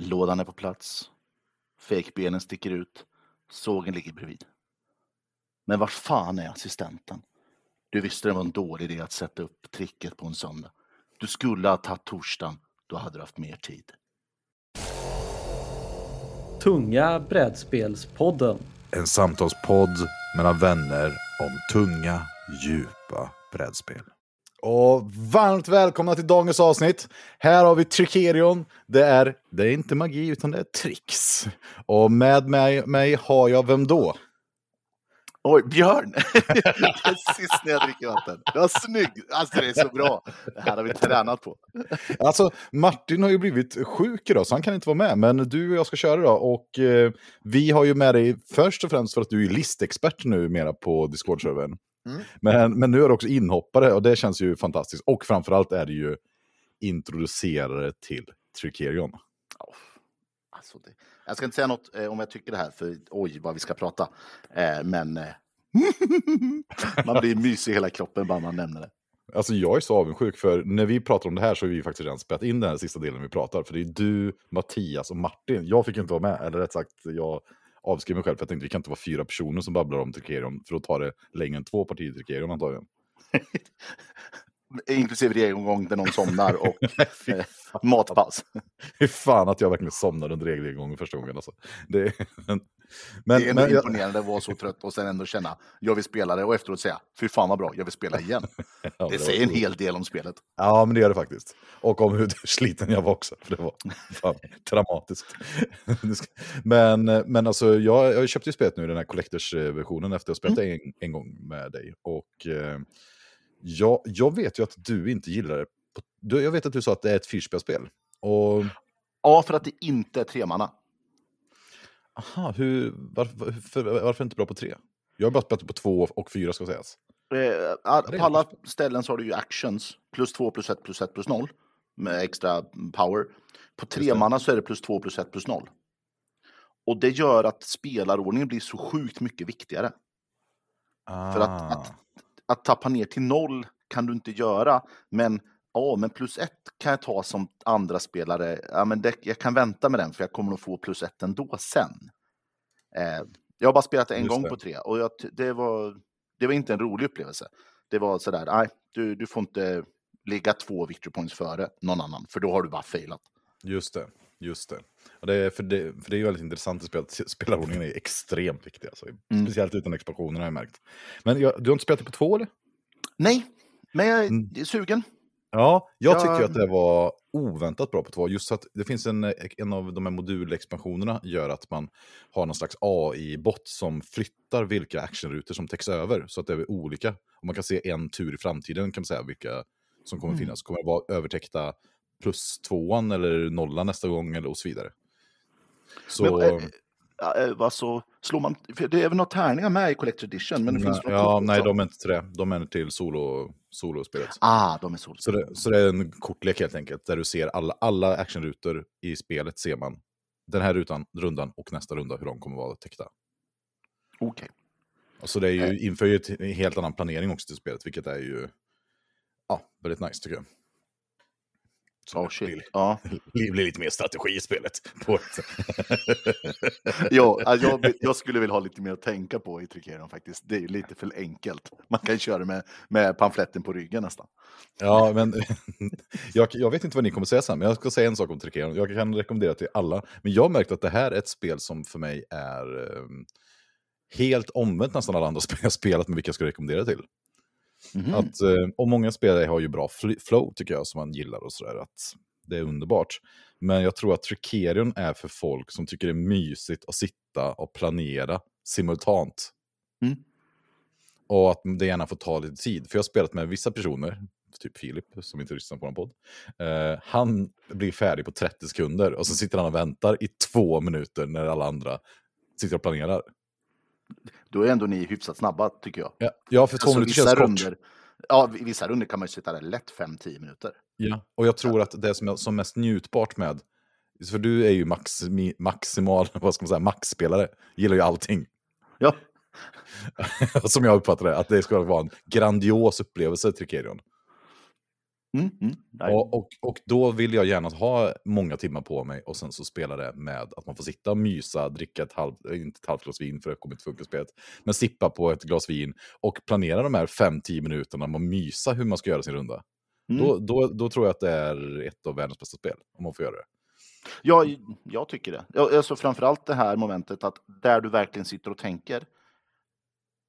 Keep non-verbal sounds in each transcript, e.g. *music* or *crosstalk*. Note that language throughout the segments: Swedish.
Lådan är på plats. Fejkbenen sticker ut. Sågen ligger bredvid. Men var fan är assistenten? Du visste det var en dålig idé att sätta upp tricket på en söndag. Du skulle ha tagit torsdagen, då hade du haft mer tid. Tunga brädspelspodden. En samtalspodd mellan vänner om tunga, djupa brädspel. Och varmt välkomna till dagens avsnitt. Här har vi Tricerion. Det är, det är inte magi utan det är tricks. Och med mig, mig har jag vem då? Oj, Björn! *laughs* Sist när jag dricker vatten. Det var snygg! Alltså det är så bra. Det här har vi tränat på. Alltså, Martin har ju blivit sjuk idag så han kan inte vara med. Men du och jag ska köra idag. Och eh, vi har ju med dig först och främst för att du är listexpert nu mera på Discord-servern. Mm. Men, men nu är du också inhoppare och det känns ju fantastiskt. Och framförallt är det ju introducerare till Tricerion. Oh, alltså det, jag ska inte säga något eh, om jag tycker det här, för oj vad vi ska prata. Eh, men eh, *laughs* man blir mysig i hela kroppen bara man nämner det. Alltså jag är så avundsjuk för när vi pratar om det här så har vi faktiskt redan spelat in den här sista delen vi pratar. För det är du, Mattias och Martin. Jag fick inte vara med, eller rätt sagt jag avskrev mig själv för jag tänkte vi kan inte vara fyra personer som babblar om Trikerion. För då tar det längre än två partier Trikerion antagligen. *laughs* Inklusive regelgång där någon somnar och *laughs* eh, matpaus. Fy fan att jag verkligen somnade under regelgången första gången. Alltså. Det, men, det är men, imponerande att vara så trött och sen ändå känna jag vill spela det och efteråt säga fy fan vad bra, jag vill spela igen. *laughs* Ja, det, säger en hel del om spelet. Ja, men det gör det faktiskt. Och om hur *laughs* sliten jag var också. För det var fan, traumatiskt. men, men alltså, jag, jag köpte ju spelet nu, den här Collectors-versionen, efter att ha spelat en, en gång med dig. Och eh, jag, jag vet ju att du inte gillar det. Du, jag vet att du sa att det är ett fyrspelspel. Och Ja, för att det inte är tremanna. aha, hur, varför, för, varför är det inte bra på tre? Jag har bara spelat på två och fyra ska sägas. Eh, på alla ställen så har du ju actions. Plus två, plus ett, plus ett, plus noll. Med extra power. På tre manna så är det plus två, plus ett, plus noll. Och det gör att spelarordningen blir så sjukt mycket viktigare. För att, Ah. att, att tappa ner till noll kan du inte göra. Men, ja, men plus ett kan jag ta som andra spelare. Ja, men det, jag kan vänta med den för jag kommer nog få plus ett ändå sen. Eh, jag har bara spelat en Just gång det. på tre och jag, det, var, det var inte en rolig upplevelse. Det var sådär, nej, du, du får inte ligga två victory points före någon annan, för då har du bara failat. Just det, just det. Och det, är, för, det för det är ju väldigt intressant att spela. *laughs* Spelarordningen är extremt viktig. Alltså. Mm. Speciellt utan expansionerna har jag märkt. Men jag, du har inte spelat det på två eller? Nej, men jag är Mm. sugen. Ja, jag Ja. tycker att det var oväntat bra på två. Just att det finns en, en av de här modulexpansionerna gör att man har någon slags AI-bot som flyttar vilka actionrutor som täcks över. Så att det är olika. Och man kan se en tur i framtiden kan man säga vilka som kommer Mm. finnas. Kommer det vara övertäckta plus tvåan eller nollan nästa gång eller och så vidare. Så... Men, eh, alltså, slår man, det är väl några tärningar med i Collector Edition, men det finns nej, ja, nej, de är inte till det. De är till solo, solospelet. Ah, de är så. Så det, så det är en kortlek helt enkelt, där du ser alla, alla actionrutor i spelet ser man. Den här rutan, rundan och nästa runda, hur de kommer vara täckta. Okej. Och Så det är ju, inför ju en helt annan planering också till spelet, vilket är ju ja, väldigt nice tycker jag. Oh, det shit. blir, Ja. *laughs* blir, blir lite mer strategi i spelet. *laughs* Ja, alltså, jag, jag skulle vilja ha lite mer att tänka på i Tricerion faktiskt. Det är ju lite för enkelt. Man kan köra med, med pamfletten på ryggen nästan. Ja, men *laughs* jag, jag vet inte vad ni kommer säga sen, men jag ska säga en sak om Tricerion. Jag kan rekommendera till alla. Men jag har märkt att det här är ett spel som för mig är eh, helt omvänt nästan alla andra spel jag spelat med vilka jag ska rekommendera till. Mhm. Att, eh, och många spelare har ju bra fl- flow tycker jag, som man gillar och sådär. Att det är underbart. Men jag tror att Tricerion är för folk som tycker det är mysigt att sitta och planera simultant. Mm. Och att det gärna får ta lite tid. För jag har spelat med vissa personer, typ Filip som inte lyssnar på en podd. Eh, han blir färdig på 30 sekunder och så sitter han och väntar i två minuter när alla andra sitter och planerar. Då är ändå ni hyfsat snabba tycker jag. Ja, ja för två Alltså, minuter känns kort. ja, i vissa runder kan man ju sitta där lätt 5-10 minuter. Ja, och jag tror att det som är som mest njutbart med, för du är ju maximi, maximal, *laughs* vad ska man säga, maxspelare, gillar ju allting. Ja, *laughs* som jag uppfattar det, att det ska vara en grandios upplevelse, Tricerion. Mm, mm. Och, och, och då vill jag gärna ha många timmar på mig och sen så spela det med att man får sitta och mysa, dricka ett halvt, äh, inte ett halvt glas vin för det kommer inte funka spelet, men sippa på ett glas vin och planera de här 5-10 minuterna med att mysa hur man ska göra sin runda. Mm. Då, då, då tror jag att det är ett av världens bästa spel, om man får göra det. Ja, jag tycker det. Alltså framförallt det här momentet att där du verkligen sitter och tänker.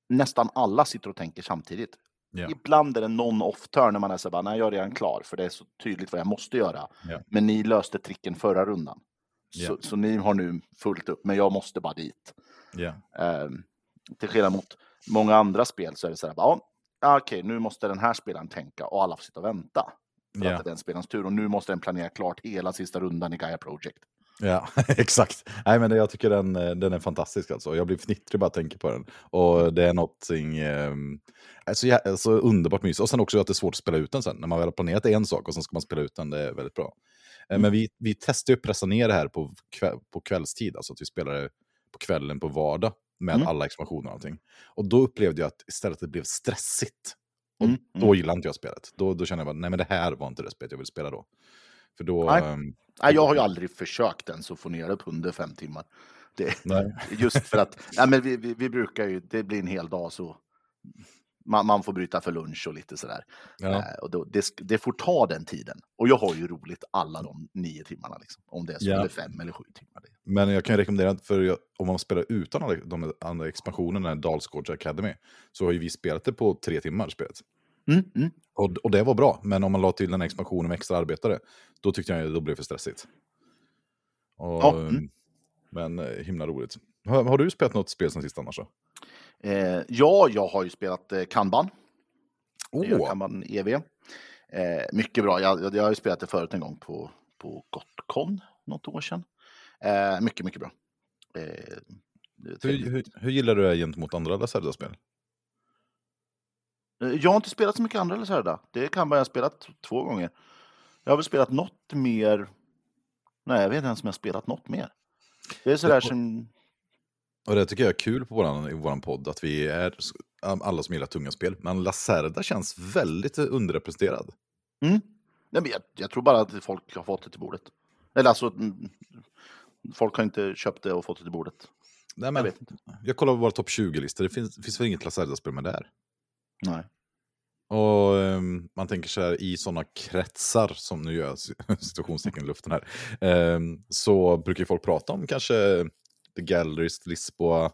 Nästan alla sitter och tänker samtidigt. Ja. Ibland är det någon off-turn när man är så bara, nej jag är redan klar, för det är så tydligt vad jag måste göra. Ja. Men ni löste tricken förra rundan. Så, Ja. så ni har nu fullt upp, men jag måste bara dit. Ja. Ehm, till skillnad mot många andra spel så är det så här, bara, ja, okej, nu måste den här spelaren tänka och alla får sitta och vänta. För att det är den spelarens tur och nu måste den planera klart hela sista rundan i Gaia Project. Ja, *laughs* exakt. Nej, men jag tycker den, eh, den är fantastisk alltså. Jag blir fnittrig bara jag tänker på den. Och det är någonting eh, alltså, ja, alltså, underbart mysigt. Och sen också att det är svårt att spela ut den sen. När man väl har planerat en sak och sen ska man spela ut den, det är väldigt bra. Eh, Mm. Men vi, vi testar ju att pressa ner det här på, kväll, på kvällstid, alltså att vi spelar det på kvällen på vardag med Mm. alla expansioner och allting. Och då upplevde jag att istället det blev stressigt. Och Mm, då gillar inte jag spelet. Då, då känner jag bara, nej men det här var inte det spelet jag vill spela då. För då... Nej. ehm, Nej, jag har ju aldrig försökt ens att få ner det på under fem timmar. Det, *laughs* just för att nej, men vi, vi, vi brukar ju, det blir en hel dag så man, man får bryta för lunch och lite sådär. Ja. Eh, och då, det, det får ta den tiden. Och jag har ju roligt alla de nio timmarna, liksom, om det är så, Ja. eller fem eller sju timmar. Men jag kan rekommendera, för jag, om man spelar utan alla de andra expansionerna, Dalsgårds Academy, så har ju vi spelat det på tre timmar spelet. Mm, mm. Och, och det var bra, men om man la till den här expansionen med extra arbetare, då tyckte jag det blev för stressigt. Och, Ja, mm. Men eh, himla roligt. Har, har du spelat något spel sen sist annars? Eh, ja, jag har ju spelat eh, Kanban. Åh, Kanban EV. Eh, mycket bra. Jag, jag, jag har ju spelat det förut en gång på, på Gotcon, något år sedan. Eh, mycket, mycket bra. Eh, hur, hur, hur gillar du det gentemot andra Lacerda-spel? Jag har inte spelat så mycket andra Lacerda. Det kan jag ha spelat två gånger. Jag har väl spelat något mer. Nej, jag vet inte ens om jag har spelat något mer. Det är sådär som... Och det tycker jag är kul på våran, i vår podd, att vi är alla som gillar tunga spel. Men Lacerda känns väldigt underrepresenterad. Mm. Nej, men jag, jag tror bara att folk har fått det till bordet. Eller alltså, mm, folk har inte köpt det och fått det till bordet. Nej, Jag men, vet inte. jag kollar på våra topp 20-listor, det finns, finns väl inget Lacerda-spel med där. Nej. Och ehm, man tänker så här i sådana kretsar, som nu gör *laughs* situationstecken i luften här, ehm, så brukar ju folk prata om kanske The Galleries, Lisboa,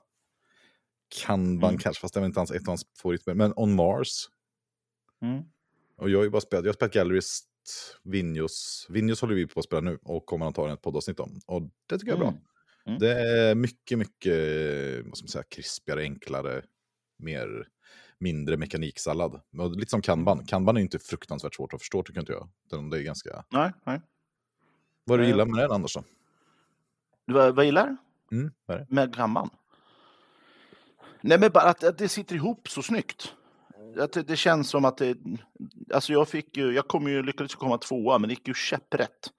Kanban Mm. kanske, fast det är inte hans, ett av hans favoritspel, men On Mars. Mm. Och jag har ju bara spelat, jag har spelat Galleries, Vinjos, Vinjos håller vi på att spela nu och kommer antagligen ett poddavsnitt om. Och det tycker jag är bra. Mm. Mm. Det är mycket, mycket, vad ska man säga, krispigare, enklare, mer, mindre mekaniksallad. Lite som kanban. Kanban är inte fruktansvärt svårt att förstå tycker inte jag. Det är ganska... Nej, nej. Vad du Nej. gillar med den Anders då? Du, vad, vad gillar Mm, vad med Kanban? Nej, men bara att, att det sitter ihop så snyggt. Att det, det känns som att det... Alltså jag fick ju, jag kom ju, lyckades komma tvåa, men det gick ju käpprätt.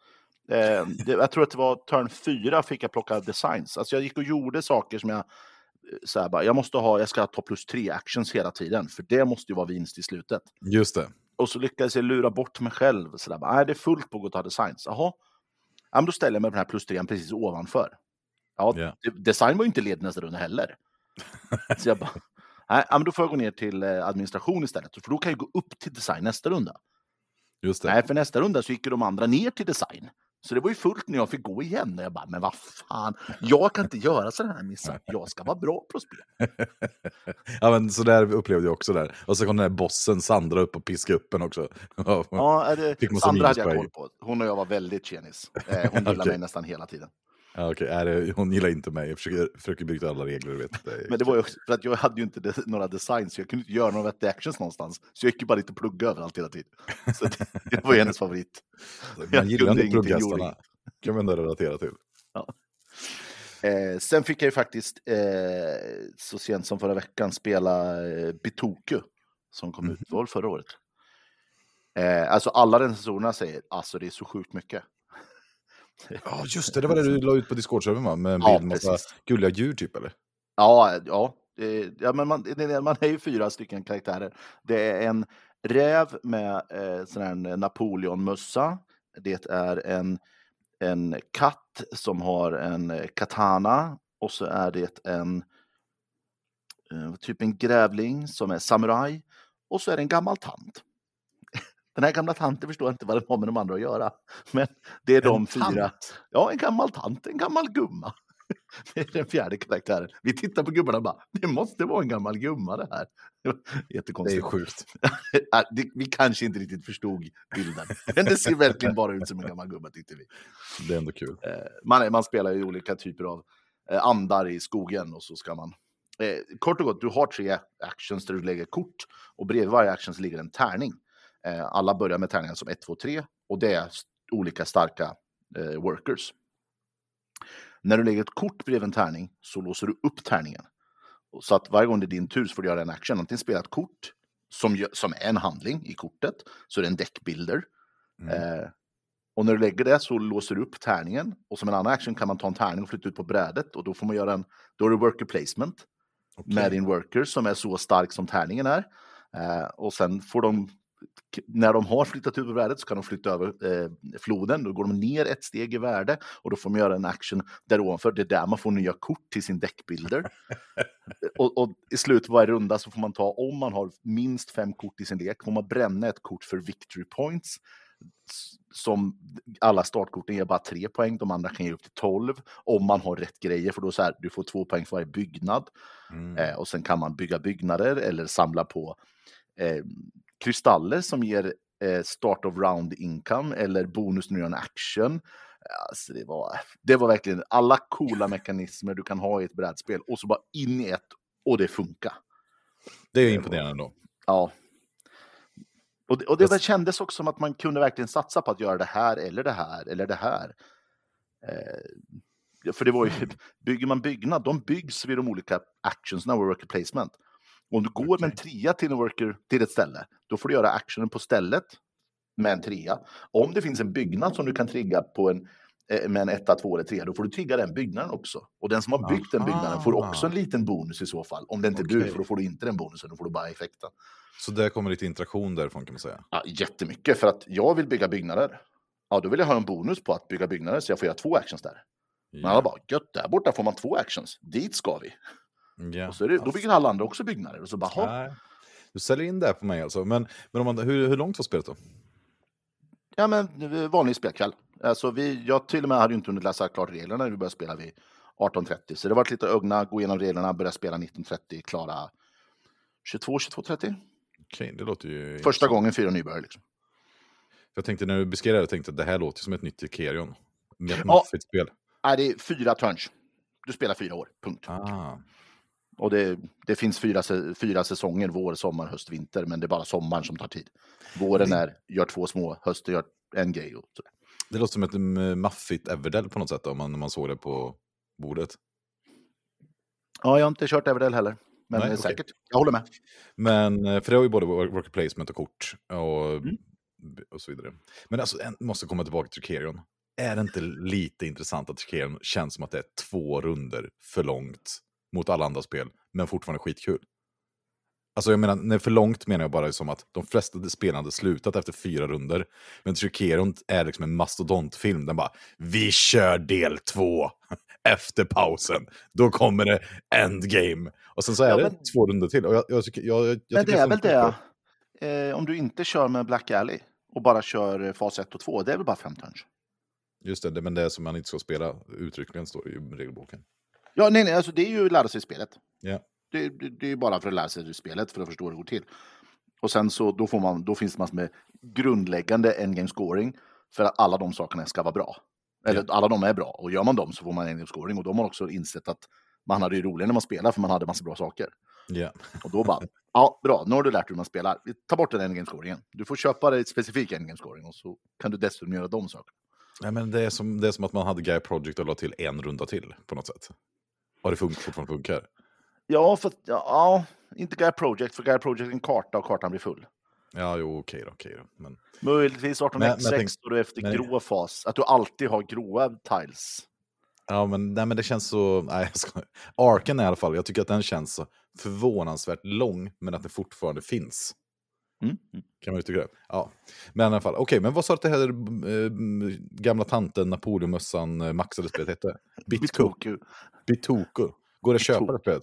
Eh, det, jag tror att det var turn fyra fick jag plocka designs. Alltså jag gick och gjorde saker som jag... Så här bara, jag måste ha, jag ska top plus tre actions hela tiden, för det måste ju vara vinst i slutet. Just det. Och så lyckades jag lura bort mig själv. Så där, bara, nej, det är fullt på att ta designs. Jaha, ja, men då ställer jag mig på den här plus trean precis ovanför. Ja, det- design var ju inte led nästa runda heller. *laughs* så jag bara, nej, men då får jag gå ner till eh, administration istället. För då kan jag gå upp till design nästa runda. Just det. Nej, för nästa runda så gick ju de andra ner till design. Så det var ju fullt när jag fick gå igen. Och jag bara, men vad fan, jag kan inte göra sådana här missar. Jag ska vara bra på spel. *laughs* ja, men så där upplevde jag också där. Och så kom den här bossen Sandra upp och piskade upp en också. Ja, det, Sandra hade jag koll på. Hon och jag var väldigt tjenis. Eh, hon *laughs* gillar Okej. mig nästan hela tiden. Ja, okej. Är det, hon gillar inte mig. Jag försöker, försöker bryta alla regler. Vet. Det *laughs* Men det var ju också för att jag hade ju inte de, några designs, så jag kunde inte göra några vettiga actions någonstans. Så jag gick ju bara lite och plugga överallt hela tiden. Så det, *laughs* det var ju hennes favorit. Man jag gillar inte plugghästarna. kan man ändå relatera till. Eh, sen fick jag ju faktiskt eh, så sent som förra veckan spela eh, Bitoku som kom ut, det var väl förra året. Eh, alltså alla recensorerna säger alltså det är så sjukt mycket. *laughs* Ja, just det. Det var det du la ut på Discord-servern va? Med en Ja, bild med massa gulliga djur typ eller? Ja, ja. Ja men man, man är ju fyra stycken karaktärer. Det är en, räv med eh, sån här Napoleonmössa. Det är en, en katt som har en eh, katana och så är det en eh, typ en grävling som är samuraj och så är det en gammal tant. Den här gamla tanten förstår inte vad den har med de andra att göra. Men det är de En fyra. tant? Ja, en gammal tant, en gammal gumma. *laughs* Det är den fjärde karaktären. Vi tittar på gubbarna och bara, det måste vara en gammal gumma det här. *laughs* Det är Jättekonstigt. sjukt. *laughs* Vi kanske inte riktigt förstod bilden. Men det ser verkligen bara ut som en gammal gumma tyckte vi. Det är ändå kul. Eh, Man, man spelar ju olika typer av eh, andar i skogen och så ska man... Eh, kort och gott, du har tre actions där du lägger kort och bredvid varje action så ligger en tärning. Eh, alla börjar med tärningar som 1, 2, 3 och det är olika starka eh, workers. När du lägger ett kort bredvid en tärning så låser du upp tärningen. Så att varje gång det är din tur så får du göra en action. Antingen spela ett kort som, som är en handling i kortet, så är det en deckbuilder. Mm. Eh, och när du lägger det så låser du upp tärningen. Och som en annan action kan man ta en tärning och flytta ut på brädet. Och då får man göra en, då är det worker placement Okej. med din worker som är så stark som tärningen är. Eh, och sen får de, när de har flyttat ut på brädet så kan de flytta över eh, floden. Då går de ner ett steg i värde och då får man göra en action där ovanför. Det är där man får nya kort till sin deckbuilder. *laughs* och, och i slutet på varje runda så får man ta, om man har minst fem kort i sin lek, får man bränna ett kort för victory points. Som alla startkorten ger bara tre poäng, de andra kan ge upp till 12 om man har rätt grejer, för då så här, du får två poäng för varje byggnad. Mm. Eh, och sen kan man bygga byggnader eller samla på eh, kristaller som ger eh, start of round income eller bonus när du gör en action. Alltså det, var, det var verkligen alla coola *laughs* mekanismer du kan ha i ett brädspel och så bara in i ett och det funkar. Det är imponerande ändå. Ja. Och det, och det väl kändes också som att man kunde verkligen satsa på att göra det här eller det här eller det här. Eh, för det var ju, bygger man byggnad, de byggs vid de olika actionsna och worker placement. Om du går med en trea till en worker till ett ställe, då får du göra actionen på stället med en trea. Om det finns en byggnad som du kan trigga på en, eh, med en etta, två eller tre, då får du trigga den byggnaden också. Och den som har byggt den byggnaden får också en liten bonus i så fall. Om det inte är du, Okej. för då får du inte den bonusen, då får du bara effekten. Så där kommer lite interaktion därifrån kan man säga. Ja, jättemycket, för att jag vill bygga byggnader. Ja, då vill jag ha en bonus på att bygga byggnader, så jag får göra två actions där. Men alla bara, gött, där borta får man två actions. Dit ska vi. Ja. Och så är det, då bygger alla andra också byggnader. Och så bara. Du säljer in det här på mig alltså. Men, men om man, hur, hur långt var spelet då? ja men eh, vanlig spelkväll. Alltså vi, jag till och med hade inte hunnit läsa klart reglerna när vi började spela vid 18.30. Så det var lite ögna, gå igenom reglerna, börja spela 19.30, klara 22, 22.30. Okej, det låter ju... Första gången fyra nybörjare liksom. Jag tänkte när du beskrev det, jag tänkte att det här låter som ett nytt Ikerion. Med ett Ja. maffigt spel. Nej, det är fyra turns. Du spelar fyra år, punkt. Ah, Och det, det finns fyra, fyra säsonger, vår, sommar, höst, vinter, men det är bara sommaren som tar tid. Våren är, gör två små, hösten gör en grej. Och det låter som ett mm, maffigt Everdell på något sätt om man, man såg det på bordet. Ja, jag har inte kört Everdell heller, men Nej, säkert. Jag håller med. Men, eh, för det har ju både work- worker placement och kort och, Mm. och så vidare. Men alltså, en, måste komma tillbaka till Tricerion. Är det inte lite intressant att Tricerion känns som att det är två runder för långt mot alla andra spel, men fortfarande skitkul? Alltså jag menar, när för långt menar jag bara som att de flesta spelarna hade slutat efter fyra runder. Men Tricerion är liksom en mastodontfilm. Den bara, vi kör del två *laughs* efter pausen. Då kommer det endgame. Och sen så är Ja, det men- två runder till. Och jag, jag, jag, men det är väl funkar det, eh, om du inte kör med Black Alley och bara kör eh, fas 1 och 2, det är väl bara fem turns? Just det, det, men det är som man inte ska spela uttryckligen står det i regelboken. Ja, nej, nej, alltså det är ju att lära sig spelet. Ja. Det, det, det är bara för att lära sig spelet, för att förstå hur det går till. Och sen så då, får man, då finns det massor med grundläggande endgame scoring för att alla de sakerna ska vara bra. Eller alla de är bra, och gör man dem så får man endgame scoring. Och de har också insett att man hade ju roligare när man spelar, för man hade massa bra saker. Ja. Och då bara, *laughs* ja, bra, nu har du lärt dig hur man spelar. Tar bort den endgame scoringen. Du får köpa dig specifik endgame scoring och så kan du dessutom göra de sakerna. Nej, men det, är som, det är som att man hade Guy Project och la till en runda till på något sätt. Och det fun- fortfarande funkar. Ja, för, ja, inte Guy Project, för Guy Project är en karta och kartan blir full. Ja, jo, okej då. Okej då. Men, Möjligtvis Men- men 18x6 tänk- och du efter men- grå fas. Att du alltid har gråa tiles. ja, men, nej, men det känns så... Nej, jag ska, Arken i alla fall, jag tycker att den känns så förvånansvärt lång, men att den fortfarande finns. Mm. mm. Kan man uttrycka det? Ja. Men i alla fall, okej, okay, men vad sa att det här äh, gamla tanten Napoleonmössan äh, maxade spelet hette? *laughs* Bitoku. Bitoku. Går det att köpa det spelet?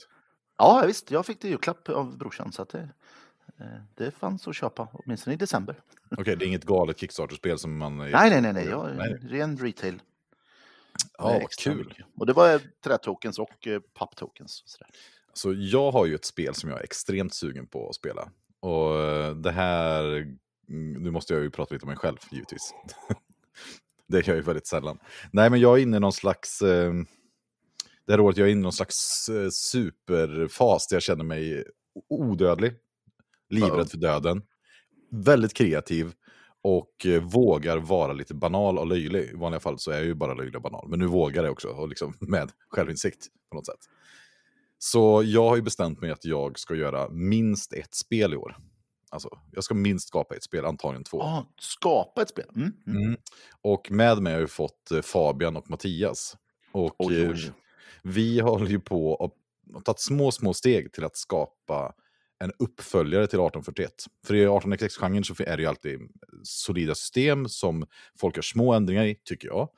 Ja, visst. Jag fick det i julklapp av brorsan. Så att det, eh, det fanns att köpa, åtminstone i december. Okej, okay, det är *laughs* inget galet Kickstarter-spel som man... Nej, nej, nej. nej. Jag, nej. Ren retail. Ja, vad kul. Mycket. Och det var trätokens och papptokens. Så jag har ju ett spel som jag är extremt sugen på att spela. Och eh, det här, mm, nu måste jag ju prata lite om mig själv givetvis. *laughs* det gör jag ju väldigt sällan. Nej, men jag är inne i någon slags, eh, det här året jag är inne i någon slags eh, superfas där jag känner mig odödlig, livrädd för döden, väldigt kreativ och vågar vara lite banal och löjlig. I vanliga fall så är jag ju bara löjlig och banal, men nu vågar jag också, och liksom *laughs* med självinsikt på något sätt. Så jag har ju bestämt mig att jag ska göra minst ett spel i år. Alltså, jag ska minst skapa ett spel, antagligen två. Ah, skapa ett spel? Mm. Mm. Mm. Och med mig har jag fått eh, Fabian och Mattias. Och oj, oj. Eh, vi håller ju på och tagit små, små steg till att skapa en uppföljare till 1841. För i 18xx-genren så är det ju alltid solida system som folk gör små ändringar i, tycker jag.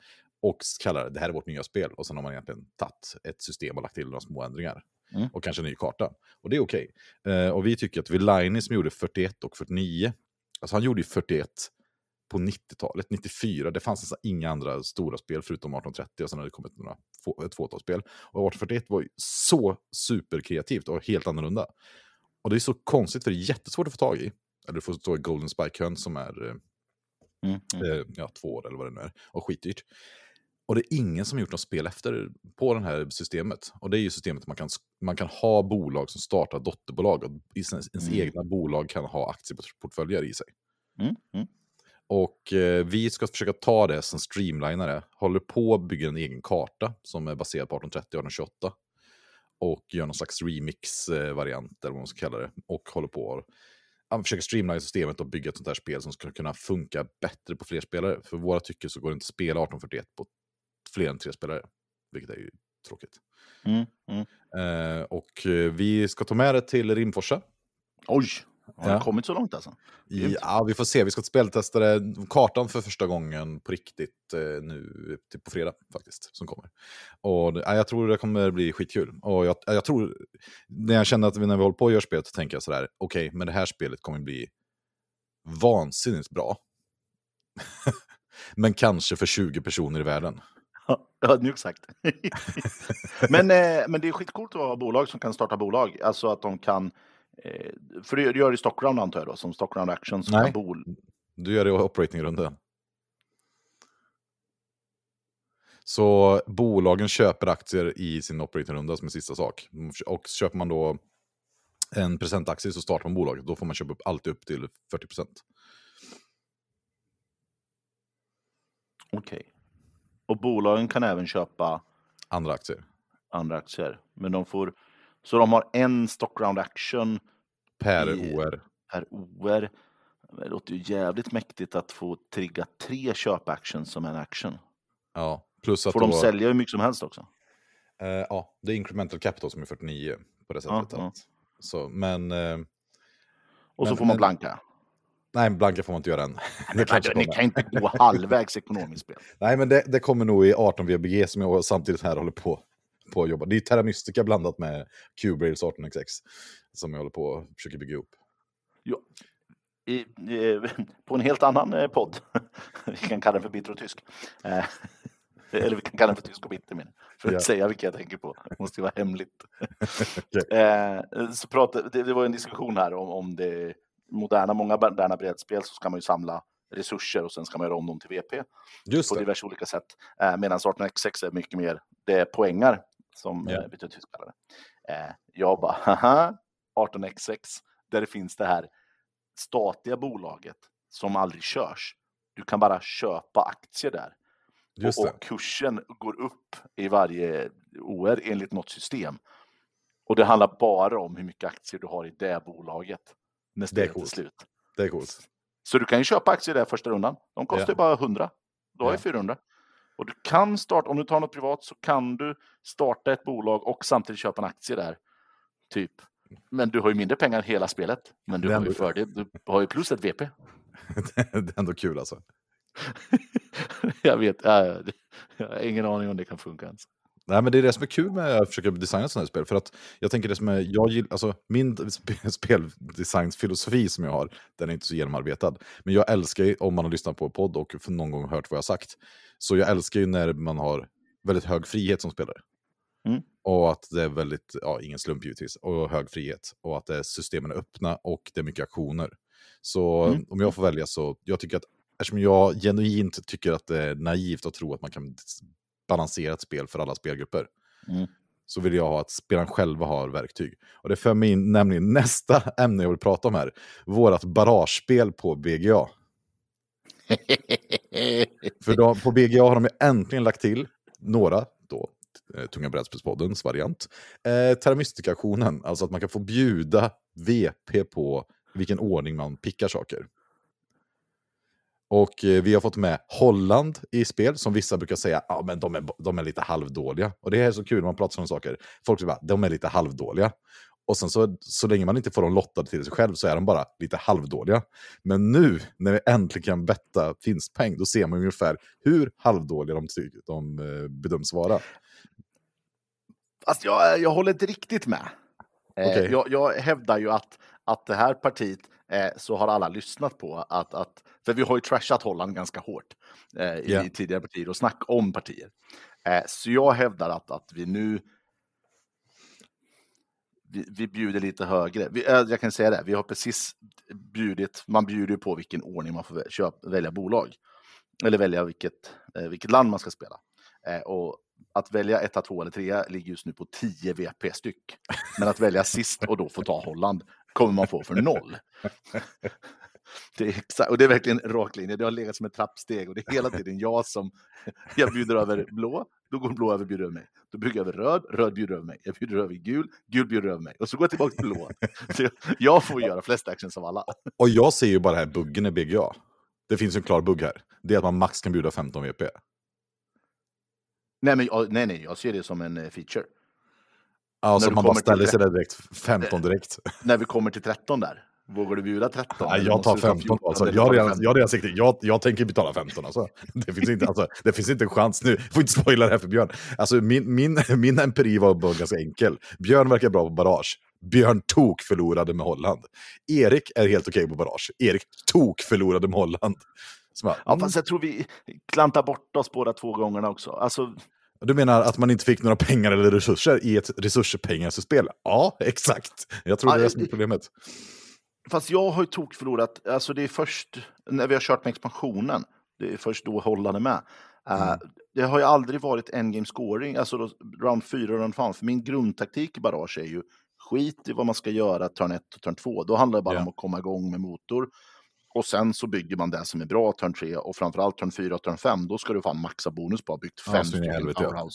Och kallar det, det här är vårt nya spel. Och sen har man egentligen tagit ett system och lagt till några små ändringar. Mm. Och kanske en ny karta. Och det är okej. Okay. Eh, och vi tycker att Villaini som gjorde 41 och 49, alltså han gjorde ju 41 på 90-talet, 94, det fanns alltså inga andra stora spel förutom 1830 och sen har det kommit några få, ett fåtal spel. Och 1841 var ju så superkreativt och helt annorlunda. Och det är så konstigt för det är jättesvårt att få tag i. Eller du får stå i Golden Spike-kön som är eh, mm, mm. Eh, ja, två år eller vad det nu är, och skitdyrt. Och det är ingen som gjort något spel efter på det här systemet. Och det är ju systemet att man kan, man kan ha bolag som startar dotterbolag och ens, ens mm. egna bolag kan ha aktieportföljer i sig. Mm. Mm. Och eh, vi ska försöka ta det som streamlinare. Håller på att bygga en egen karta som är baserad på 1830 och 1828. Och gör någon slags remix-variant eller vad man ska kalla det. Och håller på att försöka streamline systemet och bygga ett sånt här spel som ska kunna funka bättre på fler spelare. För våra tycker så går det inte att spela 1841 på fler än tre spelare. Vilket är ju tråkigt. Mm, mm. Eh, och eh, vi ska ta med det till Rimforsa. Oj, har ja. det kommit så långt alltså? Ja, vi får se. Vi ska speltesta det, kartan för första gången på riktigt eh, nu typ på fredag faktiskt, som kommer. Och ja, jag tror det kommer bli skitkul. Och jag, jag tror, när jag känner att vi, när vi håller på att göra spelet, så tänker jag sådär, okej, okay, men det här spelet kommer bli vansinnigt bra. *laughs* men kanske för 20 personer i världen. Ödmjukt sagt. *laughs* men, eh, men det är skitcoolt att ha bolag som kan starta bolag. Alltså att de kan... Eh, för det gör det i Stockround antar jag då, som Stockround Action. Som Nej, bol du gör det i operating-runden. Så bolagen köper aktier i sin operating-runda som är sista sak. Och köper man då en presentaktie så startar man bolaget. Då får man köpa upp alltid upp till 40 procent. Okej. Okay. Och bolagen kan även köpa andra aktier. Andra aktier. Men de får, så de har en stockround action per i, OR. Per OR. Det låter ju jävligt mäktigt att få trigga tre köpactions som en action. Ja, plus att Får de då... sälja hur mycket som helst också? Uh, ja, det är incremental capital som är 49 på det sättet. Ja, ja. Så, men... Uh, och så får man blanka? Nej, Blanka får man inte göra än. Det det ni kan inte gå halvvägs ekonomiskt spel. *laughs* Nej, men det, det, kommer nog i 18 VBG som jag samtidigt här håller på, på att jobba. Det är Terra Mystica blandat med Q-Brails 18XX som jag håller på och försöker bygga upp. Ja. I, i, på en helt annan eh, podd, *laughs* vi kan kalla den för bitter och tysk, eh, *laughs* eller vi kan kalla den för tysk och bitter, men, för att ja. säga vilka jag tänker på. Det måste ju vara hemligt. okay. eh, så pratade, det, det, var en diskussion här om, om det moderna, många moderna brädspel så ska man ju samla resurser och sen ska man göra om dem till VP. Just på diverse olika sätt. Eh, Medan 18x6 är mycket mer, det är poängar som yeah. tysk kallar det. Eh, jag bara, haha, 18x6, där det finns det här statliga bolaget som aldrig körs. Du kan bara köpa aktier där. Och, och, kursen går upp i varje OR enligt något system. Och det handlar bara om hur mycket aktier du har i det bolaget när spelet är, är slut. Det är coolt. Så du kan ju köpa aktier där första rundan. De kostar ju bara 100. Då har ju 400. Och du kan starta, om du tar något privat så kan du starta ett bolag och samtidigt köpa en aktie där. Typ. Men du har ju mindre pengar än hela spelet. Men du Det är har ju fördel. Du har ju plus ett VP. *laughs* det är ändå kul alltså. *laughs* jag vet, äh, jag har ingen aning om det kan funka ens. Nej, men det är det som är kul med att försöka designa sådana här spel. För att jag tänker det som är, jag gillar, alltså min *laughs* sp- speldesignsfilosofi som jag har, den är inte så genomarbetad. Men jag älskar ju, om man har lyssnat på podd och någon gång hört vad jag har sagt, så jag älskar ju när man har väldigt hög frihet som spelare. Mm. Och att det är väldigt, ja, ingen slump givetvis, och hög frihet. Och att det är, systemen är öppna och det är mycket aktioner. Så Mm. om jag får välja så, jag tycker att, eftersom jag genuint tycker att det är naivt att tro att man kan balansera ett spel för alla spelgrupper, Mm. så vill jag ha att spelaren själva har verktyg. Och det för mig in nämligen *laughs* nästa ämne jag vill prata om här, vårat barragespel på BGA. *laughs* För då, på BGA har de ju äntligen lagt till några, då, eh, Tunga brädspelspoddens variant, eh, Terra Mystica-aktionen, alltså att man kan få bjuda VP på vilken ordning man pickar saker. Och eh, vi har fått med Holland i spel, som vissa brukar säga, ja men de är, de är lite halvdåliga. Och det är så kul när man pratar om sådana saker. Folk säger bara, de är lite halvdåliga. Och sen så, så länge man inte får dem lottade till sig själv så är de bara lite halvdåliga. Men nu, när vi äntligen kan betta finstpeng, då ser man ungefär hur halvdåliga de, de eh, bedöms vara. Fast jag, jag håller inte riktigt med. Eh, Okej. jag, jag hävdar ju att, att det här partiet eh, så har alla lyssnat på. Att, att, för vi har ju trashat Holland ganska hårt eh, i Ja. tidigare partier och snack om partier. Eh, så jag hävdar att, att vi nu vi, vi bjuder lite högre. Vi, eh, jag kan säga det, vi har precis bjudit, man bjuder ju på vilken ordning man får vä- köp, välja bolag. Eller välja vilket, eh, vilket land man ska spela. Eh, och att välja 1, 2 eller 3 ligger just nu på 10 VP styck. Men att välja sist och då få ta Holland kommer man få för noll. Det är, exakt, och det är verkligen en rak linje. Det har legat som ett trappsteg och det är hela tiden jag som jag bjuder över blå, då går blå över bjuder över mig. Då bjuder jag över röd, röd bjuder över mig. Jag bjuder över gul, gul bjuder över mig. Och så går jag tillbaka till blå. Så jag, får göra flest actions av alla. Och jag ser ju bara här buggen i BGA. Det finns en klar bugg här. Det är att man max kan bjuda 15 VP. Nej, men, nej, nej, jag ser det som en eh, feature. Alltså du man bara ställer sig där direkt, 15 direkt. När vi kommer till 13 där, vågar du bjuda 13? Nej, Eller jag tar du ta 15 14, alltså. Jag redan, 15? jag redan det. Jag, jag tänker betala 15 alltså. Det finns inte, alltså. Det finns inte en chans nu. Får inte spoila det här för Björn. Alltså min, min, min empiri var bara ganska enkel. Björn verkar bra på barrage. Björn tok förlorade med Holland. Erik är helt okej på barrage. Erik tok förlorade med Holland. Bara, Ja, fast jag tror vi klantar bort oss båda två gångerna också. Alltså, Du menar att man inte fick några pengar eller resurser i ett resurspengaspel? Ja, exakt. Jag tror det är det som är problemet. Fast jag har ju tok förlorat, alltså det är först när vi har kört med expansionen, det är först då Holland är med. Eh, Mm. det har ju aldrig varit endgame scoring, alltså då, round 4 och round 5. För min grundtaktik i barrage är ju skit i vad man ska göra turn 1 och turn 2. Då handlar det bara Ja. om att komma igång med motor. Och sen så bygger man det som är bra turn 3 och framförallt turn 4 och turn 5. Då ska du fan maxa bonus på att ha byggt Ja, fem i stycken helvete, ja.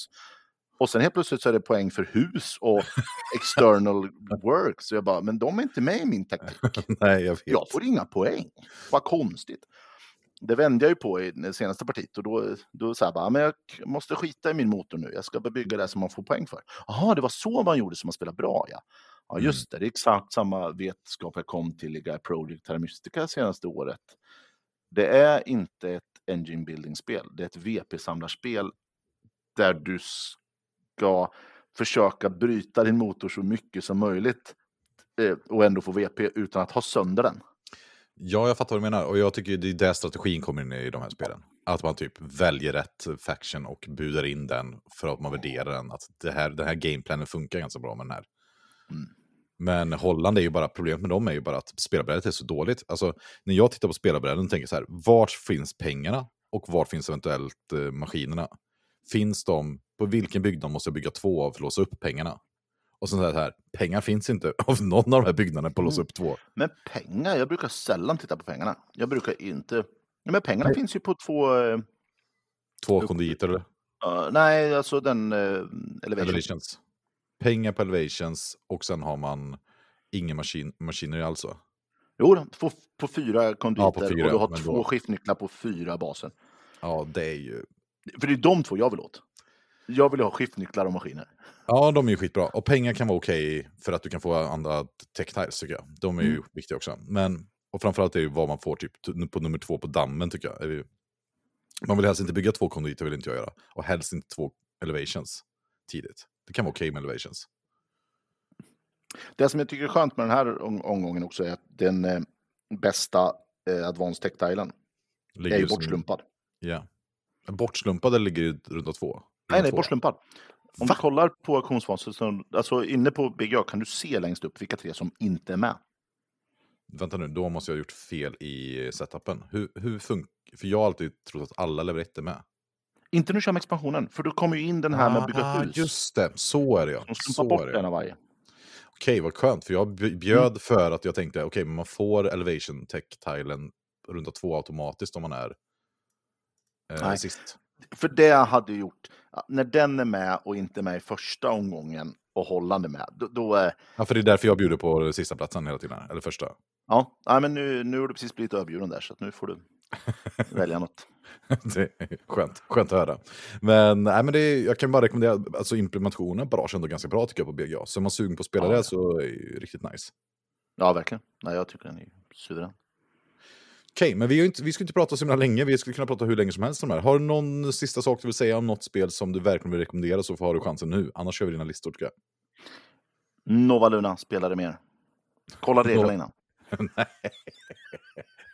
Och sen helt plötsligt så är det poäng för hus och external *laughs* work. Så jag bara, men de är inte med i min taktik. *laughs* Nej, jag vet. Jag får inga poäng. Vad konstigt. Det vände jag ju på i det senaste partiet och då, då sa jag bara, men jag måste skita i min motor nu. Jag ska bebygga det som man får poäng för. Jaha, det var så man gjorde som man spelar bra, ja. Ja, just det. Det är exakt samma vetskap jag kom till i Guy Project Terra Mystica senaste året. Det är inte ett engine building-spel. Det är ett VP-samlarspel där du ska försöka bryta din motor så mycket som möjligt eh, och ändå få VP utan att ha sönder den. Ja, jag fattar vad du menar. Och jag tycker det är där strategin kommer in i de här spelen. Att man typ väljer rätt faction och budar in den för att man värderar den. Att det här, den här gameplanen funkar ganska bra med den här. Mm. Men Holland är ju bara, problemet med dem är ju bara att spelarbrädet är så dåligt. Alltså, när jag tittar på spelarbräden tänker jag så här, vart finns pengarna? Och var finns eventuellt eh, maskinerna? Finns de, på vilken byggnad måste jag bygga två av för att låsa upp pengarna? Och så så här, pengar finns inte *laughs* av någon av de här byggnaderna på att låsa upp två. Men pengar, jag brukar sällan titta på pengarna. Jag brukar inte... Men pengarna finns ju på två... eh, Två konditer eller? Uh, nej, alltså den... Uh, elevation. Elevations. Pengar på elevations och sen har man ingen maskin, maskiner alls va? Jo, på, på fyra konditer Ja, på fyra, och du har två då- skiftnycklar på fyra baser. Ja, det är ju... För det är de två jag vill åt. Jag vill ha skiftnycklar och maskiner. Ja, de är ju skitbra. Och pengar kan vara okej för att du kan få andra tech-tiles tycker jag. De är ju Mm. viktiga också. Men, och framförallt är ju vad man får typ på nummer två på dammen tycker jag. Man vill helst inte bygga två konditer, vill inte jag göra. Och helst inte två elevations tidigt. Det kan vara okej med elevations. Det som jag tycker är skönt med den här om- omgången också är att den eh, bästa eh, Advanced Tech-tilen är ju bortslumpad. Ja. Bortslumpade ligger runda två. Nej, nej, bortslumpad. Om Va? du kollar på auktionsfasen, så- alltså inne på BGA kan du se längst upp vilka tre som inte är med. Vänta nu, då måste jag ha gjort fel i setupen. Hur, hur funkar... För jag har alltid trott att alla 1 är med. Inte när du kör med expansionen, för då kommer ju in den här med att bygga Ah, hus. Just det, så är det ja. De Så slumpar är bort det. en av varje. Okej, vad skönt. För jag bjöd Mm. för att jag tänkte, okej, men man får elevation tech-tilen runda två automatiskt om man är eh, Nej. sist. För det hade gjort, när den är med och inte med i första omgången och Holland är med, då, då är, Ja, för det är därför jag bjuder på sista platsen hela tiden. Eller första. ja, nej, men nu, nu har du precis blivit överbjuden där, så nu får du *laughs* välja något. det är skönt, skönt att höra. Men, nej, men det är, jag kan bara rekommendera, alltså implementationen på Rage är ändå ganska bra tycker jag på BGA. Så är man sugen på att spela Ja, det ja. så är det riktigt nice. Ja, verkligen. Nej, jag tycker den är suverän. Okej, men vi, inte, vi ska inte prata så himla länge, vi skulle kunna prata hur länge som helst om det här. Har du någon sista sak du vill säga om något spel som du verkligen vill rekommendera så har du chansen nu. Annars kör vi dina listor tycker jag. Nova Luna spelade mer. Kolla reglerna innan. *laughs* Nej.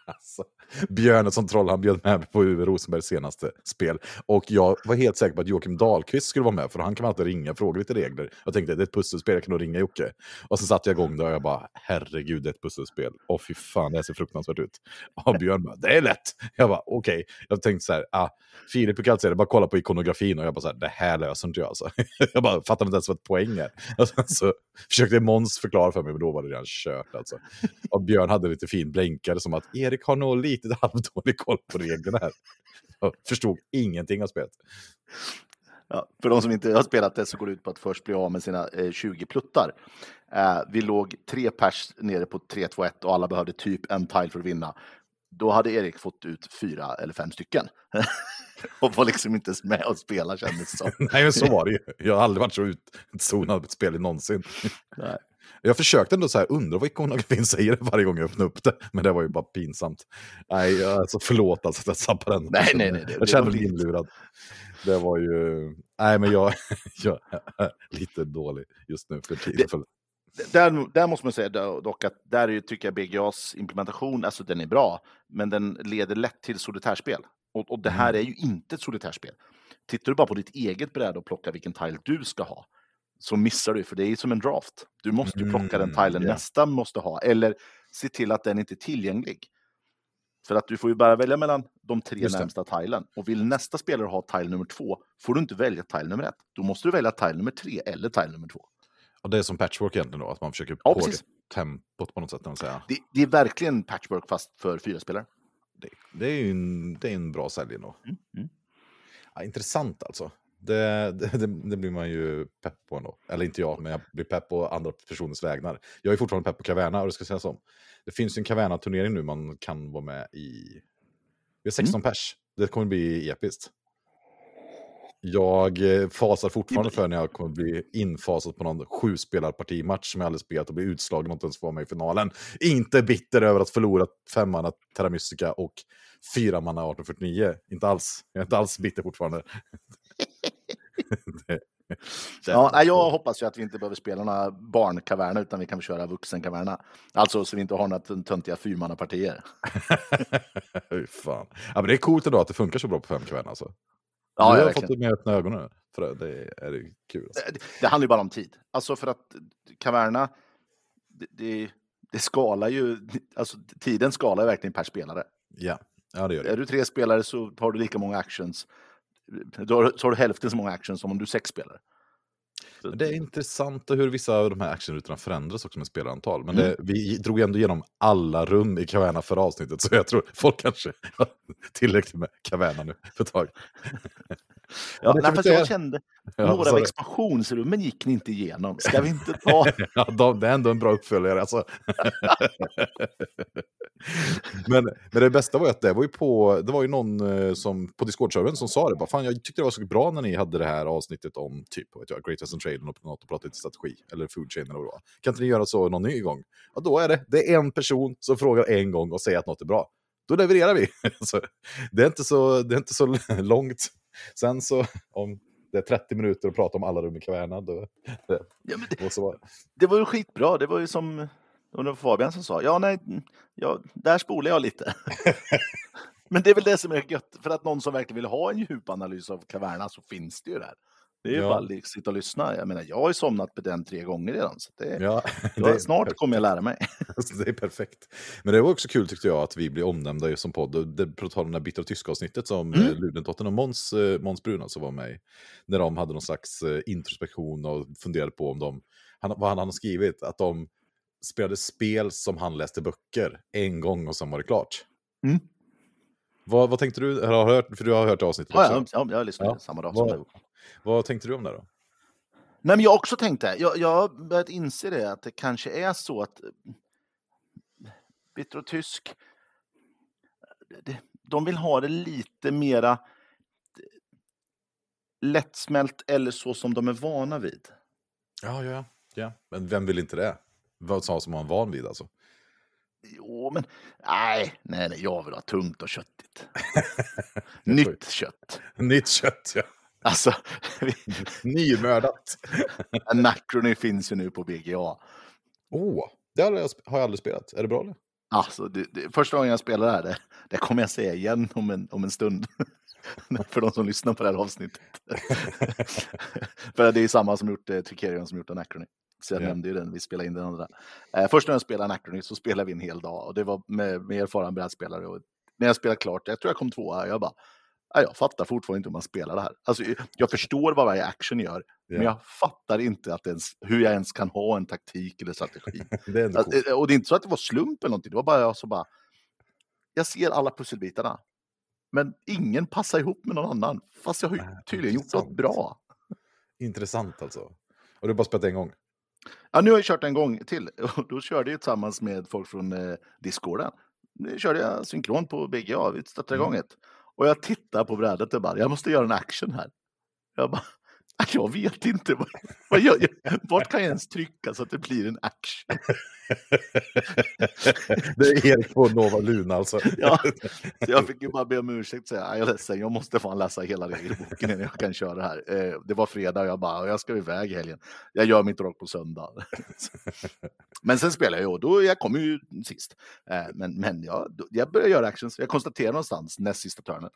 Alltså, björnen som troll, han bjöd med mig på Uwe Rosenbergs senaste spel. Och jag var helt säker på att Joakim Dahlqvist skulle vara med, för han kan alltid ringa och fråga lite regler. Jag tänkte, det är ett pusselspel, jag kan nog ringa Jocke. Och så satte jag igång det och jag bara, herregud, det är ett pusselspel. Åh fy fan, det här ser fruktansvärt ut. Och Björn bara, det är lätt. Jag bara, okej. Jag tänkte så här, ah, Filip brukar alltid säga det, bara kolla på ikonografin. Och jag bara så här, det här löser inte jag alltså. *laughs* Jag bara fattar inte ens vad ett poäng är. Och sen så försökte Måns förklara för mig, men då var det redan kört alltså. Och Björn hade lite fin blänkare som att Erik har nog lite *laughs* halvdålig koll på reglerna här. Jag förstod ingenting av spelet. Ja, för de som inte har spelat det så går det ut på att först bli av med sina eh, 20 pluttar. Eh, vi låg tre pers nere på 3-2-1 och alla behövde typ en tile för att vinna. Då hade Erik fått ut fyra eller fem stycken. *laughs* och var liksom inte ens med och spela kändes det som. *laughs* Nej, men så var det ju. Jag har aldrig varit så utzonad på ett spel någonsin. Nej. Jag försökte ändå så här, undra vad ikonografin *laughs* säger varje gång jag öppnade upp det. Men det var ju bara pinsamt. Nej, alltså förlåt alltså att jag sabbade den. Nej, nej, nej, det- Jag kände var mig inlurad. Det var ju... Nej, men jag, *laughs* jag är lite dålig just nu för tiden. Där, där måste man säga do- dock att där tycker jag BGAs implementation, alltså den är bra, men den leder lätt till solitärspel. Och, och det här är ju inte ett solitärspel. Tittar du bara på ditt eget bräde och plockar vilken tile du ska ha, så missar du, för det är som en draft. Du måste ju plocka den Mm, tilen ja. nästa måste ha, eller se till att den inte är tillgänglig. För att du får ju bara välja mellan de tre Just det. närmsta tilen. Och vill nästa spelare ha tile nummer två, får du inte välja tile nummer ett. Då måste du välja tile nummer tre eller tile nummer två. Och det är som patchwork egentligen då, att man försöker Ja, precis. tempot på något sätt. säga. Det, det är verkligen patchwork fast för fyra spelare. Det, det är ju en, det är en bra sälj ändå. Mm, mm. Ja, intressant alltså. Det, det, det, blir man ju pepp på ändå. Eller inte jag, men jag blir pepp på andra personers vägnar. Jag är fortfarande pepp på Caverna, och det ska sägas om. Det finns ju en Caverna-turnering nu man kan vara med i. Vi har 16 pers. Det kommer bli episkt. Jag eh, fasar fortfarande för när jag kommer bli infasad på någon sjuspelarpartimatch som jag aldrig spelat och bli utslagen och inte ens få med i finalen. Inte bitter över att förlora femmanna Terra Mystica och fyra manna 1849. Inte alls. Jag är inte alls bitter fortfarande. *laughs* det, Ja, nej, jag hoppas ju att vi inte behöver spela några barnkaverna utan vi kan köra vuxenkaverna. Alltså så vi inte har några tön- töntiga fyrmannapartier. *laughs* Fy fan. Ja, men det är coolt ändå att det funkar så bra på fem kvällar. Alltså. Ja, du har verkligen. fått det med öppna ögonen. För det, är det kul. Alltså. Det, det handlar ju bara om tid. Alltså för att kaverna, det, det, det skalar ju, alltså tiden skalar verkligen per spelare. Ja. ja, det gör det. Är du tre spelare så har du lika många actions. Då har, så har du hälften så många actions som om du är sex spelare. Men Det är intressant hur vissa av de här actionrutorna förändras också med spelarantal. Men Mm. det, vi drog ändå igenom alla rum i Caverna förra avsnittet, så jag tror folk kanske har *laughs* tillräckligt med Caverna nu för ett tag. Ja, nej, fast jag kände, Ja, några av expansionsrummen gick ni inte igenom. Ska vi inte ta... *laughs* Ja, de- det är ändå en bra uppföljare. Alltså. *laughs* men, men det bästa var att det var ju på, det var ju någon eh, som, på Discord-servern som sa det. Bara, Fan, jag tyckte det var så bra när ni hade det här avsnittet om typ, vet jag, Great Western Trail och något och pratade lite strategi, eller food chain eller vad det var. Kan inte ni göra så någon ny gång? Ja, då är det, det är en person som frågar en gång och säger att något är bra. Då levererar vi. *laughs* så, det, är inte så, det är inte så långt. Sen så, om det är 30 minuter att prata om alla rum i kaverna, då, Ja, men det, vara... det var ju skitbra. Det var ju som och det var Fabian som sa, ja nej, ja, där spolar jag lite. *laughs* Men det är väl det som är gött, för att någon som verkligen vill ha en djupanalys av Kaverna så finns det ju där. Det är ju Ja. bara att sitta och lyssna. Jag menar, jag har ju somnat på den tre gånger redan. Så det, Ja, *laughs* det- snart kommer jag lära mig. *laughs* Alltså, det är perfekt. Men det var också kul tyckte jag att vi blev omnämnda som podd. Det, på tal om det här bittra tyska avsnittet som Mm. mm. Ludentotten och Måns, eh, Måns Brun alltså var med. När de hade någon slags eh, introspektion och funderade på om de, vad han hade skrivit, att de spelade spel som han läste böcker en gång och sen var det klart. Mm. Vad, vad tänkte du? Har du hört, för du har hört avsnittet också. ja, ja, jag lyssnade Ja. samma dag Vad- som du. Vad tänkte du om det då? Nej, men jag också tänkte, jag, jag har börjat inse det, att det kanske är så att eh, Bitter och Tysk, de vill ha det lite mera lättsmält eller så som de är vana vid. Ja, ja, ja. Men vem vill inte det? Vad sa som man var van vid alltså? Jo, men nej, nej, nej, jag vill ha tungt och köttigt. *laughs* Nytt kött. *laughs* Nytt kött, ja. Alltså, *laughs* Nymördat. *laughs* Anachrony finns ju nu på BGA. Åh, det har jag, har jag aldrig spelat. Är det bra eller? Alltså, det, det, första gången jag spelar det här, det, det kommer jag säga igen om en, om en stund. *laughs* För de som lyssnar på det här avsnittet. För det är samma som gjort eh, Tricerion som gjort Anachrony. Så jag Ja. nämnde ju den, vi spelade in den andra. Eh, först när jag spelade Anachrony så spelade vi en hel dag och det var med, med erfaren brädspelare. Och när jag spelade klart, jag tror jag kom tvåa, jag bara, "Nej, jag fattar fortfarande inte hur man spelar det här. Alltså, jag förstår vad varje action gör, men jag fattar inte att ens, hur jag ens kan ha en taktik eller strategi. *laughs* Det är Alltså, eh, Och det är inte så att det var slump eller någonting, det var bara jag som bara... Jag ser alla pusselbitarna. Men ingen passar ihop med någon annan. Fast jag har ju tydligen gjort något bra. Intressant alltså. Och du har bara spelat en gång? Ja, nu har jag kört en gång till. *laughs* Och då körde jag tillsammans med folk från eh, Discorden. Nu körde jag synkron på BGA, vi Mm. igång ett. Och jag tittar på brädet och bara, jag måste göra en action här. Jag bara, *laughs* jag vet inte. Vad, gör jag? Vart kan jag ens trycka så att det blir en action? det är Erik på Nova Luna alltså. *laughs* Ja, så jag fick ju bara be om ursäkt och säga, "Aj, jag är ledsen, jag måste fan läsa hela regelboken innan jag kan köra det här. Eh, det var fredag och jag bara, jag ska iväg i helgen. Jag gör mitt rock på söndag. *laughs* men sen spelar jag och då, jag kommer ju sist. Eh, men men jag, jag börjar göra actions, jag konstaterar någonstans näst sista turnen.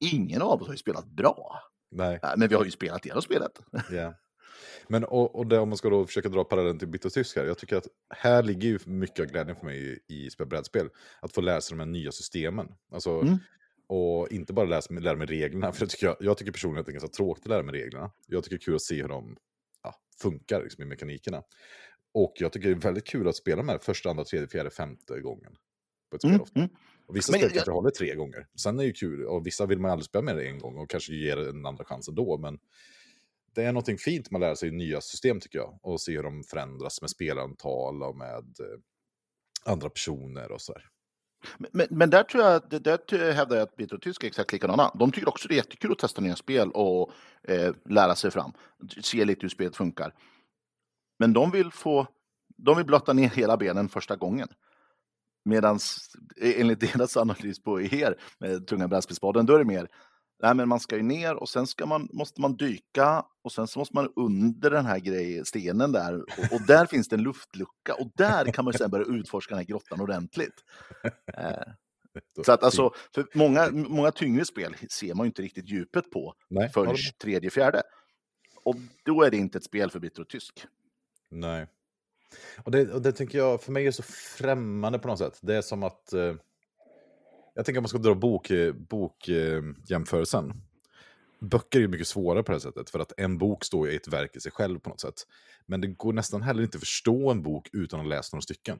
Ingen av oss har ju spelat bra. Nej, Eh, men vi har ju spelat hela spelet. ja. Men och, och det, om man ska då försöka dra parallellen till Bitter Tysk här. Jag tycker att här ligger ju mycket av glädjen för mig i, i spel- brädspel. Att få lära sig de här nya systemen. Alltså, Mm. Och inte bara lära, lära mig reglerna. *laughs* För jag tycker, jag, jag tycker personligen att det är ganska tråkigt att lära mig reglerna. Jag tycker det är kul att se hur de ja, funkar liksom, i mekanikerna. Och jag tycker det är väldigt kul att spela med första, andra, tredje, fjärde, femte gången. På ett spel Mm, ofta. mm. Och vissa Men spel jag- håller tre gånger. Sen är det ju kul, och vissa vill man aldrig spela med det en gång och kanske ger en andra chans ändå. Men det är någonting fint man lär sig nya system tycker jag. Och se hur de förändras med spelantal och med eh, andra personer och sådär. Men- Men, där tror jag, där hävdar jag att Bitter och Tysk är exakt likadana. De tycker också det är jättekul att testa nya spel och eh, lära sig fram. Se lite hur spelet funkar. Men de vill få, de vill blotta ner hela benen första gången. Medan enligt *laughs* deras analys på er med Tunga brädspelspodden, då är det mer, nej men man ska ju ner och sen ska man, måste man dyka och sen så måste man under den här grejen, stenen där och, och *laughs* där finns det en luftlucka och där kan man sen börja utforska den här grottan ordentligt. *laughs* Eh, så att alltså, för många, många tyngre spel ser man ju inte riktigt djupet på Nej, förrän tredje, fjärde. Och då är det inte ett spel för bitter och tysk. Nej. Och det, och det tänker jag, för mig är så främmande på något sätt. Det är som att... Eh, jag tänker att man ska dra bok, eh, bok eh, jämförelsen. Böcker är ju mycket svårare på det här sättet, för att en bok står i ett verk i sig själv på något sätt. Men det går nästan heller inte att förstå en bok utan att läsa några stycken.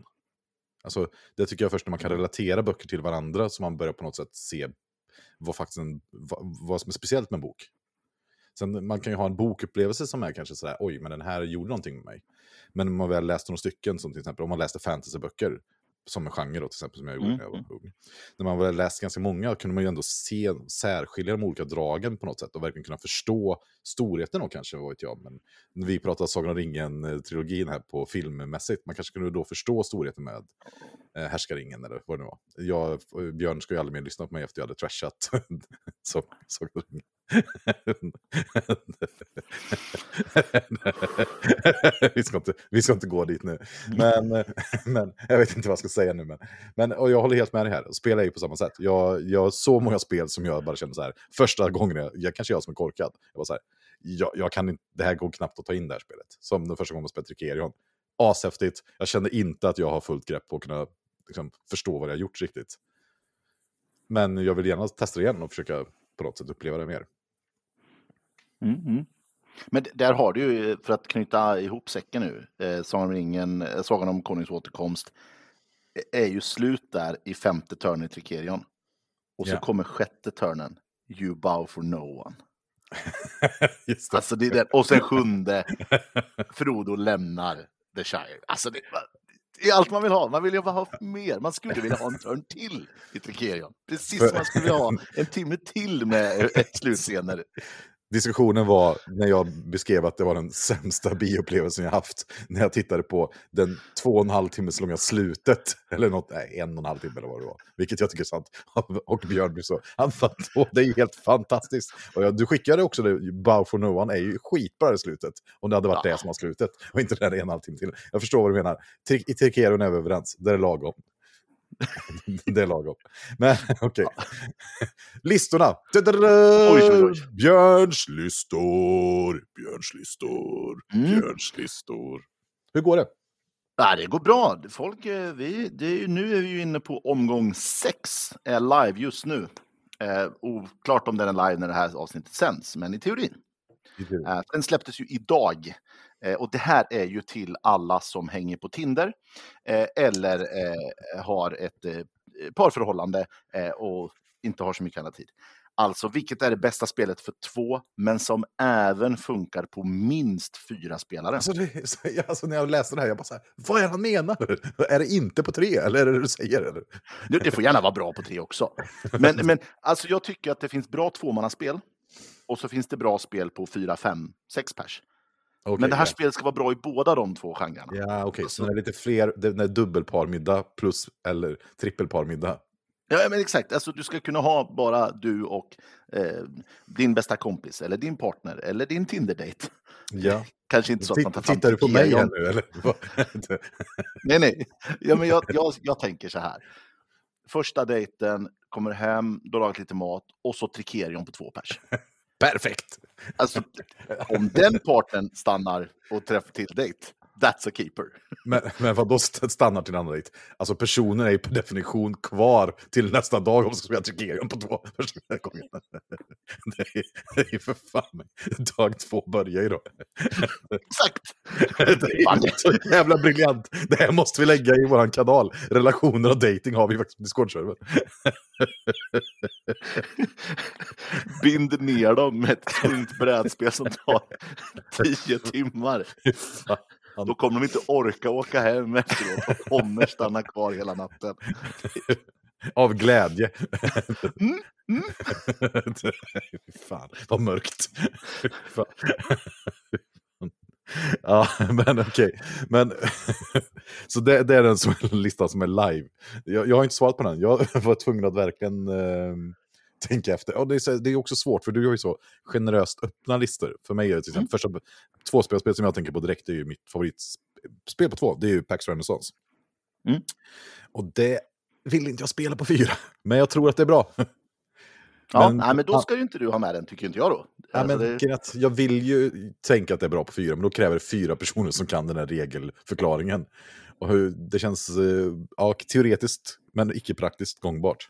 Alltså, det tycker jag först när man kan relatera böcker till varandra, så man börjar på något sätt se vad, faktiskt en, vad, vad som är speciellt med en bok. Sen man kan ju ha en bokupplevelse som är kanske sådär, oj, men den här gjorde någonting med mig. Men om man väl läste några stycken, som till exempel om man läste fantasyböcker, som en genre då, till exempel, som jag gjorde Mm, när jag var ung. När man väl läst ganska många kunde man ju ändå se, särskilja de olika dragen på något sätt och verkligen kunna förstå storheten och kanske, vad vet jag. Men när vi pratar Sagan om ringen-trilogin här på filmmässigt, man kanske kunde då förstå storheten med eh, Härskaringen eller vad det nu var. Jag, Björn ska ju aldrig mer lyssna på mig efter jag hade trashat *laughs* Sagan om ringen vi, ska inte, vi ska inte gå dit nu. Men, men jag vet inte vad jag ska säga nu. Men, men, och jag håller helt med dig här. Spel är ju på samma sätt. Jag, jag har så många spel som jag bara känner så här. Första gången, jag, jag kanske jag som är korkad. Jag var så här, jag, jag kan inte, det här går knappt att ta in det här spelet. Som den första gången jag spelade Trikerion. Ashäftigt. Jag kände inte att jag har fullt grepp på att kunna liksom, förstå vad jag har gjort riktigt. Men jag vill gärna testa det igen och försöka på något sätt uppleva det mer. Mm, mm. Men där har du ju, för att knyta ihop säcken nu, eh, Sagan om ringen, eh, Sagan om konungens återkomst, eh, är ju slut där i femte törnen i Trikerion. Och så Ja. kommer sjätte törnen, You bow for no one. *laughs* Just det. Alltså det är den, och sen sjunde, Frodo lämnar The Shire. Alltså det, det är allt man vill ha. Man vill ju bara ha mer. Man skulle vilja ha en törn till i Trikerion. Precis som man skulle vilja ha en timme till med *laughs* slutscener. Diskussionen var när jag beskrev att det var den sämsta bioupplevelsen jag haft. När jag tittade på den två och en halv timmes långa slutet. Eller något, nej, en och en halv timme eller vad det var. Vilket jag tycker är sant. *laughs* Och Björn blir så, han fattar, det är helt fantastiskt. Och jag, du skickade också det, Bow for no one är ju skitbra i slutet. Om det hade varit Ja. det som var slutet. Och inte den en och en halv timme till. Jag förstår vad du menar. I Trikerion är vi överens, det är lagom. *laughs* det är lagom. Men *laughs* okej. *laughs* Listorna. Oj, oj. Björns listor. Björns listor. Mm. Björns listor. Hur går det? Ja, det går bra. Folk, eh, vi, det är, ju- nu är vi ju inne på omgång sex, är live just nu. Eh, oklart om den är live när det här avsnittet sänds, men i teorin. Eh, den släpptes ju idag. Eh, och det här är ju till alla som hänger på Tinder eh, eller eh, har ett parförhållande och inte har så mycket annat tid. Alltså, vilket är det bästa spelet för två, men som även funkar på minst fyra spelare? Alltså, det, så, alltså, när jag läste det här, jag bara så här, vad är han menar? Är det inte på tre, eller är det det du säger? Eller? Det, det får gärna vara bra på tre också. Men, men alltså, jag tycker att det finns bra tvåmannaspel och så finns det bra spel på fyra, fem, sex pers. Okej, men det här ja. spelet ska vara bra i båda de två genrerna. Ja, okej. Så det är lite fler, är dubbelparmiddag plus eller trippelparmiddag. Ja, men exakt. Alltså, du ska kunna ha bara du och eh, din bästa kompis, eller din partner, eller din Tinder-date. Ja. *laughs* Kanske inte så att man tar fram Tittar du på mig här nu, eller? *laughs* *laughs* Nej, nej. Ja, men jag, jag, jag tänker så här. Första dejten, kommer hem, du har lagat lite mat och så Trikerion på två pers. Perfekt! Alltså, om den parten stannar och träffar till dejt, that's a keeper. *laughs* Men, men vad då stannar till annan dejt? Alltså personen är ju per definition kvar till nästa dag om de ska spela Trikerion på två *laughs* första gången. *laughs* Det är, det är ju för fan mig. Dag två börjar ju då. Exakt! Det är så jävla briljant. Det här måste vi lägga i våran kanal. Relationer och dating har vi faktiskt på Discord-servern. Bind ner dem med ett tungt brädspel som tar tio timmar. Då kommer de inte orka åka hem efteråt och kommer stanna kvar hela natten. Av glädje. Mm, mm. *laughs* Fan, vad mörkt. Fan. *laughs* Ja, men okej. Men, *laughs* så det, det är den som listan som är live. Jag, jag har inte svarat på den. Jag var tvungen att verkligen eh, tänka efter. Och det, är, så- det är också svårt, för du har ju så generöst öppna listor. För mig är det till exempel första tvåspelspel som jag tänker på direkt, är ju mitt favoritspel på två. Det är ju Pax Renaissance. Mm. Och det vill inte jag spela på fyra, *laughs* men jag tror att det är bra. Ja, Men- nej, men då ska ju inte du ha med den, tycker inte jag då. Ja, Alltså, men, det- Jag vill ju tänka att det är bra på fyra, men då kräver det fyra personer som kan den här regelförklaringen. Och hur, det känns eh, ja, teoretiskt, men icke praktiskt gångbart.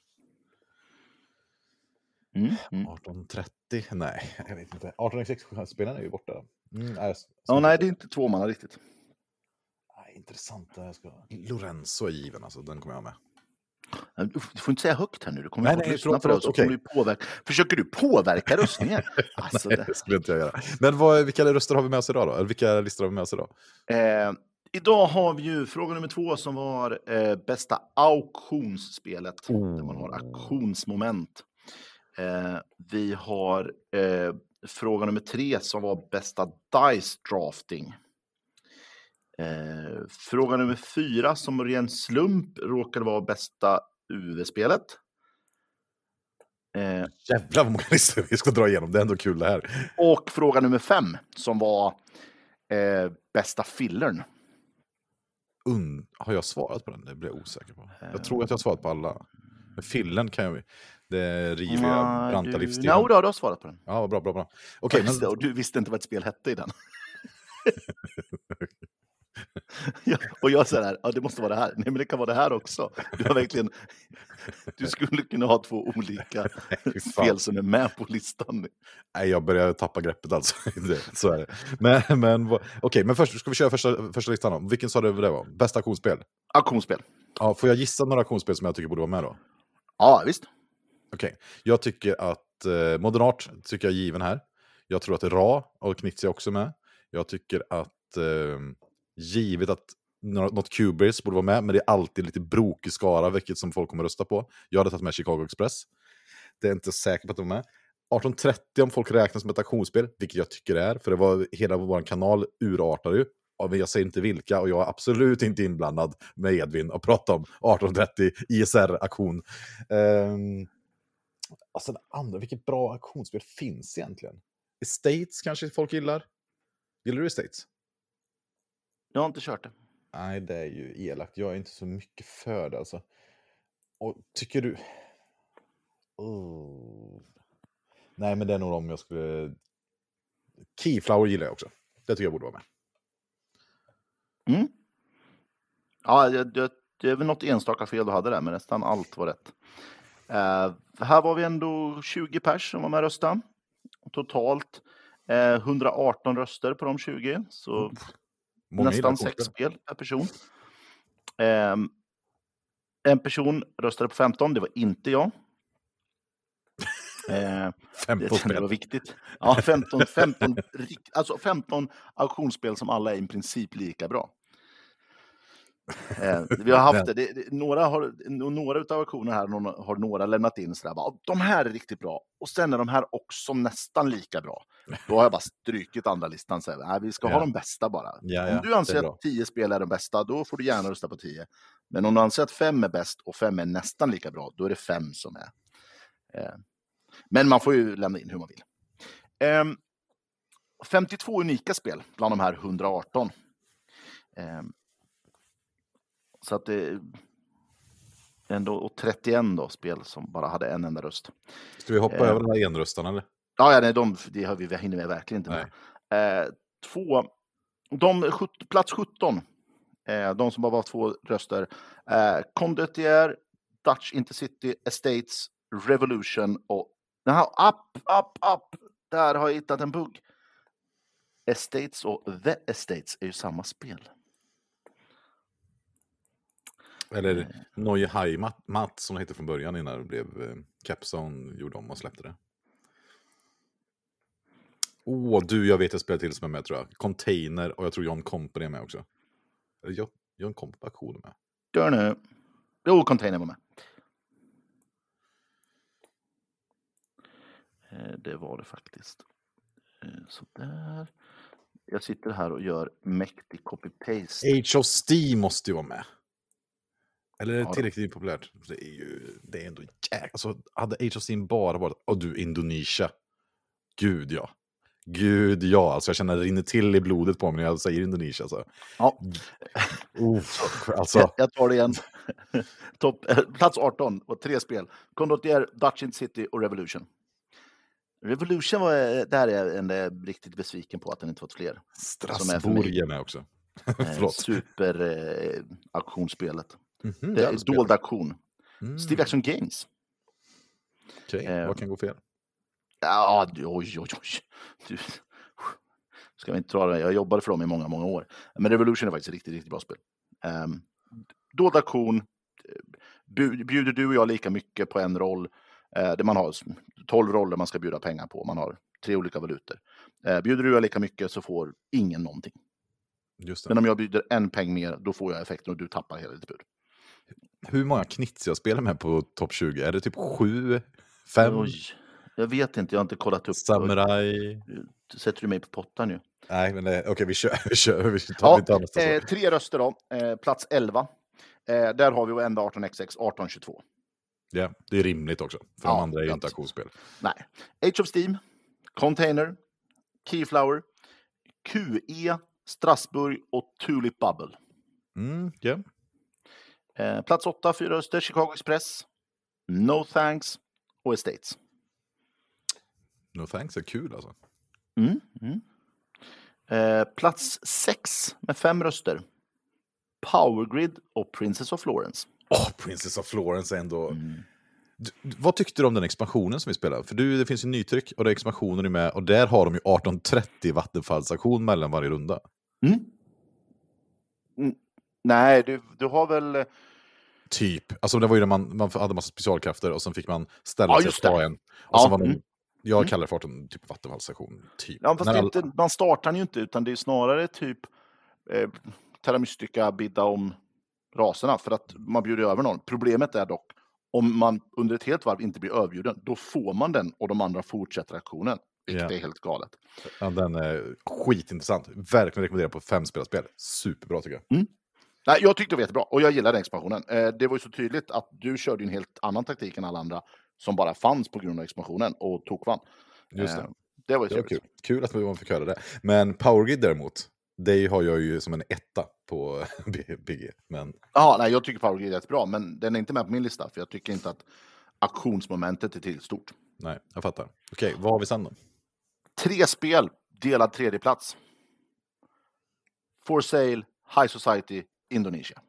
Mm, mm. 1830? Nej, jag vet inte. 1866-spelaren är ju borta. Mm, nej, Ja, nej, det är inte två manna riktigt. nej, intressant. Jag ska... Lorenzo är given, alltså. Den kommer jag med. Du får inte säga högt här nu, du kommer Nej, få nej, lyssna på det. du påverka. Försöker du påverka röstningen? *laughs* Alltså, Nej, det, skulle inte jag göra. Men vad, vilka röster har vi med oss idag då? Eller vilka listor har vi med oss idag? eh, Idag har vi ju fråga nummer två som var eh, bästa auktionsspelet. Där man har auktionsmoment. Eh, vi har eh, fråga nummer tre som var bästa dice drafting. Eh, fråga nummer fyra som ren slump råkade vara bästa UV-spelet. Eh, Jävlar vad många *laughs* listor vi ska dra igenom. Det är ändå kul det här. och fråga nummer fem som var eh, bästa fillern. Un... Har jag svarat på den? Det blir jag osäker på. Jag tror att jag har svarat på alla. Men fillen kan jag... Det riviga, Nej, branta du... livsstilen. No, du har svarat på den. Ja, bra, bra, bra. Det, men och du visste inte vad ett spel hette i den. *laughs* ja, och jag säger här, ja det måste vara det här. Nej men det kan vara det här också. Du har verkligen, du skulle kunna ha två olika *laughs* spel som är med på listan. Nej, jag börjar tappa greppet alltså. *laughs* Så är det. Men, men, okej, men först ska vi köra första, första listan då. Vilken sa du det var? Bästa auktionsspel? Auktionsspel. Ja, får jag gissa några auktionsspel som jag tycker borde vara med då? Ja, visst. Okej, jag tycker att eh, Modernart tycker jag är given här. Jag tror att Ra och Knizia också med. Jag tycker att eh, givet att något Cubase borde vara med, men det är alltid lite brokig skara vilket som folk kommer rösta på. Jag hade tagit med Chicago Express. Det är inte säkert att de är med. 1830 om folk räknas som ett auktionsspel, vilket jag tycker det är, för det var hela vår kanal urartade ju. Ja, men jag säger inte vilka och jag är absolut inte inblandad med Edvin och prata om 1830 ISR-aktion. Um, ehm, alltså det andra, vilket bra auktionsspel finns egentligen? Estates kanske folk gillar? Gillar du Estates? Jag har inte kört det. Nej, det är ju elakt. Jag är inte så mycket för det alltså. Och tycker du... Oh. Nej, men det är nog om jag skulle... Keyflower gillar jag också. Det tycker jag borde vara med. Mm. Ja, det, det, det är väl något enstaka fel du hade där, men nästan allt var rätt. Eh, här var vi ändå 20 pers som var med och röstade. Totalt eh, 118 röster på de 20, så Många gillar nästan sex spel per person. Ehm, en person röstade på 15, det var inte jag. *laughs* Eh, 15 det, det var spel. viktigt. Ja, 15, 15, rikt- alltså 15 auktionsspel som alla är i princip lika bra. Eh, vi har haft *laughs* det. det, några har, några utav auktionerna här har några lämnat in sådär, bara, de här är riktigt bra. Och sen är de här också nästan lika bra. Då har jag bara strykit andra listan. Så här, vi ska Ja. ha de bästa bara. Ja, ja, om du anser att 10 spel är de bästa, då får du gärna rösta på 10. Men om du anser att 5 är bäst och 5 är nästan lika bra, då är det 5 som är. Eh, men man får ju lämna in hur man vill. Ehm, 52 unika spel bland de här 118. Så att det ändå, och 31 då spel som bara hade en enda röst. Ska vi hoppa Eh. över den här enröstarna eller? Ja, ja nej, de, det har vi, vi hinner med verkligen inte med. Eh, två, de, plats 17, eh, de som bara var två röster. Eh, Condottier, Dutch Intercity, Estates, Revolution och... Jaha, upp, upp, upp! Där har jag hittat en bugg. Estates och The Estates är ju samma spel. Eller Neue Heimat som det hette från början innan det blev eh, Capzone gjorde om och släppte det. Åh, du, jag vet ett spel till som är med tror jag. Container och jag tror John Company är med också. Eller John, Company auktionen med. Dör nu. Jo, Container var med. Eh, Det var det faktiskt. Eh, Så där. Jag sitter här och gör mäktig copy-paste. Age of Steam måste ju vara med. Eller är det tillräckligt populärt? Det är ju det är ändå jäkla... Alltså, hade Age of Steam bara varit... Och du, Indonesia. Gud ja. Gud ja, alltså jag känner det rinner till i blodet på mig när jag säger Indonesia. Alltså. Ja, Uff, *laughs* alltså. jag, jag tar det igen. *laughs* Topp, eh, plats 18 och tre spel. Condottier, Dutch in City och Revolution. Revolution var, eh, där är jag ändå riktigt besviken på att den inte fått fler. Strasbourg är med också. *laughs* Eh, Förlåt. Super eh, auktionsspelet. Mhm, Det är dold auktion. Mm, Steve Action Games. okej. eh, Vad kan gå fel? Ja, oj, oj, oj. Du, ska vi inte dra det? Jag jobbade för dem i många, många år. Men Revolution är faktiskt ett riktigt, riktigt bra spel. Um, dold auktion. Bu- Bjuder du och jag lika mycket på en roll? Eh, där man har s- 12 roller man ska bjuda pengar på. Man har tre olika valutor. Eh, bjuder du och jag lika mycket så får ingen någonting. Men om jag bjuder en peng mer, då får jag effekten och du tappar hela ditt bud. Hur många knits jag spelar med på topp 20? Är det typ sju? Fem? Oj, jag vet inte, jag har inte kollat upp. Samurai? Sätter du mig på pottan nu? Nej, men det- okej, vi kör. *laughs* Vi, kör, vi tar, Ja, vi tar nästa eh, tre röster då. Eh, plats 11. Eh, där har vi Enda 18XX 1822. Ja, det är rimligt också. För Ja, de andra är ju inte auktionsspel. Nej. Age of Steam, Container, Keyflower, QE, Strasbourg och Tulip Bubble. Mm, ja. Eh, plats 8, fyra röster, Chicago Express, No Thanks och Estates. No thanks är kul alltså. Mm, mm. Eh, plats 6 med fem röster, Powergrid och Princess of Florence. Åh, Princess of Florence är ändå... Mm. Du, vad tyckte du om den expansionen som vi spelade? För du, det finns ju nytryck och det är expansioner med och där har de ju 1830 vattenfallsaktion mellan varje runda. Mm. Mm. Nej, du, du har väl... eh, Typ. Alltså det var ju när man, man hade massa specialkrafter och sen fick man ställa Ja, sig och just ta det. en. Och Ja, var de, mm. Jag Mm. kallar det för 18 typ vattenfallsaktion. Typ. Ja, fast alla- inte, man startar den ju inte, utan det är snarare typ eh, Terra Mystica bidda om raserna för att man bjuder över någon. Problemet är dock om man under ett helt varv inte blir överbjuden, då får man den och de andra fortsätter aktionen. Vilket Ja. är helt galet. Ja, den är skitintressant. Verkligen rekommenderar på fem spelarspel. Superbra tycker jag. Nej, jag tyckte det var jättebra och jag gillar den expansionen. Eh, det var ju så tydligt att du körde en helt annan taktik än alla andra som bara fanns på grund av expansionen och tokvann. Just det. Eh, det var ju Det var kul. Kul att man fick höra det. Men Powergrid däremot, det har jag ju som en etta på *laughs* BG. Men Ja, nej, jag tycker Power Grid är jättebra, men den är inte med på min lista för jag tycker inte att auktionsmomentet är tillräckligt stort. nej, jag fattar. Okej, vad har vi sen då? Tre spel, delad tredje plats. For Sale, High Society, Indonesia.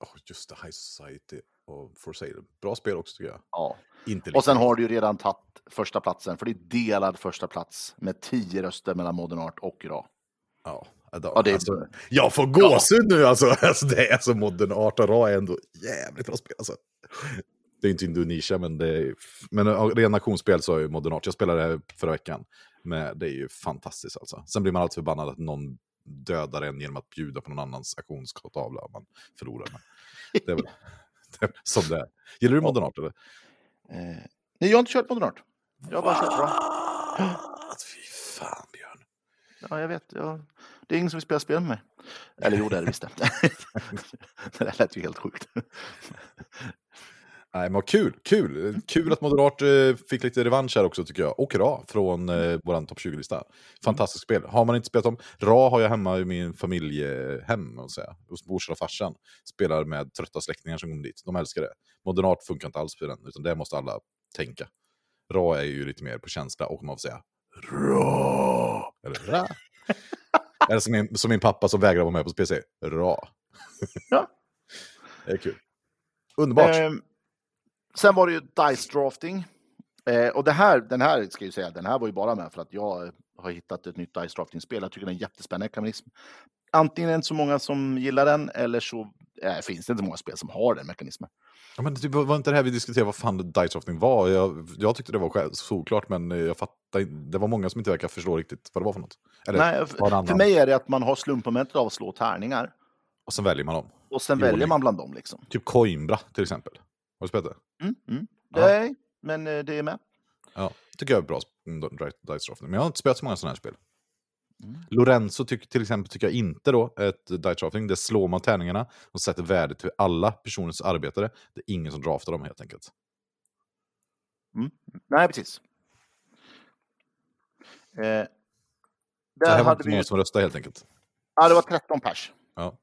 Oh, just det, High Society och For Sale. Bra spel också tycker jag. Ja. Inte Och sen har du ju redan tagit första platsen, för det är delad första plats med tio röster mellan Modern Art och Ra. Ja, då, Ja, det är- alltså, jag får gåshud nu alltså. *laughs* alltså. Det är så modern art och Ra är ändå jävligt bra spel. Alltså. Det är inte Indonesia, men det är... Men ja, ren auktionsspel så är ju modern art. Jag spelade det förra veckan. Men det är ju fantastiskt alltså. Sen blir man alltid förbannad att någon dödar en genom att bjuda på någon annans auktionstavla om man förlorar. Men det är väl *laughs* *laughs* det är som det är. Gillar du modern art eller? Eh, nej, jag har inte kört Modern Art. Jag har bara kört Ra. Ah, *gasps* Fy fan Björn. Ja, jag vet. Jag... Det är ingen som vill spela spel med mig. Eller jo, det är det visst det *laughs* där lät ju helt sjukt. Nej, men kul, kul. Kul att Moderat eh, fick lite revansch här också tycker jag. Och Ra från eh, vår topp 20-lista. Fantastiskt spel. Har man inte spelat om, Ra har jag hemma i min familjehem, och säga, hos morsan och farsan. Spelar med trötta släktingar som kommer dit. De älskar det. Moderat funkar inte alls för den, utan det måste alla tänka. Ra är ju lite mer på känsla och man får säga Ra. Eller Ra. *laughs* Eller som min, som min pappa som vägrar vara med på PC. Ra. Ja. *laughs* Det är kul. Underbart. Ehm, sen var det ju Dice Drafting. Eh, och det här, den här ska jag säga, den här var ju bara med för att jag har hittat ett nytt Dice Drafting-spel. Jag tycker det är jättespännande mekanism. Antingen är det inte så många som gillar den, eller så eh, finns det inte så många spel som har den mekanismen. Ja, men det var inte det här vi diskuterade vad fan dice drafting var. Jag, jag tyckte det var solklart, men jag fattar inte. Det var många som inte verkar förstå riktigt vad det var för något. Eller, Nej, för mig är det att man har slumpmomentet av att slå tärningar Och sen väljer man dem. och sen väljer man bland dem. Liksom. Typ Coimbra till exempel. Har du spelat det? Mm, mm. Nej, men eh, det är med. Ja, tycker jag är bra mm, di- dice drafting. Men jag har inte spelat så många sådana här spel. Mm. Lorenzo tyck, till exempel tycker jag inte då ett dice drafting. Det slår man tärningarna och sätter värde till alla personens arbetare. Det är ingen som draftar dem helt enkelt. Nej, precis. Eh, Det här där var hade inte vi många som röstade helt enkelt. ja, det var 13 pers. Ja.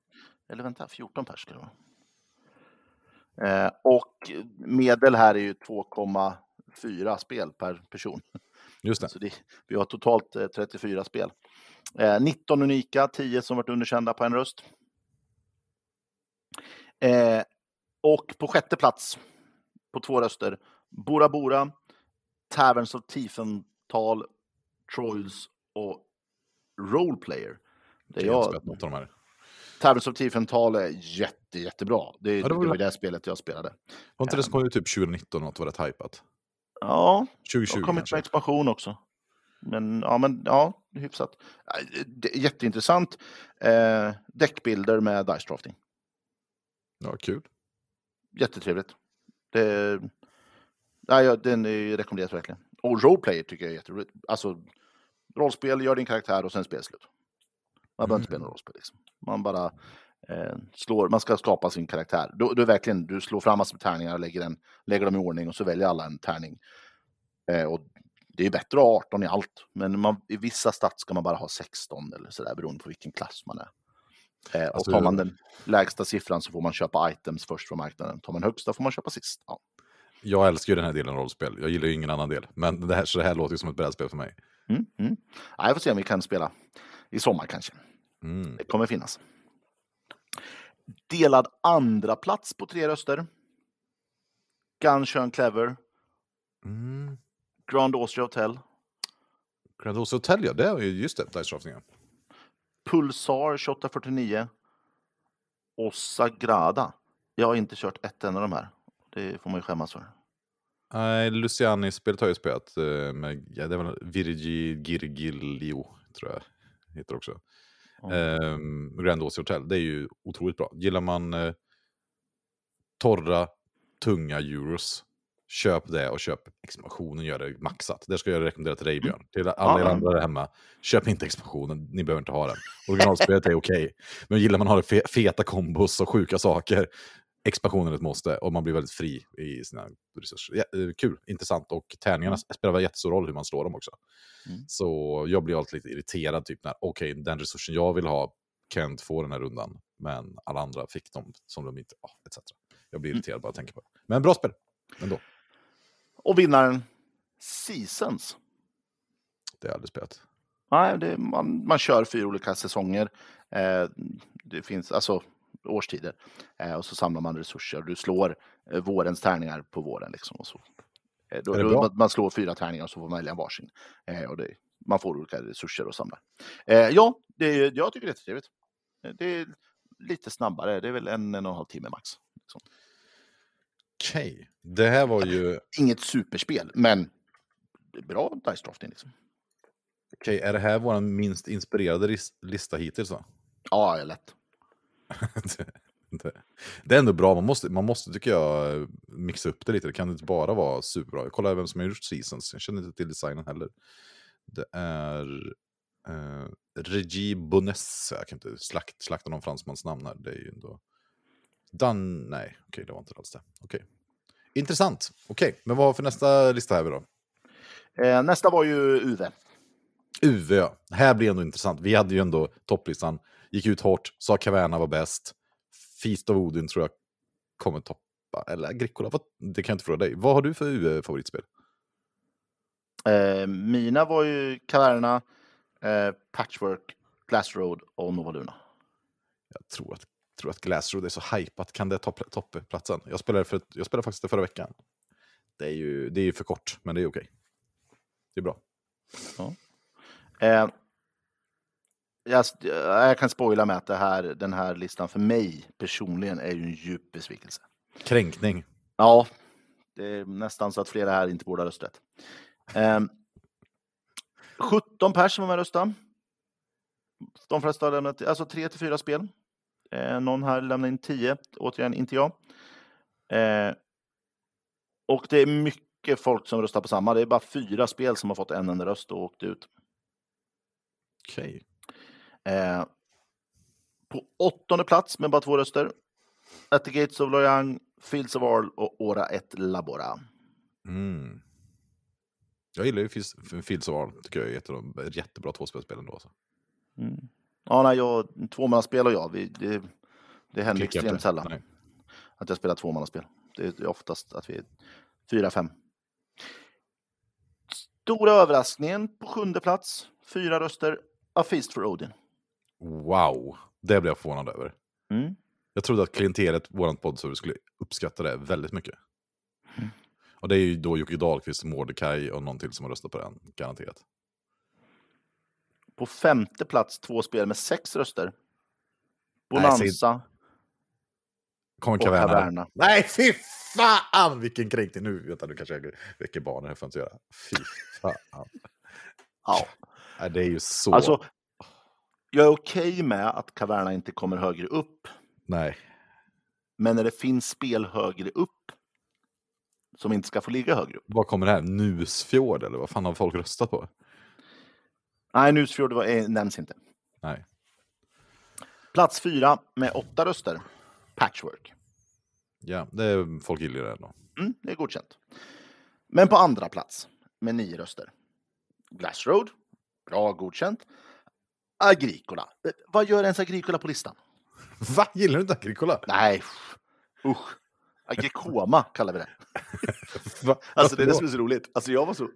Eller vänta, 14 pers ska det vara. Eh, och medel här är ju 2,4 spel per person. Just det. Så det, vi har totalt eh, 34 spel. Eh, 19 unika, 10 som varit underkända på en röst. Eh, och på sjätte plats, på två röster, Bora Bora, Taverns of Tiefenthal, Troils och Roleplayer. Det är Jag något av de här. Taverns of Tiefenthal är jätte, jättebra. Det, Ja, det det var var bra. det spelet jag spelade. Var inte det som kom ut typ 2019 något var rätt hypat? Ja, 2020 och kommit kanske? med expansion också. Men ja, men, ja hyfsat. Äh, det Jätteintressant. Eh, däckbilder med dice drafting. Ja, kul. Jättetrevligt. Det, ja, ja, den är rekommenderas verkligen. Och roleplay tycker jag är jätteroligt. Alltså, rollspel, gör din karaktär och sen spelslut. Man behöver inte spela Mm. något rollspel. Liksom. Man bara eh, slår, man ska skapa sin karaktär. Du, du, verkligen, du slår fram massor med tärningar och lägger, den, lägger dem i ordning och så väljer alla en tärning. Eh, och det är bättre att ha 18 i allt, men man, i vissa stats ska man bara ha 16 eller sådär beroende på vilken klass man är. Eh, och Alltså, tar man den lägsta siffran så får man köpa items först från marknaden. Tar man högsta får man köpa sist. Ja. Jag älskar ju den här delen rollspel. Jag gillar ju ingen annan del. Men det här, så det här låter ju som ett brädspel för mig. Mm, mm. Ja, jag får se om vi kan spela i sommar kanske. Mm. Det kommer finnas. Delad andra plats på tre röster. Gunshön Clever, Mm. Grand Austria Hotel, Grand House Hotel, ja. Det är ju just det, dice draftingen. Pulsar 2849 och Sagrada. Jag har inte kört ett enda av de här. Det får man ju skämmas för. Nej, Luciani-spelet har jag spelat eh, med, ja, det var Virgi Girgilio, tror jag heter också. Ehm, Grand Austria Hotel, det är ju otroligt bra. Gillar man eh, torra, tunga euros, köp det och köp expansionen, gör det maxat. Det ska jag rekommendera till dig Björn. Till alla er andra där hemma, köp inte expansionen, ni behöver inte ha den. Originalspelet är okej, men gillar man att ha feta kombos och sjuka saker, expansionen ett måste och man blir väldigt fri i sina resurser. Ja, eh, kul, intressant och tärningarna spelar väl jättestor roll hur man slår dem också. Mm. Så jag blir alltid lite irriterad, typ när okej, den resursen jag vill ha kan jag inte få den här rundan, men alla andra fick dem som de inte, oh, etc. Jag blir Mm. irriterad bara att tänka på det. Men bra spel, ändå. Och vinnaren Seasons. Det har jag aldrig spelat. Nej, det, man, man kör fyra olika säsonger. Eh, det finns alltså årstider. Eh, och så samlar man resurser. Du slår eh, vårens tärningar på våren. Liksom, och så. Eh, då, då, man, slår fyra tärningar och så får man välja varsin. Eh, och det, man får olika resurser och samlar. Eh, ja, det, jag tycker det är jättetrevligt. Eh, Det är lite snabbare. Det är väl en, en och en halv timme max. Liksom. Okej, det här var ju... Inget superspel, men bra dice drafting. Liksom. Okej, är det här vår minst inspirerade lista hittills då? Ja, lätt. *laughs* det, det, det är ändå bra, man måste, man måste tycker jag mixa upp det lite. Det kan inte bara vara superbra. Jag kollar vem som har gjort Seasons, jag känner inte till designen heller. Det är eh, Regi Bonesse, jag kan inte slakt, slakta någon fransmans namn här. Det är ju ändå... Dan... Nej, okej, det var inte alls det. Okej. Intressant. Okej, men vad har för nästa lista här vi då? Eh, nästa var ju Uwe. UV, ja. Här blir ändå intressant. Vi hade ju ändå topplistan. Gick ut hårt, sa Caverna var bäst. Feast of Odin tror jag kommer toppa. Eller Agricola, vad, det kan jag inte fråga dig. Vad har du för UV-favoritspel? Eh, mina var ju Caverna, eh, Patchwork, Glass Road och Nova Luna. Jag tror att, tror att Glassroad är så hypat. Kan det ta pl- toppplatsen? Jag spelade, för, jag spelade faktiskt det förra veckan. Det är ju det är ju för kort, men det är okej. Det är bra. Eh, jag, jag kan spoila med att det här, den här listan för mig personligen är ju en djup besvikelse. Kränkning. Ja, det är nästan så att flera här inte borde ha röstat. Eh, 17 pers som var med och röstade. De flesta har lämnat alltså 3 till 4 spel. Eh, någon här lämnade in 10, återigen inte jag. Eh, och det är mycket folk som röstar på samma. Det är bara fyra spel som har fått en enda röst och åkt ut. Okej. Eh, på åttonde plats med bara två röster. At the Gates of Loyang, Fields of Arl och Ora 1 Labora. Mm. Jag gillar ju Fields- of Arl. Tycker jag är jättebra, jättebra tvåspelsspel ändå. Alltså. Mm. Ja, nej, jag, tvåmannaspel och jag, vi, det, det händer Klickar extremt sällan Nej. att jag spelar tvåmannaspel. Det är oftast att vi är fyra, fem. Stora överraskningen på sjunde plats, fyra röster, A Feast for Odin. Wow, det blev jag förvånad över. Mm. Jag trodde att klientelet, våran poddservice, skulle uppskatta det väldigt mycket. Mm. Och det är ju då Jocke Dahlqvist, Mordecai och någon till som har röstat på den, garanterat. På femte plats, två spel med sex röster. Nej, Bonanza Kommer och Caverna. Caverna. Nej, fy fan! Vilken kränkning. Nu, vänta, nu kanske jag väcker barnen här, får jag inte göra. Fy fan. Ja. Nej, det är ju så... Alltså, jag är okej med att Caverna inte kommer högre upp, Nej. men när det finns spel högre upp som inte ska få ligga högre upp. Vad kommer det här? Nusfjord eller vad fan har folk röstat på? Nej, Nusfjord var- eh, nämns inte. Nej. Plats fyra med åtta röster. Patchwork. Ja, det är, folk gillar det ändå. Mm, det är godkänt. Men på andra plats med nio röster. Glass Road. Bra, godkänt. Agricola. Eh, Vad gör ens Agricola på listan? Va? Gillar du inte Agricola? Nej, usch. Agricoma kallar vi det. *laughs* Va? Alltså det är det som är så roligt. Alltså jag var så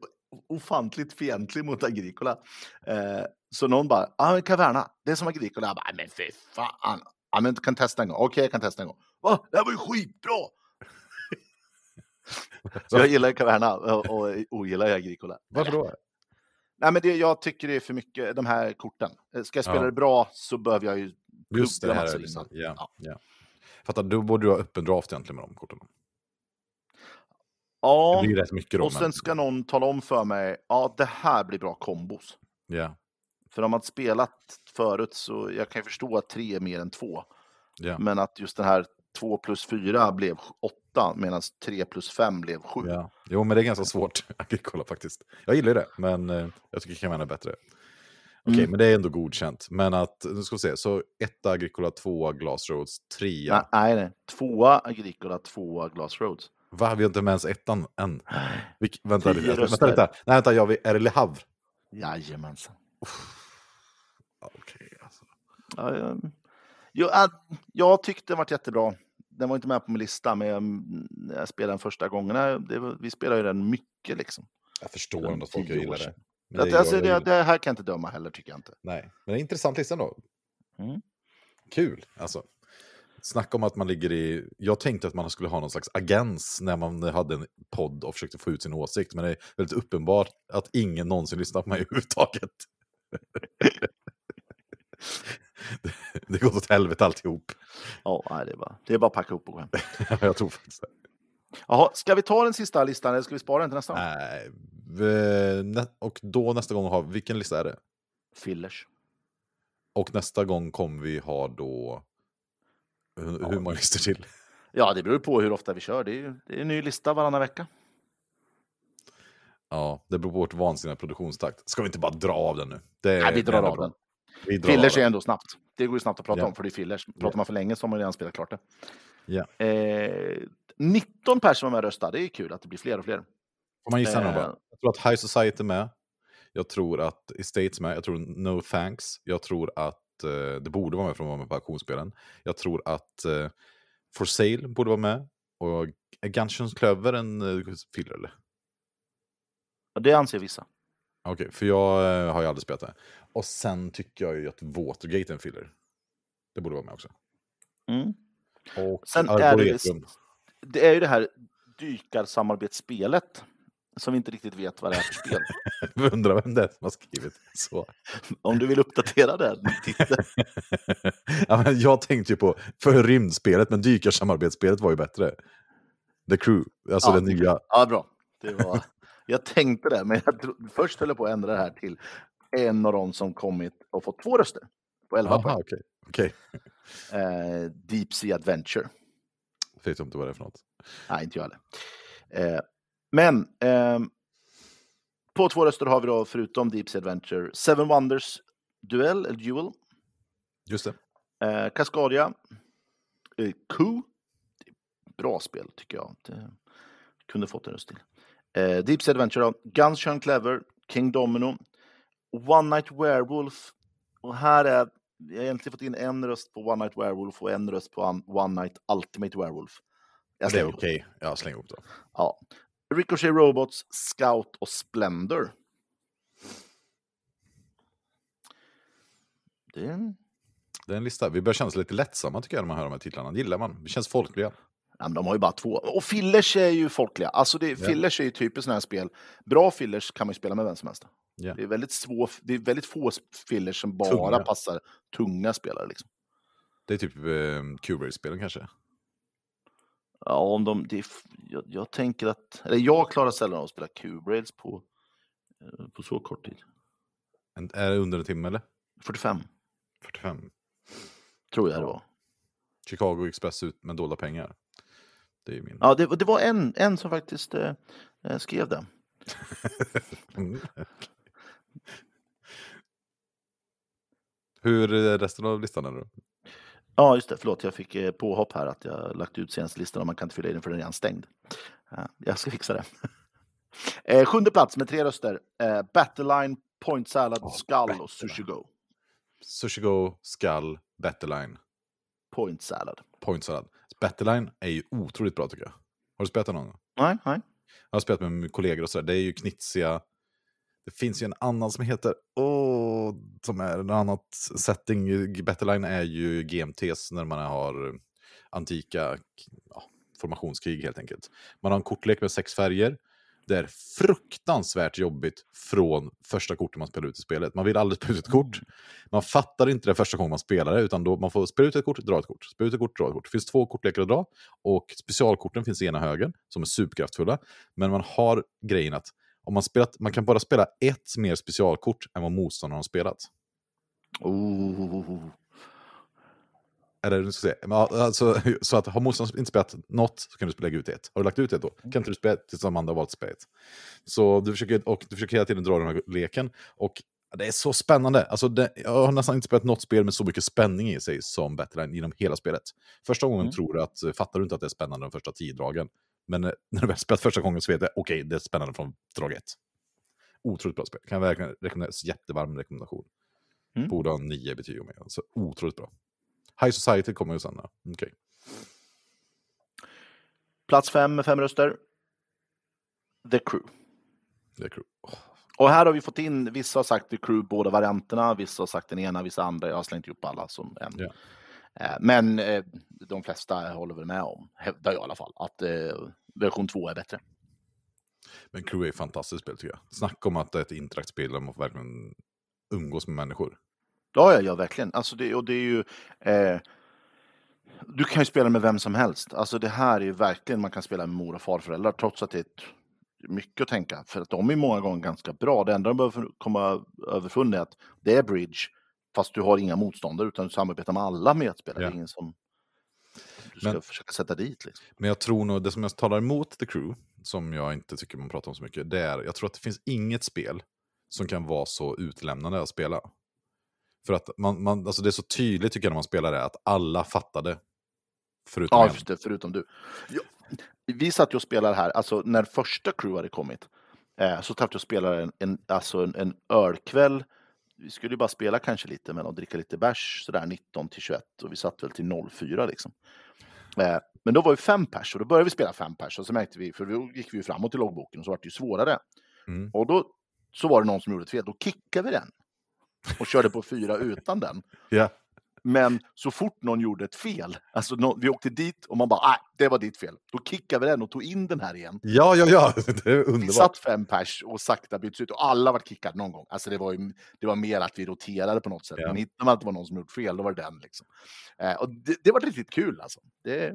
ofantligt fientlig mot Agricola. Eh, så någon bara, ja men Caverna, det är som Agricola. Jag bara, men fy fan. Ja men kan testa en gång. Okej, jag kan testa en gång. Va? Det här var ju skitbra! *laughs* Så jag gillar Caverna och ogillar Agricola. Varför då? Nej men det, jag tycker det är för mycket, de här korten. Eh, Ska jag spela Ja. det bra så behöver jag ju Just det, det här liksom, innan. ja, ja. Fattar, då borde du ha öppen draft egentligen med de korten. Det Ja, blir rätt mycket då. och sen men- ska någon tala om för mig, ja det här blir bra kombos. Ja, För om man spelat förut så jag kan ju förstå att tre är mer än två. Men att just den här två plus fyra blev åtta medan tre plus fem blev sju. ja. Jo, men det är ganska svårt *laughs* Agricola faktiskt. Jag gillar det, men eh, jag tycker Caverna är bättre. Okej, Mm. men det är ändå godkänt. Men att, nu ska vi se, så etta Agricola, tvåa Glass Roads, trea. Nej, nej, tvåa Agricola, tvåa Glass Roads. Va, vi har inte med ens ettan än. Vilk, vänta, Tio vänta, vänta, vänta. Nej, vänta, jag, är det Le Havre? Jajamensan. Ja, Okej, alltså. Ja, jag, jag, äh, jag tyckte den var jättebra. Den var inte med på min lista, men jag, jag spelade den första gångerna, det vi spelade ju den mycket liksom. Jag förstår För ändå att folk gillar det. Men Att, alltså, det, det här kan jag inte döma heller, tycker jag inte. Nej, men det är en intressant lista ändå. Mm. Kul, alltså. Snacka om att man ligger i... Jag tänkte att man skulle ha någon slags agens när man hade en podd och försökte få ut sin åsikt, men det är väldigt uppenbart att ingen någonsin lyssnar på mig *laughs* överhuvudtaget. *laughs* det, *laughs* det går åt helvete alltihop. Ja, nej, det, är bara, det är bara att packa ihop och gå hem. *laughs* jag tror faktiskt det. Jaha, ska vi ta den sista listan eller ska vi spara den till nästa gång? Nej, vi- nä- och då nästa gång har vilken lista är det? Fillers. Och nästa gång kommer vi ha då... Hur, hur många listor till? Ja, det beror på hur ofta vi kör. Det är, ju- det är en ny lista varannan vecka. Ja, det beror på vårt vansinniga produktionstakt. Ska vi inte bara dra av den nu? Det, Nej, vi drar av den. Fillers är ändå snabbt. Det går ju snabbt att prata Ja. om, för det är fillers. Pratar Ja. man för länge så har man redan spelat klart det. Ja. Eh, 19 personer med och röstar. Det är kul att det blir fler och fler. Får man gissa Eh. bara? Jag tror att High Society är med. Jag tror att Estates är med. Jag tror No Thanks. Jag tror att eh, det borde vara med för att vara med på auktionsspelen. Jag tror att eh, For Sale borde vara med. Och är Gungeons Clover en uh, filler eller? Och det anser vissa. Okej, för jag eh, har ju aldrig spelat det. Och sen tycker jag ju att Watergate är en filler. Det borde vara med också. Mm. Och Sen är det, ju- det är ju det här dykarsamarbetsspelet som vi inte riktigt vet vad det är för spel. *laughs* Jag undrar vem det är som har skrivit så. *laughs* Om du vill uppdatera den titeln. *laughs* ja, men jag tänkte ju på, för rymdspelet, men dykarsamarbetsspelet var ju bättre. The Crew, alltså Ja, den nya. Ja, bra. Det var... Jag tänkte det, men jag tro... först höll jag på att ändra det här till en av dem som kommit och fått två röster på 11 Jaha, poäng. okej. okej. *laughs* Eh, Deep Sea Adventure. Vet inte vad det är för något. Nej, inte jag heller. Eh, men ehm, på två röster har vi då, förutom Deep Sea Adventure, Seven Wonders Duel, eller Duel, Just det. eh, Cascadia, eh, Coup. Bra spel, tycker jag. Det kunde fått en röst till. Eh, Deep Sea Adventure, då, Guns Shun Clever, King Domino, One Night Werewolf. Och här är, jag har egentligen fått in en röst på One Night Werewolf och en röst på One Night Ultimate Werewolf. Jag Det är slänger okej. Ja, släng ihop då. Ja. Ricochet Robots, Scout och Splendor. Det är en... Det är en lista. Vi börjar känna oss lite lättsamma tycker jag när man hör de här titlarna. Det gillar man. Det känns folkliga. Ja, men de har ju bara två. Och fillers är ju folkliga. Alltså det, fillers är ju typiskt sådana här spel. Bra fillers kan man ju spela med vem som helst. Ja. Det, är väldigt svå, det är väldigt få fillers som bara Tunga. passar tunga spelare. Liksom. Det är typ eh, Cubase-spelen kanske. Ja, om de, det är, jag, jag tänker att... Eller jag klarar sällan av att spela Q-Braids på, eh, på så kort tid. En, är det under en timme eller? 45, 45. tror jag det var. Chicago Express ut med dolda pengar. Det är min. Ja, det, det var en, en som faktiskt eh, eh, skrev det. *laughs* Mm. Hur är resten av listan? Eller? Ja, just det. Förlåt, jag fick eh, påhopp här att jag lagt ut senaste listan och man kan inte fylla i den för den är redan stängd. Ja, jag ska fixa det. *laughs* Eh, sjunde plats med tre röster. Eh, Battleline, Point Salad, Åh, Skull och. Sushi Go. Sushi Go, Skull, Battleline, Point Salad. Point Salad. Battleline är ju otroligt bra tycker jag. Har du spelat den någon gång? Nej, nej. Jag har spelat med mina kollegor och sådär. Det är ju knitsiga. Det finns ju en annan som heter, åh, som är en annat setting. Battleline är ju GMTs när man har antika ja, formationskrig helt enkelt. Man har en kortlek med sex färger. Det är fruktansvärt jobbigt från första kortet man spelar ut i spelet. Man vill aldrig spela ut ett kort. Man fattar inte det första gången man spelar det, utan då man får spela ut ett kort, dra ett kort, spela ut ett kort, dra ett kort. Det finns två kortlekar att dra och specialkorten finns i ena högen som är superkraftfulla. Men man har grejen att om man, spelat, man kan bara spela ett mer specialkort än vad motståndaren har spelat. Oh. Eller ska säga, alltså, så att har motståndaren inte spelat något så kan du lägga ut ett. Har du lagt ut ett då kan inte du spela tills de andra har valt spela ett. Så du försöker, och du försöker hela tiden dra den här leken. Och det är så spännande. Alltså det, jag har nästan inte spelat något spel med så mycket spänning i sig som Battleline genom hela spelet. Första gången Mm. tror du att, fattar du inte att det är spännande de första tio dragen. Men eh, *laughs* när du väl spelat första gången så vet du, okej, det är spännande från drag ett. Otroligt bra spel. Kan jag verkligen rekommendera. Jättevarm rekommendation. Mm. Borde ha nio betyg om mig. Alltså, otroligt bra. High Society kommer ju sen. Ja. Okej. Plats fem med fem röster. The Crew. Är kul. Åh, Och här har vi fått in, vissa har sagt The Crew båda varianterna, vissa har sagt den ena, vissa andra. Jag har slängt ihop alla som en. Eh, Men eh, de flesta håller väl med om, hävdar jag i alla fall, att eh, version 2 är bättre. Men Crew är ett fantastiskt spel tycker jag. Snacka om att det är ett interaktivt där man verkligen umgås med människor. Ja, ja, ja verkligen. Alltså det, och det är ju... Eh, du kan ju spela med vem som helst. Alltså det här är ju verkligen, man kan spela med mor och farföräldrar trots att det är ett, mycket att tänka. För att de är många gånger ganska bra. Det enda de behöver komma överfund är att det är bridge, fast du har inga motståndare utan du samarbetar med alla medspelare. Ja. Det är ingen som du ska Men- försöka sätta dit. Liksom. Men jag tror nog, det som jag talar emot The Crew, som jag inte tycker man pratar om så mycket, det är, jag tror att det finns inget spel som kan vara så utlämnande att spela. För att man, man, alltså det är så tydligt tycker jag när man spelar det, att alla fattade. Förutom Ja, just det, förutom du. Ja, vi satt ju och spelade här, alltså när första crew hade kommit, eh, så satt vi och spelade en, en, alltså en, en ölkväll. Vi skulle ju bara spela kanske lite, men och dricka lite bärs sådär 19 till 21 och vi satt väl till 04 liksom. Eh, men då var vi fem pers och då började vi spela fem pers och så märkte vi, för då gick vi ju framåt i logboken och så var det ju svårare. Mm. Och då så var det någon som gjorde ett fel, då kickade vi den och körde på fyra utan den. Ja. Men så fort någon gjorde ett fel, alltså nå- vi åkte dit och man bara, nej, det var ditt fel. Då kickade vi den och tog in den här igen. ja, ja, ja, *laughs* det är Vi underbart. satt fem pers och sakta byttes ut och alla var kickade någon gång. Alltså det var, ju, det var mer att vi roterade på något sätt. Ja. Men hittar man att det var någon som gjort fel, då var det den. Liksom. Eh, och det, det var riktigt kul alltså. Det,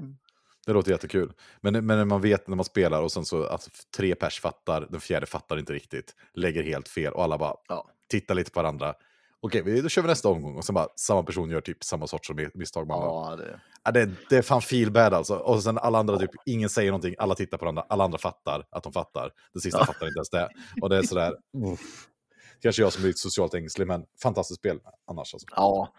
Det låter jättekul. Men, men när man vet när man spelar och sen så att tre pers fattar, den fjärde fattar inte riktigt, lägger helt fel och alla bara ja. tittar lite på varandra. Okej, vi- då kör vi nästa omgång och sen bara samma person gör typ samma sorts misstag. Man Ja, det, Ja, det, det är fan feel bad alltså. Och sen alla andra, typ, ingen säger någonting, alla tittar på varandra, alla andra fattar att de fattar. Den sista Ja. fattar inte ens det. Och det är sådär, *laughs* uff. Kanske jag som är lite socialt ängslig, men fantastiskt spel annars. Alltså. ja.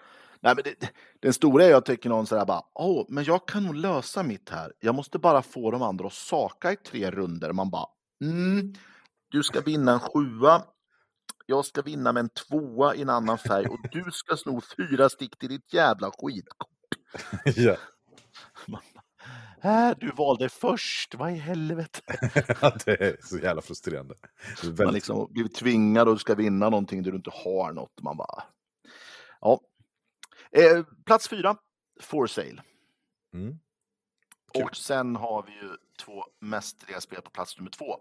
Nej, men det, den stora är jag tycker någon sådär bara, åh, men jag kan nog lösa mitt här. Jag måste bara få de andra att saka i tre runder. Man bara, mm, du ska vinna en sjua. Jag ska vinna med en tvåa i en annan färg och du ska sno fyra stick till ditt jävla skitkort. *laughs* ja. Äh, du valde först, vad i helvete? *laughs* det är så jävla frustrerande. Är Man väldigt- liksom blir tvingad och ska vinna någonting där du inte har något. Man bara... Ja. Eh, plats fyra, For Sale. Mm. Och sen har vi ju två mästerliga spel på plats nummer två.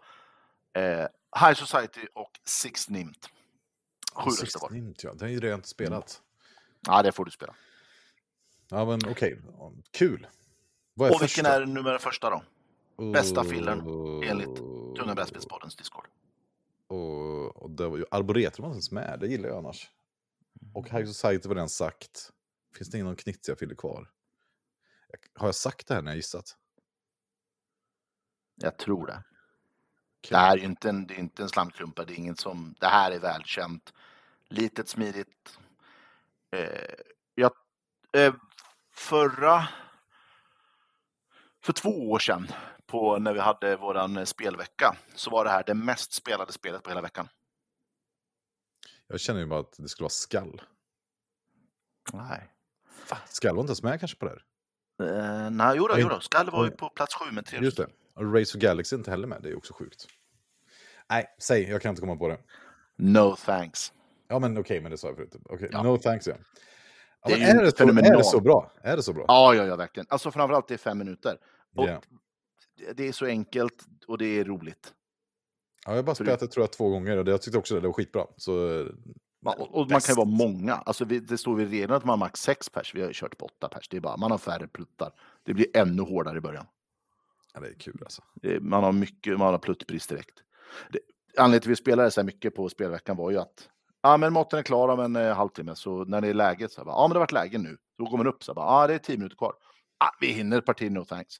Eh, High Society och Six Nimt. Sju röster var. Nimt, ja. Det har ju redan inte spelat. Ja, det får du spela. Ja, men okej. Kul. Vad är Och vilken första? är nummer första då? bästa fillern, enligt. Tunga brädspelspoddens Discord? Och, och det var ju Arboretum var inte med, det gillar jag annars. Och High Society var den sagt. Finns det ingen knitsiga filler kvar? Har jag sagt det här när jag gissat? Jag tror det. Det här är inte en, det är inte en slamkrumpa, det är inget som, det här är välkänt. Litet, smidigt. Eh, jag, eh, förra, för två år sedan, på när vi hade våran spelvecka, så var det här det mest spelade spelet på hela veckan. Jag känner ju bara att det skulle vara skall. Nej. Skall var inte ens med kanske på det här? Eh, nej, jo då, jo då. Skall var ju på plats sju med tre Just det. Race for Galaxy är inte heller med, det är också sjukt. Nej, säg, jag kan inte komma på det. No thanks. Ja, men okej, men det sa jag förut. Okej, Ja. No thanks, ja. Det är är, det så, är det så bra? Är det så bra? Ja, ja, ja, verkligen. Alltså framförallt det är fem minuter. Och Ja. Det är så enkelt och det är roligt. Ja, jag har bara spelat det tror jag två gånger och jag tyckte också det, det var skitbra. Så, Ja, Och, och man kan ju vara många. Alltså vi, det står vid regeln att man har max sex pers. Vi har kört på åtta pers. Det är bara, man har färre pluttar. Det blir ännu hårdare i början. Ja, det är kul alltså. Man har mycket, man har pluttbrist direkt. Det, anledningen till att vi spelade så här mycket på spelveckan var ju att ja, men måtten är klar om en eh, halvtimme. Så när det är läget så här, bara, ja, men det har varit läge nu. Då går man upp så bara, ja, det är tio minuter kvar. Ah, vi hinner ett parti, no thanks.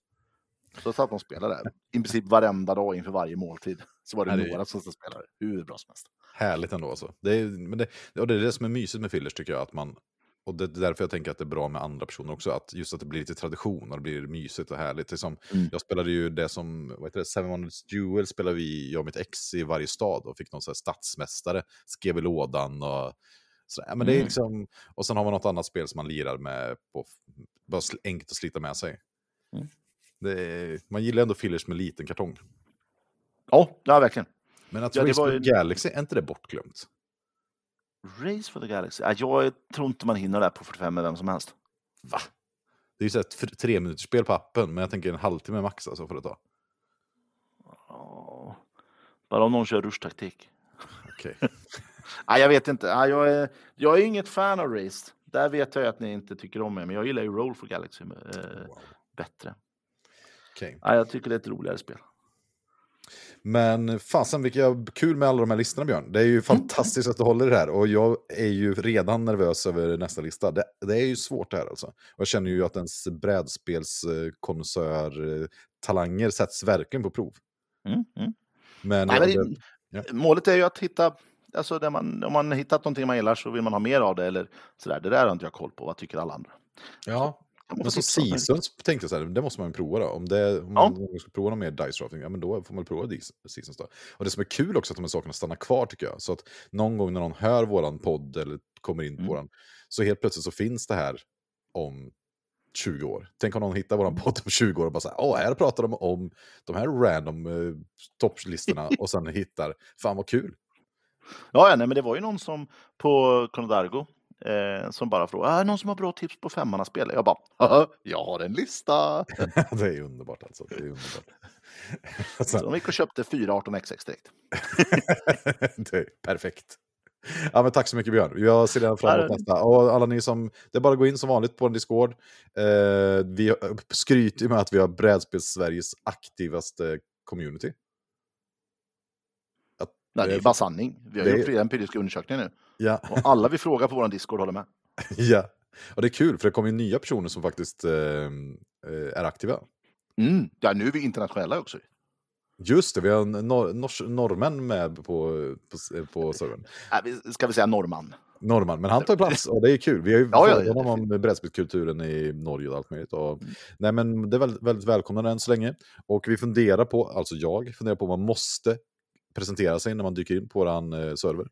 Så satt de och spelade där. I princip varenda dag inför varje måltid. *laughs* Så var det Ja, är- några som spelade. Hur bra som helst. Härligt ändå alltså. Det är, men det, och det är det som är mysigt med fillers tycker jag. Att man, och det är därför jag tänker att det är bra med andra personer också. Att just att det blir lite tradition och det blir mysigt och härligt. Det som, Mm. Jag spelade ju det som, vad heter det, Seven Wonders Duel spelade vi, jag och mitt ex i varje stad och fick någon sån här stadsmästare, skrev i lådan och så, ja, men det är Mm. liksom, och sen har man något annat spel som man lirar med på, bara enkelt att slita med sig. Mm. Är, man gillar ändå fillers med liten kartong. Ja, ja verkligen. Men att Ja, det var Galaxy, är inte det bortglömt? Race for the Galaxy. Ja, jag tror inte man hinner där på 45 med vem som helst. Va? Det är ju så ett tre minuters spel på appen, men jag tänker en halvtimme max alltså för att ta. Bara om någon kör rushtaktik. Okej. *laughs* Nej, jag vet inte. Ja, jag, är, jag är inget fan av Race. Där vet jag att ni inte tycker om mig, men jag gillar ju Roll for Galaxy eh, Wow. bättre. Ja, jag tycker det är ett roligare spel. Men fasen vilka kul med alla de här listorna Björn. Det är ju fantastiskt att du håller det här och jag är ju redan nervös över nästa lista. Det, det är ju svårt det här alltså. Och jag känner ju att ens brädspelskonnässör talanger sätts verkligen på prov. Mm, mm. Men, Nej, men ja. Målet är ju att hitta, alltså man, om man hittat någonting man gillar så vill man ha mer av det eller sådär. Det där har inte jag koll på. Vad tycker alla andra? ja, men det. Seasons tänkte jag så här, det måste man ju prova då. Om, det, om Ja. man ska prova någon mer dice drafting, ja men då får man prova Seasons då. Och det som är kul också är att de här sakerna stannar kvar tycker jag. Så att någon gång när någon hör våran podd eller kommer in på Mm. våran, så helt plötsligt så finns det här om 20 år. Tänk om någon hittar våran podd om 20 år och bara säger åh, här pratar de om de här random eh, topplistorna *laughs* och sen hittar, fan vad kul. Ja, ja, nej, men det var ju någon som på Conodargo eh, som bara frågade, är det någon som har bra tips på femmannaspel? Jag bara, "Haha, jag har en lista. *laughs* det är underbart alltså. Det är underbart. *laughs* Så Sen- de gick och köpte 418XX direkt. *laughs* perfekt. Ja, men tack så mycket Björn. Jag ser redan fram emot nästa. Och alla ni som, det är bara att gå in som vanligt på en Discord. Eh, vi skryter ju med att vi har brädspels-Sveriges aktivaste community. Att, Nej, det är eh, bara sanning. Vi har det gjort flera empiriska undersökningar nu. Ja, Och alla vi frågar på vår Discord håller med. *laughs* ja. Och det är kul för det kommer ju nya personer som faktiskt eh, eh, är aktiva. Mm. Ja, nu är vi internationella också. Just det, vi har nor nors norrmän med på, på, på servern. Äh, ska vi säga norrman? Norrman, men han tar plats och det är kul. Vi har ju Ja, ja, ja, honom om brädspelskulturen i Norge och allt möjligt. Och, Mm. Nej, men det är väldigt, väldigt välkomna än så länge. Och vi funderar på, alltså jag funderar på om man måste presentera sig när man dyker in på våran eh, server.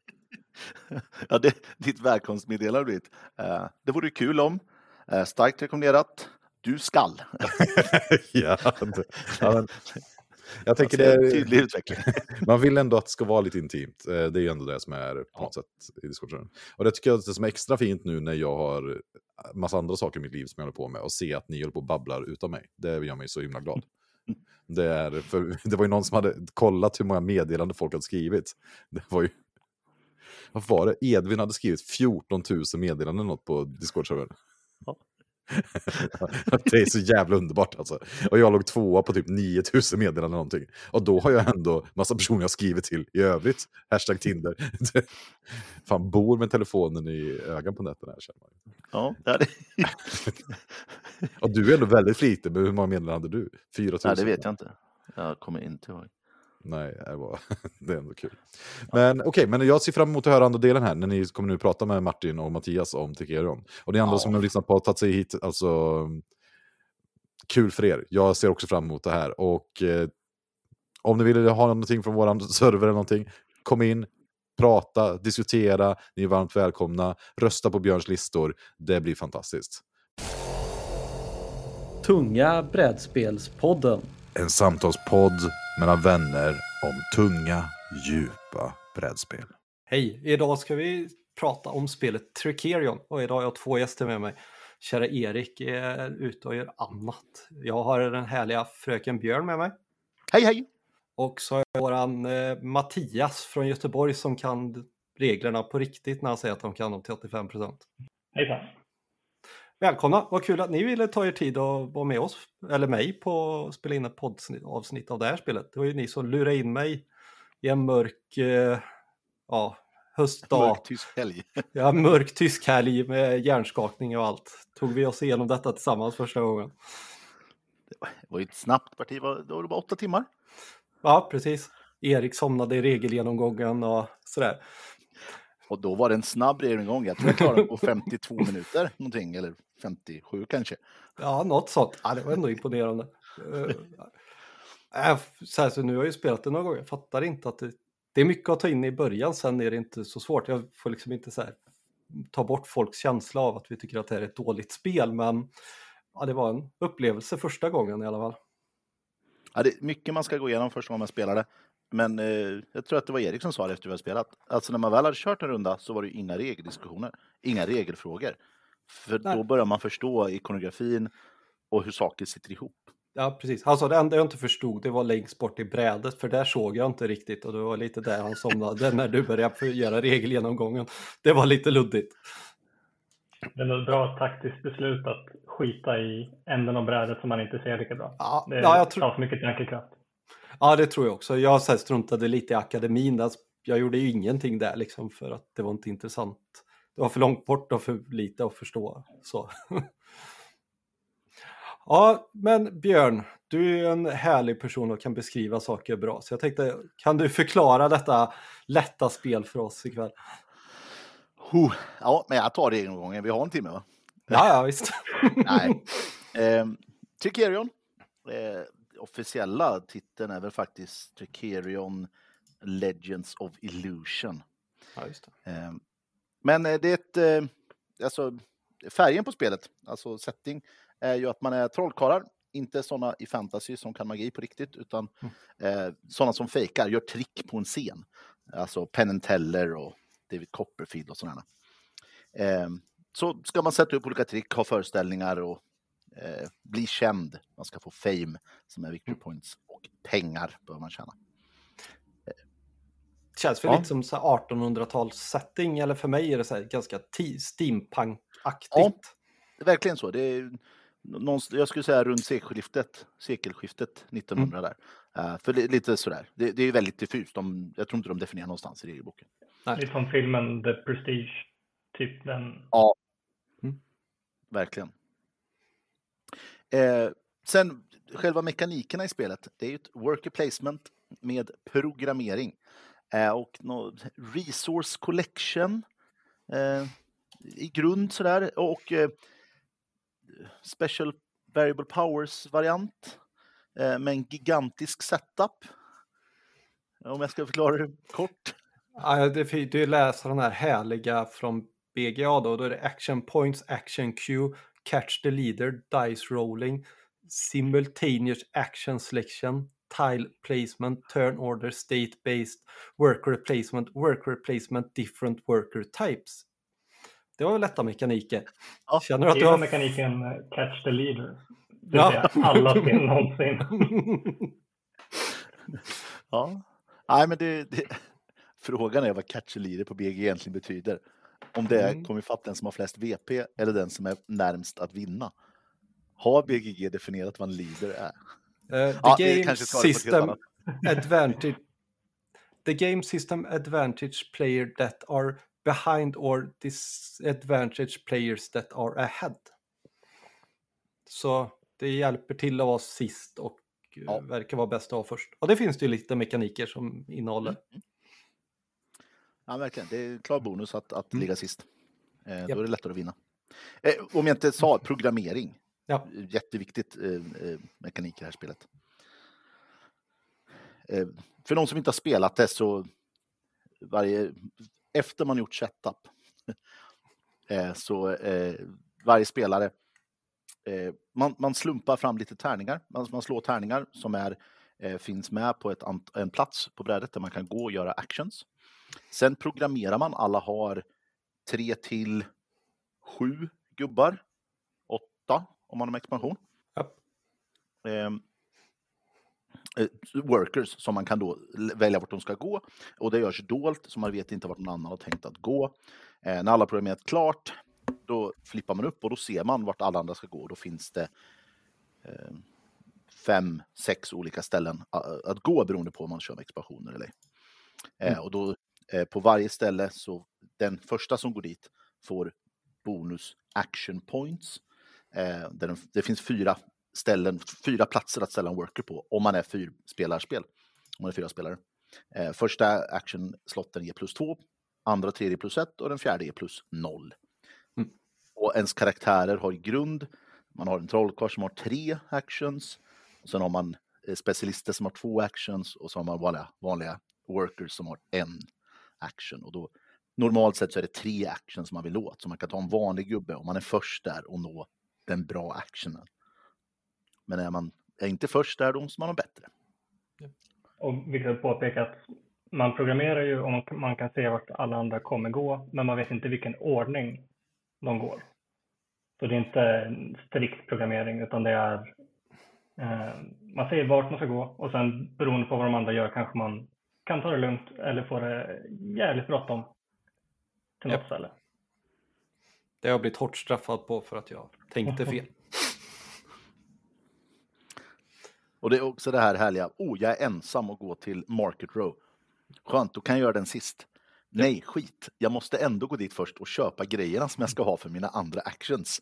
*laughs* Ja, det, ditt välkomstmeddelande blivit. Uh, det vore kul om. Uh, starkt rekommenderat. Du skall. *laughs* ja, ja, men, jag tänker Alltså, det, Tydlig utveckling. *laughs* man vill ändå att det ska vara lite intimt. Eh, Det är ju ändå det som är på något sätt i Discord. Och det tycker jag är det som är extra fint nu när jag har massa andra saker i mitt liv som jag håller på med och se att ni håller på och babblar utan mig. Det gör mig så himla glad. Det, är, för, det var ju någon som hade kollat hur många meddelanden folk hade skrivit. Det var ju... Vad var det? Edvin hade skrivit 14 000 meddelanden något på Discord-servern. Ja. *laughs* det är så jävla underbart alltså. Och jag låg tvåa på typ 9000 meddelanden någonting. Och då har jag ändå massa personer jag skrivit till i övrigt. Hashtag Tinder. *laughs* Fan, bor med telefonen i ögat på nätterna här känner man. Ja, det är det. *laughs* Och du är ändå väldigt flitig, men hur många meddelanden hade du? 4000? Nej, det vet jag inte. Jag kommer inte ihåg. Nej, det, var, *laughs* det är ändå kul. Men okej, okay, men jag ser fram emot att höra andra delen här när ni kommer nu prata med Martin och Mattias om Tekerion. Och ni andra Ja. som har lyssnat på och tagit sig hit, alltså kul för er. Jag ser också fram emot det här. Och eh, om ni vill ha någonting från vår *laughs* server eller någonting, kom in, prata, diskutera. Ni är varmt välkomna. Rösta på Björns listor. Det blir fantastiskt. Tunga brädspelspodden. En samtalspodd mellan vänner om tunga, djupa brädspel. Hej! Idag ska vi prata om spelet Tricerion och idag har jag två gäster med mig. Kära Erik är ute och gör annat. Jag har den härliga fröken Björn med mig. Hej, hej! Och så har jag våran eh, Mattias från Göteborg som kan reglerna på riktigt när han säger att de kan dem till 85 procent. Hejsan. Välkomna! Vad kul att ni ville ta er tid och vara med oss, eller mig, på att spela in ett poddavsnitt av det här spelet. Det var ju ni som lurade in mig i en mörk eh, ja, höstdag. Mörk tysk helg. *laughs* Ja, mörk tysk helg med hjärnskakning och allt. Tog vi oss igenom detta tillsammans första gången. Det var ju ett snabbt parti, var- det var bara åtta timmar. Ja, precis. Erik somnade i regelgenomgången och sådär. Och då var det en snabb genomgång. Jag tror jag klarade på 52 minuter någonting, eller 57 kanske. Ja, något sånt. Ja, det var ändå imponerande. Äh, så här, så nu har jag ju spelat det några gånger. Jag fattar inte att det, det är mycket att ta in i början. Sen är det inte så svårt. Jag får liksom inte så här, ta bort folks känsla av att vi tycker att det här är ett dåligt spel. Men ja, det var en upplevelse första gången i alla fall. Ja, det är mycket man ska gå igenom första gången man spelar det. Men eh, jag tror att det var Erik som sa det efter vi har spelat. Alltså när man väl hade kört en runda så var det ju inga regeldiskussioner, inga regelfrågor. För Nej. då börjar man förstå ikonografin och hur saker sitter ihop. Ja, precis. Alltså det enda jag inte förstod det var längst bort i brädet, för där såg jag inte riktigt och det var lite där han somnade *laughs* när du började göra regelgenomgången. Det var lite luddigt. Det är ett bra taktiskt beslut att skita i änden av brädet som man inte ser lika bra. Ja, Det ja, jag tror, tar för mycket tankekraft. Ja, det tror jag också. Jag så struntade lite i akademin. Där. Jag gjorde ju ingenting där liksom för att det var inte intressant. Det var för långt bort och för lite att förstå. Så. *laughs* Ja, men Björn, du är ju en härlig person och kan beskriva saker bra. Så jag tänkte, kan du förklara detta lätta spel för oss ikväll? Huh. Ja, men jag tar det en gång. Vi har en timme va? Ja, ja visst. *laughs* Nej. *laughs* Eh, Tricerion. Eh, officiella titeln är väl faktiskt Tricerion Legends of Illusion. Ja, det. Eh, men eh, det är ett, eh, alltså färgen på spelet, alltså setting, är ju att man är trollkarlar. Inte sådana i fantasy som kan magi på riktigt, utan eh, sådana som fejkar, gör trick på en scen. Alltså Penn and Teller och David Copperfield och sådana. Eh, så ska man sätta upp olika trick, ha föreställningar och eh, bli känd. Man ska få fame som är victory points och pengar behöver man tjäna. Känns väl Ja. lite som så här 1800-tals setting, eller för mig är det så här ganska ti- steampunk-aktigt. Verkligen så. Det är någonstans, jag skulle säga runt sekelskiftet, sekelskiftet 1900 där. Eh, för det är lite sådär. Det, det är väldigt diffust. De, jag tror inte de definierar någonstans i regelboken. Lite som filmen The Prestige. Typ den. Verkligen. Eh, sen själva mekanikerna i spelet. Det är ju ett worker placement med programmering. Eh, och no, resource collection eh, i grund sådär. Och eh, special variable powers-variant eh, med en gigantisk setup. Om jag ska förklara det kort. Ja, det är fint. Du läser den här härliga från BGA då. Då är det action points, action cue, catch the leader, dice rolling, simultaneous action selection, tile placement, turn order, state based, worker replacement, worker replacement, different worker types. Det var väl lätta mekaniker. Ja, Känner du att du är har... mekaniken eh, Catch the Leader. Det Ja. säga alla *laughs* spel någonsin. *laughs* Ja. Nej, men det, det, *laughs* frågan är vad catch a leader på BG egentligen betyder. Om det är Mm. kom ifatt den som har flest VP eller den som är närmst att vinna. Har BGG definierat vad en leader är? Eh, the Ja, game system advantage. The game system advantage player that are behind or disadvantage players that are ahead. Så det hjälper till att vara sist och eh, Ja. verkar vara bäst att vara först. Och det finns det ju lite mekaniker som innehåller. Ja, verkligen. Det är en klar bonus att, att ligga sist. Eh. Då är det lättare att vinna. Eh, om jag inte sa programmering. Ja. Jätteviktigt eh, eh, mekanik i det här spelet. Eh, för de som inte har spelat det så varje, efter man gjort setup *laughs* eh, så eh, varje spelare eh, man, man slumpar fram lite tärningar. Man, man slår tärningar som är, finns med på ett, en plats på brädet där man kan gå och göra actions. Sen programmerar man, alla har tre till sju gubbar. Åtta om man har med expansion. Japp. Ehm, eh, workers som man kan då välja vart de ska gå. Och det görs dolt så man vet inte vart någon annan har tänkt att gå. Eh, när alla programmerat klart då flippar man upp och då ser man vart alla andra ska gå. Då finns det eh, fem, sex olika ställen a- att gå beroende på om man kör med expansioner eller ej. Eh, och då på varje ställe så den första som går dit får bonus action points. Eh, den, det finns fyra ställen, fyra platser att ställa en worker på om man är fyrspelarspel. Om man är fyra spelare. Eh, första action-slotten ger plus två, andra tredje plus ett och den fjärde ger plus noll. Mm. Och ens karaktärer har grund, man har en trollkarl som har tre actions, och sen har man eh, specialister som har två actions och så har man vanliga, vanliga workers som har en action. Och då, normalt sett så är det tre actions som man vill åt, så man kan ta en vanlig gubbe om man är först där och nå den bra actionen. Men är man är inte först där, då måste man ha bättre. Och viktigt att påpeka att man programmerar ju och man, kan se vart alla andra kommer gå, men man vet inte vilken ordning de går. Så det är inte en strikt programmering, utan det är eh, man säger vart man ska gå och sen beroende på vad de andra gör kanske man kan ta det lugnt eller få det jävligt bråttom till något Japp. ställe. Det har jag blivit hårt straffad på för att jag tänkte fel. *laughs* Och det är också det här härliga, oh, jag är ensam och gå till Market Row. Skönt, då kan jag göra den sist. Nej, skit. Jag måste ändå gå dit först och köpa grejerna som jag ska ha för mina andra actions.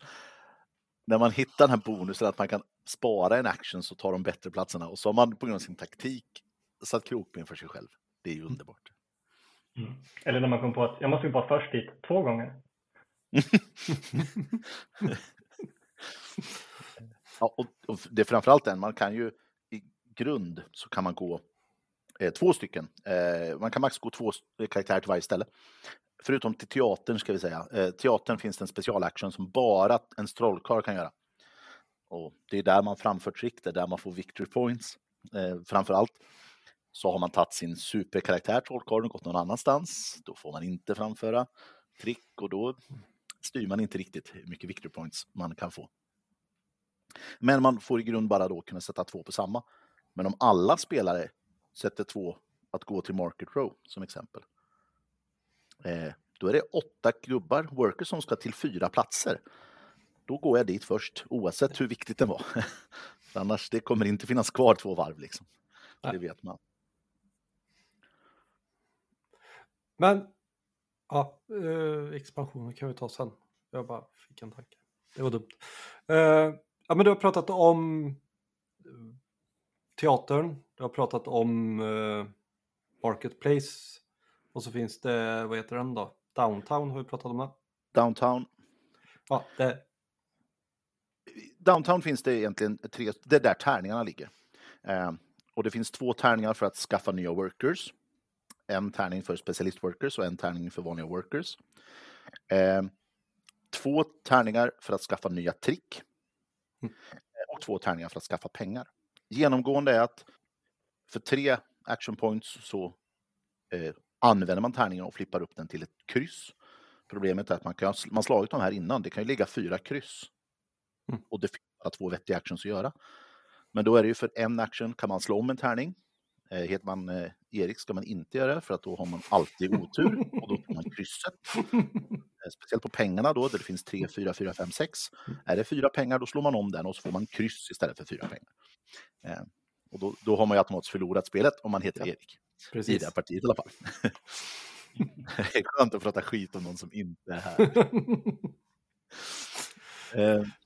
När man hittar den här bonusen att man kan spara en action så tar de bättre platserna och så har man på grund av sin taktik satt krokben för sig själv. Det är ju underbart. Eller när man kommer på att jag måste gå bara först dit två gånger. *laughs* Ja, och, och det är framförallt den, man kan ju i grund så kan man gå eh, två stycken. Eh, man kan max gå två s- karaktärer till varje ställe. Förutom till teatern ska vi säga. Eh, teatern finns det en specialaction som bara en trollkarl kan göra. Och det är där man framför trick, det är där man får victory points. Eh, framförallt så har man tagit sin superkaraktär trollkarlen och gått någon annanstans. Då får man inte framföra trick och då styr man inte riktigt hur mycket victory points man kan få. Men man får i grund bara då kunna sätta två på samma. Men om alla spelare sätter två att gå till Market Row som exempel. Eh, då är det åtta gubbar, workers, som ska till fyra platser. Då går jag dit först, oavsett hur viktigt det var. *laughs* Annars det kommer inte finnas kvar två varv liksom. Det vet man. Men, ja, eh, expansionen kan vi ta sen. Jag bara fick en tanke. Det var dumt. Eh, ja, men du har pratat om eh, teatern, du har pratat om Marketplace och så finns det, vad heter den då? Downtown har vi pratat om det. Downtown. Ja, det, Downtown finns det egentligen tre, det är där tärningarna ligger. Eh, och det finns två tärningar för att skaffa nya workers. En tärning för specialist workers och en tärning för vanliga workers. Eh, två tärningar för att skaffa nya trick. Mm. Eh, Och två tärningar för att skaffa pengar. Genomgående är att för tre action points så eh, använder man tärningen och flippar upp den till ett kryss. Problemet är att man kan man slagit de här innan. Det kan ju ligga fyra kryss. Mm. Och det finns bara två vettiga actions att göra. Men då är det ju för en action kan man slå om en tärning. Eh, heter man eh, Erik ska man inte göra det för att då har man alltid otur och då får man krysset. *laughs* Eh, Speciellt på pengarna då, där det finns 3, 4, 4, 5, 6. Är det fyra pengar då slår man om den och så får man kryss istället för fyra pengar. Och då, då har man ju automatiskt förlorat spelet om man heter Ja, Erik. I det Precis. här partiet i alla fall. *laughs* det är skönt att prata skit om någon som inte är här. *laughs*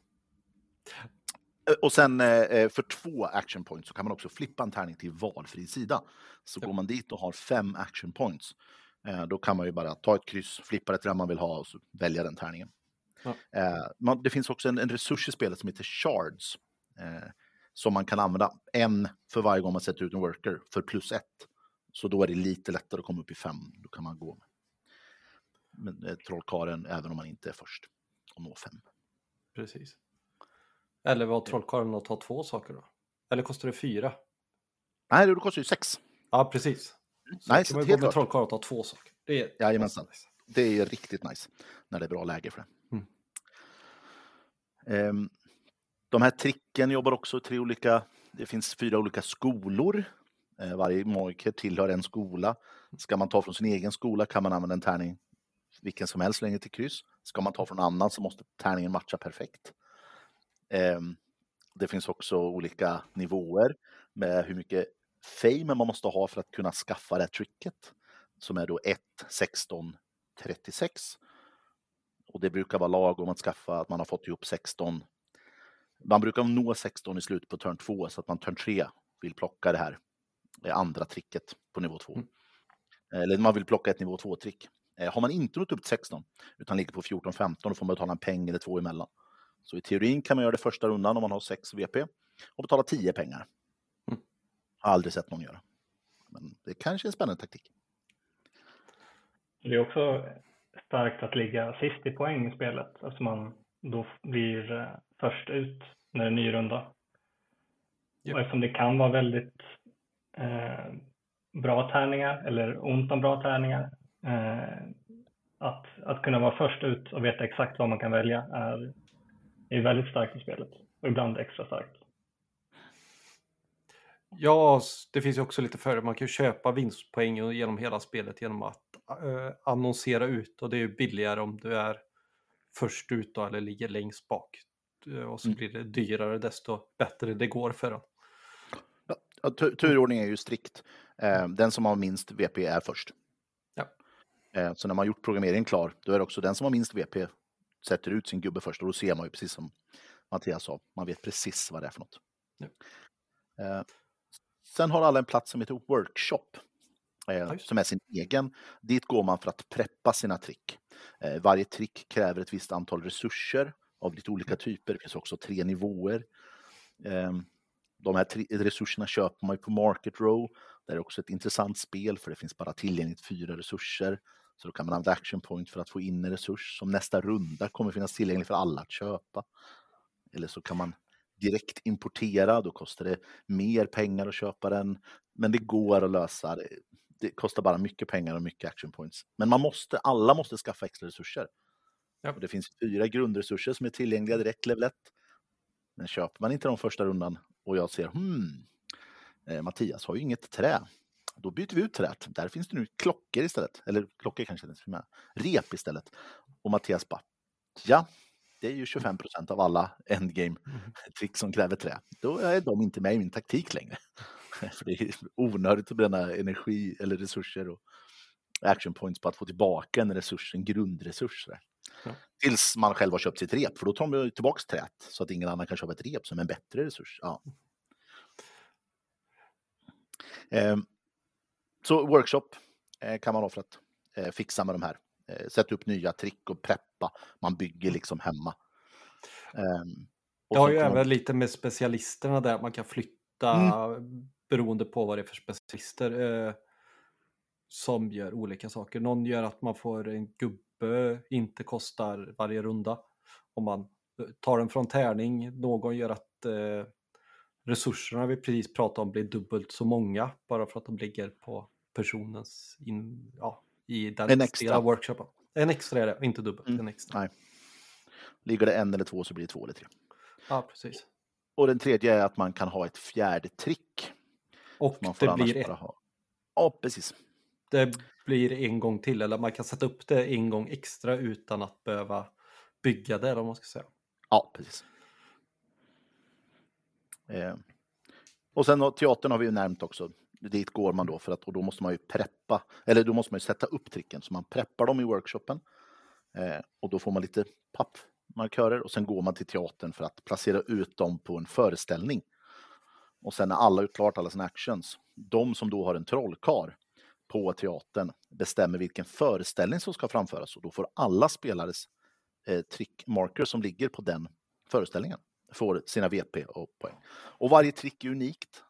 Eh, och sen eh, för två action points så kan man också flippa en tärning till valfri sida. Så Ja. går man dit och har fem action points, eh, då kan man ju bara ta ett kryss, flippa det till den man vill ha och så välja den tärningen. Ja. Eh, det finns också en, en resurs i spelet som heter shards. Eh, som man kan använda en för varje gång man sätter ut en worker för plus ett. Så då är det lite lättare att komma upp i fem. Då kan man gå med, eh, trollkaren även om man inte är först och nå fem. Precis. Eller var trollkarlen att ta två saker då? Eller kostar det fyra? Nej, det kostar ju sex. Ja, precis. Så Nej, kan man gå med klart. trollkarl och ta två saker. Det är Jajamensan. nice. Det är riktigt nice när det är bra läge för det. Mm. Ehm, de här tricken jobbar också i tre olika, det finns fyra olika skolor. Eh, varje magiker tillhör en skola. Ska man ta från sin egen skola kan man använda en tärning vilken som helst längre till kryss. Ska man ta från annan så måste tärningen matcha perfekt. Ehm, det finns också olika nivåer med hur mycket fame man måste ha för att kunna skaffa det här tricket. Som är då 1, 16, 36. Och det brukar vara lagom att skaffa att man har fått ihop 16. Man brukar nå 16 i slutet på turn 2 så att man turn 3 vill plocka det här det andra tricket på nivå 2. Mm. Eller man vill plocka ett nivå 2-trick. Eh, Har man inte nått upp till 16 utan ligger på 14-15 då får man betala en peng eller två emellan. Så i teorin kan man göra det första rundan om man har 6 VP och betala 10 pengar. Mm. Har aldrig sett någon göra. Men det kanske är en spännande taktik. Det är också starkt att ligga sist i poäng i spelet eftersom man då blir eh, först ut när det är ny runda. Ja. Och eftersom det kan vara väldigt eh, bra tärningar eller ont om bra tärningar. Eh, att, att kunna vara först ut och veta exakt vad man kan välja är, är väldigt starkt i spelet. Och ibland extra starkt. Ja, det finns ju också lite före. Man kan ju köpa vinstpoäng genom hela spelet genom att eh, annonsera ut och det är ju billigare om du är först ut då, eller ligger längst bak. Eh, Och så Mm. blir det dyrare desto bättre det går för en. Ja, tu- turordning är ju strikt. Eh, Den som har minst VP är först. Ja. Så när man gjort programmeringen klar, då är det också den som har minst VP sätter ut sin gubbe först och då ser man ju precis som Mattias sa, man vet precis vad det är för något. Ja. Eh, Sen har alla en plats som heter Workshop. eh. Som är sin egen. Dit går man för att preppa sina trick. Eh, Varje trick kräver ett visst antal resurser av lite olika typer. Det finns också tre nivåer. Ehm, De här resurserna köper man ju på Market Row. Det är också ett intressant spel för det finns bara tillgängligt fyra resurser. Så då kan man använda action point för att få in en resurs som nästa runda kommer finnas tillgänglig för alla att köpa. Eller så kan man direkt importera, då kostar det mer pengar att köpa den. Men det går att lösa. Det, det kostar bara mycket pengar och mycket action points. Men man måste, alla måste skaffa extra resurser. Ja. Och det finns fyra grundresurser som är tillgängliga direkt level 1. Men köper man inte de första rundan och jag ser hmm, eh, Mattias har ju inget trä. Då byter vi ut träet. Där finns det nu klockor istället. Eller klockor kanske inte finns med. Rep istället. Och Mattias bara, ja, det är ju 25 procent av alla endgame-trick som kräver trä. Då är de inte med i min taktik längre. *laughs* För det är onödigt att bränna energi eller resurser och action points på att få tillbaka en resurs, en grundresurs. Ja. Tills man själv har köpt sitt rep, för då tar man tillbaka träet så att ingen annan kan köpa ett rep som en bättre resurs. Ja. Ehm, så workshop eh, kan man ha för att eh, fixa med de här. Eh, sätta upp nya trick och preppa. Man bygger liksom hemma. Ehm, Det har ju även lite med specialisterna där man kan flytta Mm. beroende på vad det är för specialister eh, som gör olika saker. Någon gör att man får en gubbe, inte kostar varje runda. Om man tar den från tärning. Någon gör att eh, resurserna vi precis pratade om blir dubbelt så många bara för att de ligger på personens in, ja, i den En extra. workshopen. En extra är det, inte dubbelt. Mm. En extra. Nej. Ligger det en eller två så blir det två eller tre. Ja, precis. Och den tredje är att man kan ha ett fjärde trick. Och Man får det blir, ett, ha... Ja, precis. det blir en gång till, eller man kan sätta upp det en gång extra utan att behöva bygga det, vad man ska säga. Ja, precis. Eh. Och sen teatern har vi ju nämnt också. Dit går man då för att och då måste man ju preppa, eller då måste man ju sätta upp tricken. Så man preppar dem i workshopen eh, och då får man lite pappmarkörer och sen går man till teatern för att placera ut dem på en föreställning. Och sen när alla har gjort klart alla sina actions, de som då har en trollkar på teatern bestämmer vilken föreställning som ska framföras och då får alla spelares eh, trickmarker som ligger på den föreställningen får sina VP och poäng. Och varje trick är unikt,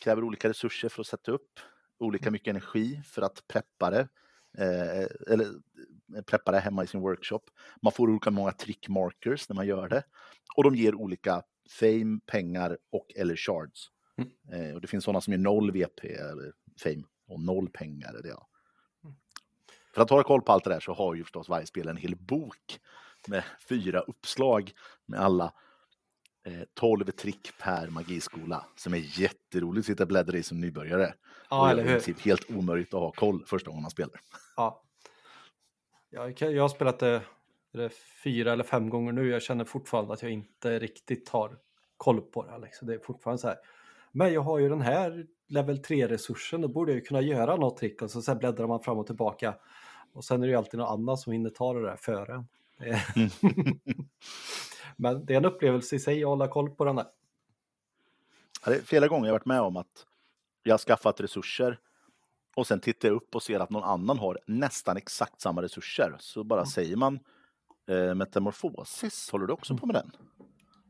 kräver olika resurser för att sätta upp, olika mycket energi för att preppa det, eh, eller eh, preppa det hemma i sin workshop. Man får olika många trickmarkers när man gör det och de ger olika fame, pengar och eller shards. Eh, och det finns sådana som är noll VP eller fame och noll pengar. Eller ja. För att hålla koll på allt det där så har ju förstås varje spelare en hel bok med fyra uppslag med alla 12 trick per magiskola som är jätteroligt att sitta och bläddra i som nybörjare. Ja, och eller hur? princip helt omöjligt att ha koll första gången man spelar. Ja. Jag, jag har spelat det, det fyra eller fem gånger nu. Jag känner fortfarande att jag inte riktigt har koll på det. Alex. Det är fortfarande så här. Men jag har ju den här level 3-resursen, då borde jag ju kunna göra något trick. Och så sen bläddrar man fram och tillbaka. Och sen är det ju alltid någon annan som hinner ta det där före är- *laughs* *laughs* Men det är en upplevelse i sig att hålla koll på den där. Ja, flera gånger jag varit med om att jag har skaffat resurser och sen tittar jag upp och ser att någon annan har nästan exakt samma resurser. Så bara säger man eh, metamorfosis, håller du också på med den?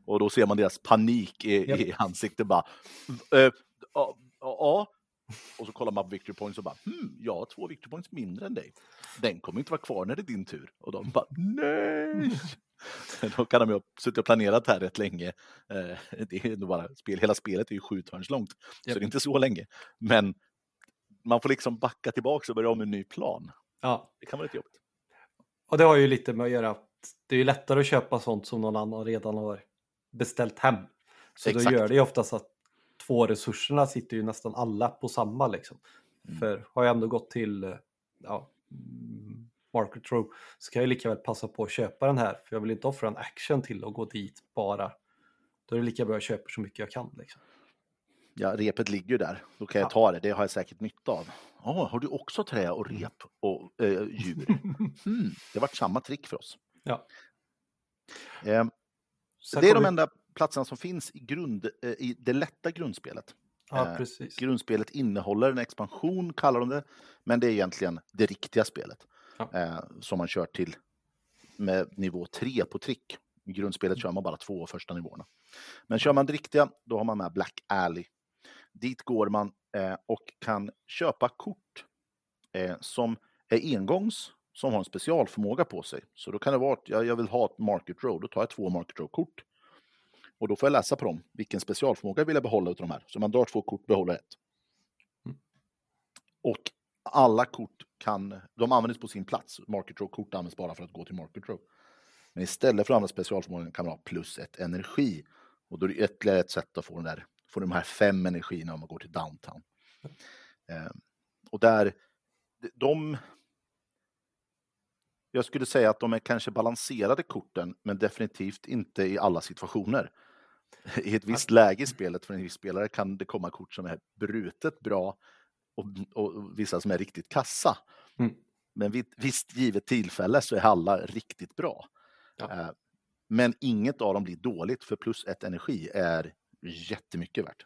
Och då ser man deras panik i, Japp. i ansiktet bara. "Eh, ja. Och så kollar man på victory points och bara, hmm, jag har två victory points mindre än dig. Den kommer inte vara kvar när det är din tur. Och de bara, nej! *laughs* Då kan de ju ha suttit och planerat här rätt länge. Eh, Det är bara spel, hela spelet är ju sju turns långt, så Japp. det är inte så länge. Men man får liksom backa tillbaka och börja om en ny plan. Ja, Det kan vara lite jobbigt. Och det har ju lite med att göra att det är lättare att köpa sånt som någon annan redan har beställt hem. Så Exakt. då gör det ju oftast att två resurserna sitter ju nästan alla på samma liksom. Mm. För har jag ändå gått till eh, ja, mm, Market Row så kan jag lika väl passa på att köpa den här för jag vill inte offra en action till att gå dit bara. Då är det lika bra att jag köper så mycket jag kan. Liksom. Ja, repet ligger ju där. Då kan jag Ja. ta det. Det har jag säkert nytta av. Ja, har du också trä och rep och eh, djur? *laughs* Hmm, det var samma trick för oss. Ja. Eh, det är de enda platserna som finns i, grund, eh, i det lätta grundspelet. Ja, eh, precis. Grundspelet innehåller en expansion, kallar de det, men det är egentligen det riktiga spelet Ja. eh, som man kör till med nivå 3 på trick. I grundspelet kör man bara två första nivåerna. Men kör man det riktiga, då har man med Black Alley. Dit går man och kan köpa kort som är engångs, som har en specialförmåga på sig. Så då kan det vara att jag, vill ha ett Market Row, då tar jag två Market Row-kort. Och då får jag läsa på dem. Vilken specialförmåga vill jag behålla utav de här? Så man drar två kort, behåller ett. Mm. Och alla kort kan, de används på sin plats. Market Row-kort används bara för att gå till Market Row. Men istället för att använda specialförmågan kan man ha plus ett energi. Och då är det ytterligare ett sätt att få, den där, få de här fem energierna om man går till downtown. Eh, och där, de... Jag skulle säga att de är kanske balanserade korten, men definitivt inte i alla situationer. I ett visst läge i spelet för en viss spelare kan det komma kort som är brutet bra och, och vissa som är riktigt kassa. Mm. Men vid ett visst givet tillfälle så är alla riktigt bra. Ja. Eh, Men inget av dem blir dåligt för plus ett energi är jättemycket värt.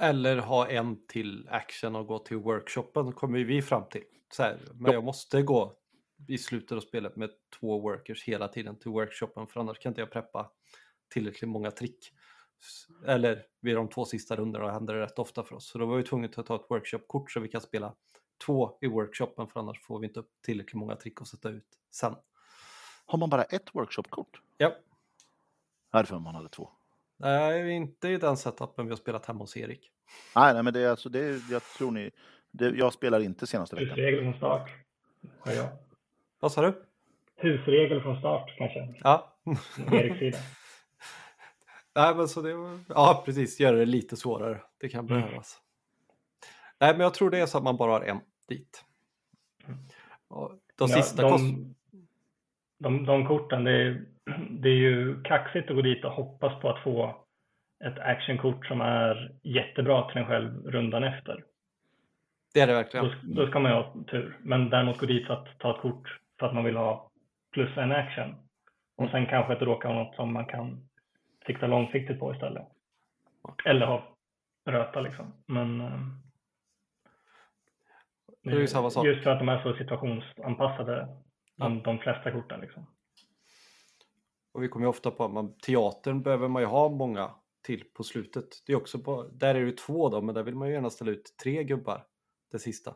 Eller ha en till action och gå till workshopen kommer vi fram till. Så här, men Ja. jag måste gå i slutet av spelet med två workers hela tiden till workshopen för annars kan inte jag preppa tillräckligt många trick. Eller vid de två sista rundorna händer det rätt ofta för oss. Så då var vi tvungna att ta ett workshop-kort så vi kan spela två i workshopen för annars får vi inte upp tillräckligt många trick att sätta ut sen. Har man bara ett workshopkort? Ja, Härför man hade två. nej, inte i den setupen vi har spelat hemma hos Erik. Nej, nej men det är alltså, det är, jag tror ni, det, jag spelar inte senaste veckan. Husregel från start. Jag. Vad sa du? Husregel från start kanske. Ja. Eriks sida. Nej, men så det. Ja, precis. Göra det lite svårare. Det kan Mm. behövas. Nej, men jag tror det är så att man bara har en dit. De Ja, sista de, kost... de, de korten, det är, det är ju kaxigt att gå dit och hoppas på att få ett actionkort som är jättebra till en själv rundan efter. Det är det verkligen. Då, då ska man ju ha tur. Men däremot gå dit för att ta ett kort för att man vill ha plus en action. Och sen kanske det råkar vara något som man kan sikta långsiktigt på istället. Eller ha röta liksom. Men eh, Det är ju samma sak. just för att de är så situationsanpassade, de, de flesta korten liksom. Och vi kommer ju ofta på att man, teatern behöver man ju ha många till på slutet. Det är också på, där är det två då, men där vill man ju gärna ställa ut tre gubbar, det sista.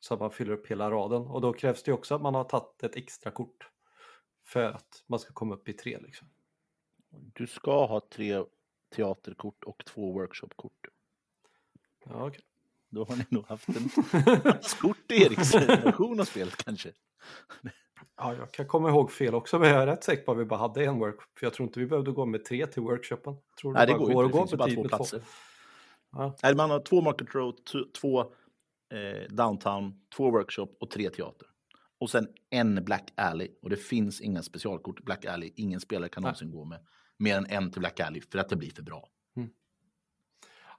Så att man fyller upp hela raden. Och då krävs det också att man har tagit ett extra kort. För att man ska komma upp i tre liksom. Du ska ha tre teaterkort och två workshopkort. Ja, okej. Då har ni nog haft en *laughs* skort i Eriks version av spelet kanske. Ja, jag kan komma ihåg fel också, men jag är rätt säker på att vi bara hade en workshop. För jag tror inte vi behövde gå med tre till workshopen. Jag tror Nej, det går ju inte. Det finns bara två platser. Ja. Nej, man har två Market Road, två eh, Downtown, två Workshop och tre teater. Och sen en Black Alley. Och det finns inga specialkort Black Alley. Ingen spelare kan någonsin gå med mer än en till Black Alley för att det blir för bra.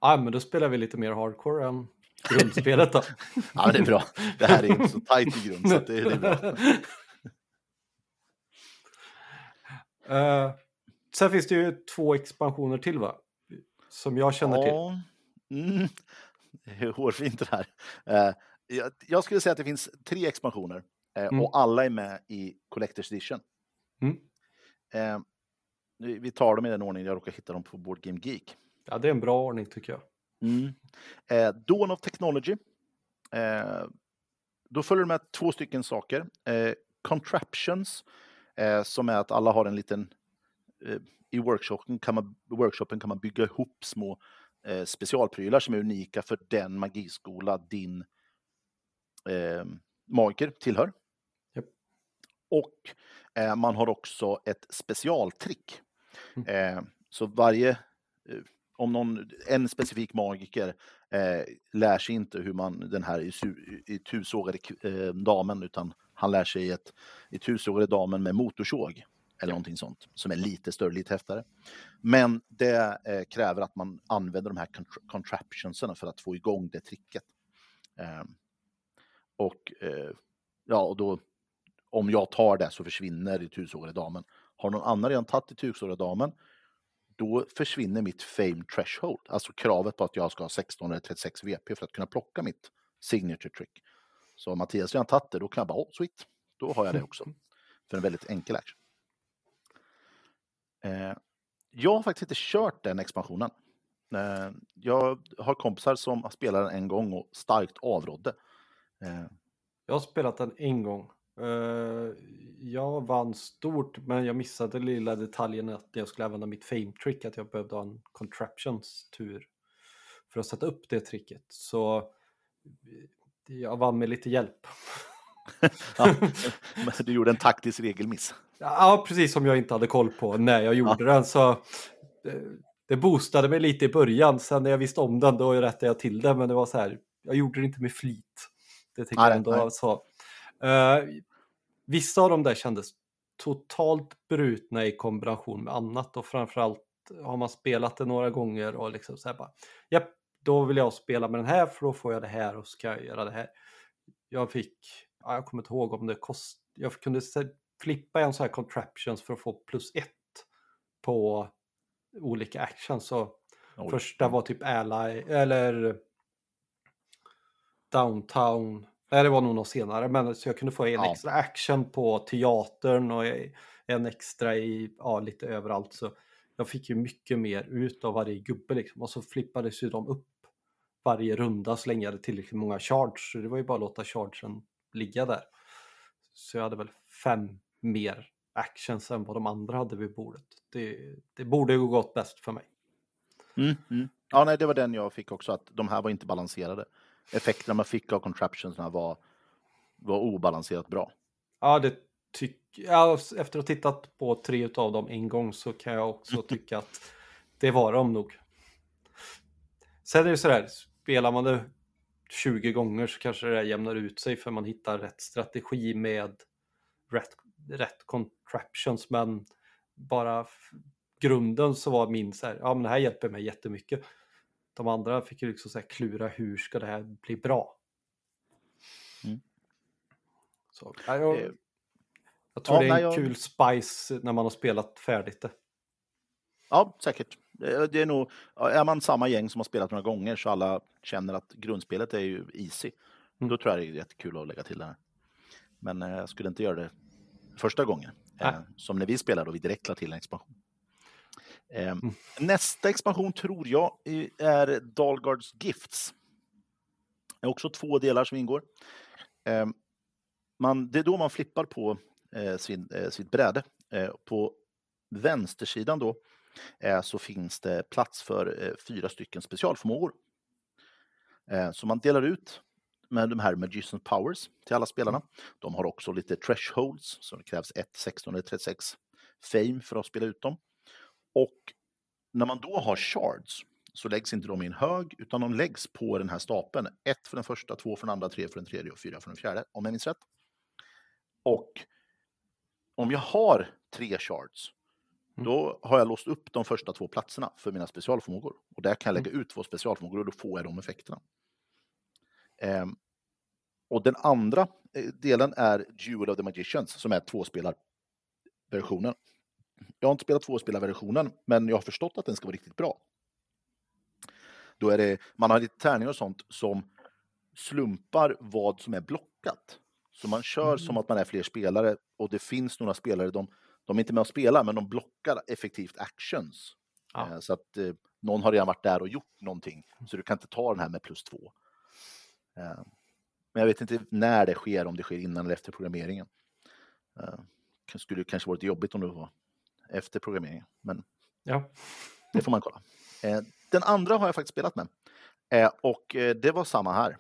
Ja, men då spelar vi lite mer hardcore än grundspelet då. *laughs* Ja, det är bra. Det här är inte så tajt i grund så det, är bra. *laughs* Eh, sen finns det ju två expansioner till va? Som jag känner till. Ja, mm, *laughs* det är hårfint det här. Eh, jag, jag skulle säga att det finns tre expansioner Mm. och alla är med i Collector's Edition. Mm. Eh, vi tar dem i den ordningen jag råkar hitta dem på Board Game Geek. Ja, det är en bra ordning tycker jag. Mm. Eh, Dawn of Technology. Eh, då följer det med två stycken saker. Eh, contraptions, eh, som är att alla har en liten... Eh, I workshopen kan, man, workshopen kan man bygga ihop små eh, specialprylar som är unika för den magiskola din eh, magiker tillhör. Och eh, man har också ett specialtrick. Mm. Eh, så varje eh, om någon, en specifik magiker eh, lär sig inte hur man den här itusågade eh, damen utan han lär sig ett itusågade damen med motorsåg eller någonting sånt som är lite större, lite häftare. Men det eh, kräver att man använder de här contra- contraptionsen för att få igång det tricket. Eh, och eh, ja, och då om jag tar det så försvinner itusågade damen. Har någon annan redan tagit itusågade damen då försvinner mitt fame threshold, alltså kravet på att jag ska ha 16 eller 36 VP för att kunna plocka mitt signature trick. Så om Mattias redan tagit det, då kan jag bara, oh, sweet, då har jag det också. *laughs* För en väldigt enkel action. Eh, jag har faktiskt inte kört den expansionen. Eh, jag har kompisar som spelat den en gång och starkt avrådde. Eh, Jag har spelat den en gång. Eh, jag vann stort, men jag missade lilla detaljen att jag skulle använda mitt fame trick, att jag behövde ha en contraptions tur för att sätta upp det tricket. Så eh, jag vann med lite hjälp. *laughs* ja, du gjorde en taktisk regelmiss. Ja, precis som jag inte hade koll på när jag gjorde den. Så det, det boostade mig lite i början. Sen när jag visste om den, då rättade jag till det. Men det var så här, jag gjorde det inte med flit. Det Nej, jag ändå nej. jag Eh, vissa av dem där kändes totalt brutna i kombination med annat. Och framförallt har man spelat det några gånger och liksom så här bara, japp, då vill jag spela med den här för då får jag det här och ska jag göra det här. Jag fick, ja, jag kommer inte ihåg om det kost, jag kunde flippa en sån här contraptions för att få plus ett på olika actions. Så Oj. första var typ ally, eller downtown. Nej, det var nog något senare, men så jag kunde få en Ja. extra action på teatern och en extra i, ja, lite överallt. Så jag fick ju mycket mer ut av varje gubbe liksom. Och så flippades ju de upp varje runda så länge jag hade tillräckligt många charge. Så det var ju bara att låta chargen ligga där. Så jag hade väl fem mer actions än vad de andra hade vid bordet. Det, det borde ju gått bäst för mig. Mm, mm. Ja, nej, det var den jag fick också, att de här var inte balanserade. Effekterna man fick av contraptionsna var, var obalanserat bra. Ja, det tycker ja, efter att ha tittat på tre av dem en gång så kan jag också *laughs* tycka att det var de nog. Sen är det sådär, spelar man det 20 gånger så kanske det där jämnar ut sig för man hittar rätt strategi med rätt, rätt contraptions. Men bara grunden så var min så här, ja men det här hjälper mig jättemycket. De andra fick ju liksom så klura, hur ska det här bli bra? Mm. Så, ja, jag, Eh, jag tror ja, det är en jag- kul spice när man har spelat färdigt det. Ja, säkert. Det är nog, är man samma gäng som har spelat några gånger så alla känner att grundspelet är ju easy. Mm. Då tror jag det är jättekul att lägga till det här. Men eh, jag skulle inte göra det första gången. Nej. som när vi spelade och vi direkt lade till en expansion. Eh, Mm. Nästa expansion tror jag är Dalgards Gifts. Det är också två delar som ingår. Eh, man, det är då man flippar på eh, sin, eh, sitt bräde. Eh, på vänstersidan då så finns det plats för fyra stycken specialförmågor. Så man delar ut med de här Magician Powers till alla spelarna. De har också lite thresholds, så det krävs 1, 16 eller 36 fame för att spela ut dem. Och när man då har shards så läggs inte de i en hög, utan de läggs på den här stapeln. Ett för den första, två för den andra, tre för den tredje och fyra för den fjärde, om jag minns rätt. Och om jag har tre shards, då har jag låst upp de första två platserna för mina specialförmågor. Och där kan jag lägga ut två specialförmågor och då får jag de effekterna. Ehm, och den andra eh, delen är Jewel of the Magicians som är tvåspelarversionen. Jag har inte spelat tvåspelarversionen, men jag har förstått att den ska vara riktigt bra. Då är det, man har lite tärningar och sånt som slumpar vad som är blockat. Så man kör som att man är fler spelare och det finns några spelare, de, de är inte med och spelar, men de blockar effektivt actions. Ja. Eh, Så att eh, någon har redan varit där och gjort någonting, så du kan inte ta den här med plus två. Eh, Men jag vet inte när det sker, om det sker innan eller efter programmeringen. Eh, Det skulle kanske varit jobbigt om det var efter programmeringen, men Ja. det får man kolla. Eh, Den andra har jag faktiskt spelat med. Eh, Och eh, det var samma här.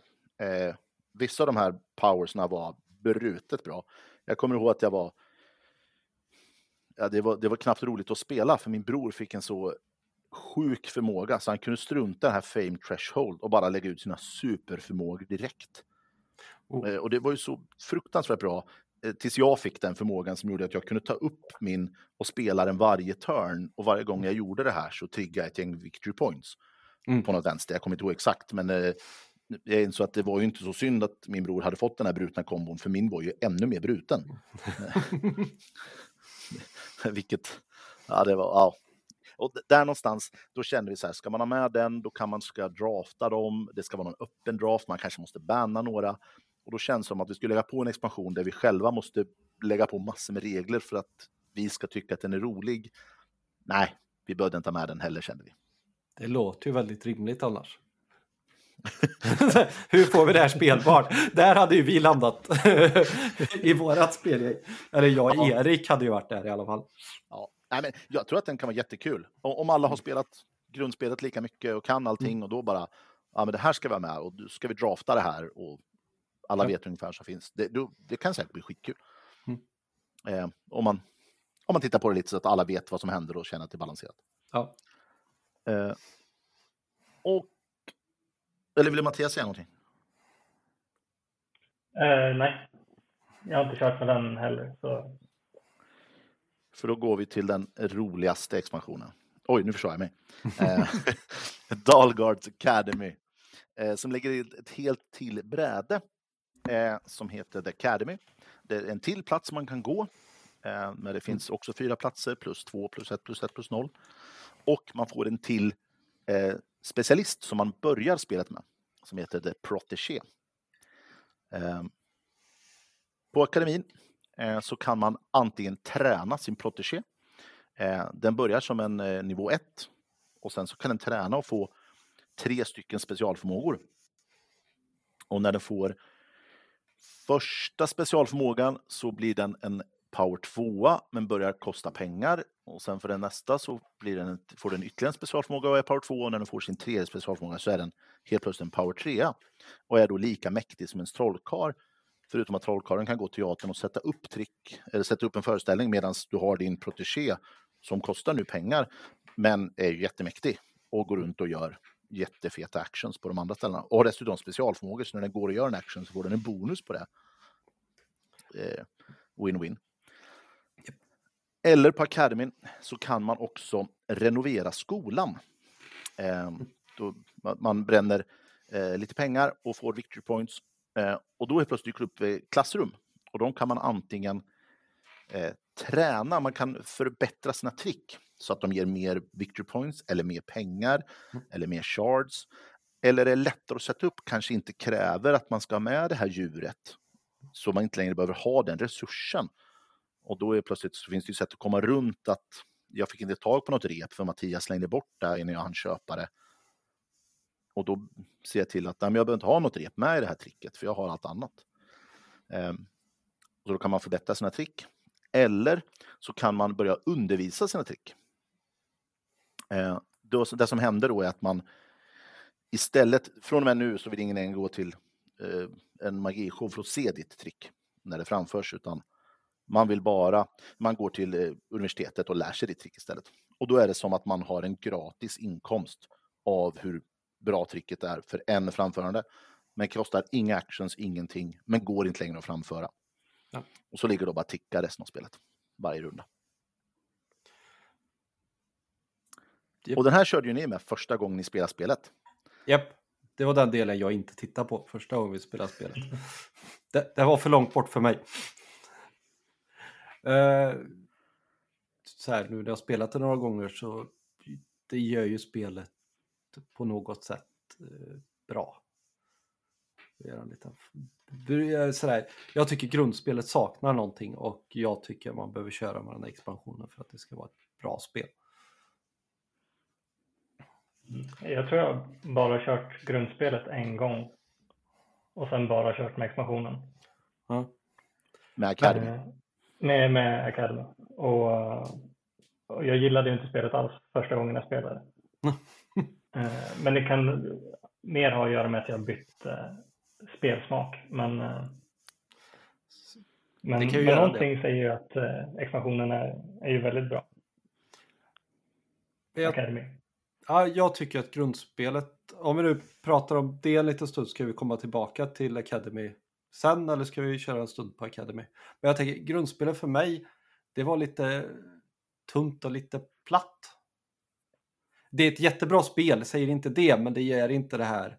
Vissa av de här powersna var brutet bra. Jag kommer ihåg att jag var... Ja, det, var det var knappt roligt att spela, för min bror fick en så sjuk förmåga så han kunde strunta i den här fame threshold och bara lägga ut sina superförmågor direkt. Oh. Och det var ju så fruktansvärt bra tills jag fick den förmågan som gjorde att jag kunde ta upp min och spela den varje turn och varje gång jag gjorde det här så triggade jag ett gäng victory points Mm. på något vänster. Jag kommer inte ihåg exakt, men eh, jag insåg att det var ju inte så synd att min bror hade fått den här brutna kombon, för min var ju ännu mer bruten. *laughs* Vilket, ja det var, ja. Och där någonstans, då kände vi så här, ska man ha med den, då kan man ska drafta dem, det ska vara någon öppen draft, man kanske måste banna några. Och då känns det som att vi skulle lägga på en expansion där vi själva måste lägga på massor med regler för att vi ska tycka att den är rolig. Nej, vi behövde inte ha med den heller kände vi. Det låter ju väldigt rimligt annars. *laughs* Hur får vi det här spelbart? Där hade ju vi landat *laughs* i vårat spel. Eller jag och Ja. Erik hade ju varit där i alla fall. Ja, nej, men jag tror att den kan vara jättekul. Om alla har spelat grundspelet lika mycket och kan allting och då bara, ja men det här ska vi ha med och då ska vi drafta det här och alla Ja. vet ungefär som finns. Det, det kan säkert bli skitkul. Mm. Eh, om, man, om man tittar på det lite så att alla vet vad som händer och känner att det är balanserat. Ja. Eh, och, eller vill Mattias säga någonting? Eh, nej, jag har inte kört med den heller. Så För då går vi till den roligaste expansionen. Oj, nu förstår jag mig. Eh, *laughs* Dalgards Academy. Eh, som lägger in ett helt till bräde eh, som heter The Academy. Det är en till plats man kan gå. Eh, men det finns också fyra platser plus två plus ett plus ett plus noll. Och man får en till eh, specialist som man börjar spelet med. Som heter The Protégé. Eh, på akademin eh, så kan man antingen träna sin protégé. Eh, den börjar som en nivå 1 och sen så kan den träna och få tre stycken specialförmågor. Och när den får första specialförmågan så blir den en power 2 men börjar kosta pengar. Och sen för den nästa så blir den, får den ytterligare en specialförmåga och är power 2 och när den får sin tredje specialförmåga så är den helt plötsligt en power 3 och är då lika mäktig som en trollkarl Förutom att trollkarlen kan gå till teatern och sätta upp trick, eller sätta upp en föreställning medan du har din protegé som kostar nu pengar, men är jättemäktig och går runt och gör jättefeta actions på de andra ställena. Och har dessutom specialförmågor, så när den går och gör en action så får den en bonus på det. Eh, Win-win. Eller på Academy så kan man också renovera skolan. Eh, då man- bränner eh, lite pengar och får victory points. Eh, och då är plötsligt dyker upp eh, klassrum. Och de kan man antingen eh, träna, man kan förbättra sina trick så att de ger mer victory points eller mer pengar eller mer shards. Eller är lättare att sätta upp, kanske inte kräver att man ska ha med det här djuret så man inte längre behöver ha den resursen. Och då är plötsligt så finns det ju sätt att komma runt att jag fick inte tag på något rep för Mattias slängde bort det innan jag hann köpa det. Och då ser jag till att nej, men jag behöver inte ha något rep med i det här tricket för jag har allt annat. Ehm, så då kan man förbättra sina trick. Eller så kan man börja undervisa sina trick. Eh, då, det som händer då är att man istället, från och med nu så vill ingen längre gå till eh, en magishow för att se ditt trick när det framförs, utan man vill bara, man går till eh, universitetet och lär sig ditt trick istället. Och då är det som att man har en gratis inkomst av hur bra tricket är för en framförande. Men kostar inga actions, ingenting, men går inte längre att framföra. Ja. Och så ligger då bara ticka resten av spelet, varje runda. Japp. Och den här körde ju ni med första gången ni spelade spelet. Japp, det var den delen jag inte tittade på första gången vi spelade spelet. Det, det var för långt bort för mig. Eh, så här, nu när jag spelat det några gånger så det gör ju spelet på något sätt eh, bra. Är en liten, är sådär, jag tycker grundspelet saknar någonting och jag tycker man behöver köra med den här expansionen för att det ska vara ett bra spel. Jag tror jag bara kört grundspelet en gång. Och sen bara kört med expansionen. Ja. Med Academy. Eh, Med, med Academy. Och, eh, och jag gillade inte spelet alls första gången jag spelade. *laughs* Eh, Men det kan mer ha att göra med att jag bytt eh, spelsmak. Men, eh, men, Det kan ju men någonting säger ju att eh, expansionen är, är ju väldigt bra. Jag, Academy. Ja, jag tycker att grundspelet, om vi nu pratar om det en liten stund, ska vi komma tillbaka till Academy sen eller ska vi köra en stund på Academy? Men jag tänker, grundspelet för mig, det var lite tunt och lite platt. Det är ett jättebra spel, säger inte det, men det ger inte det här,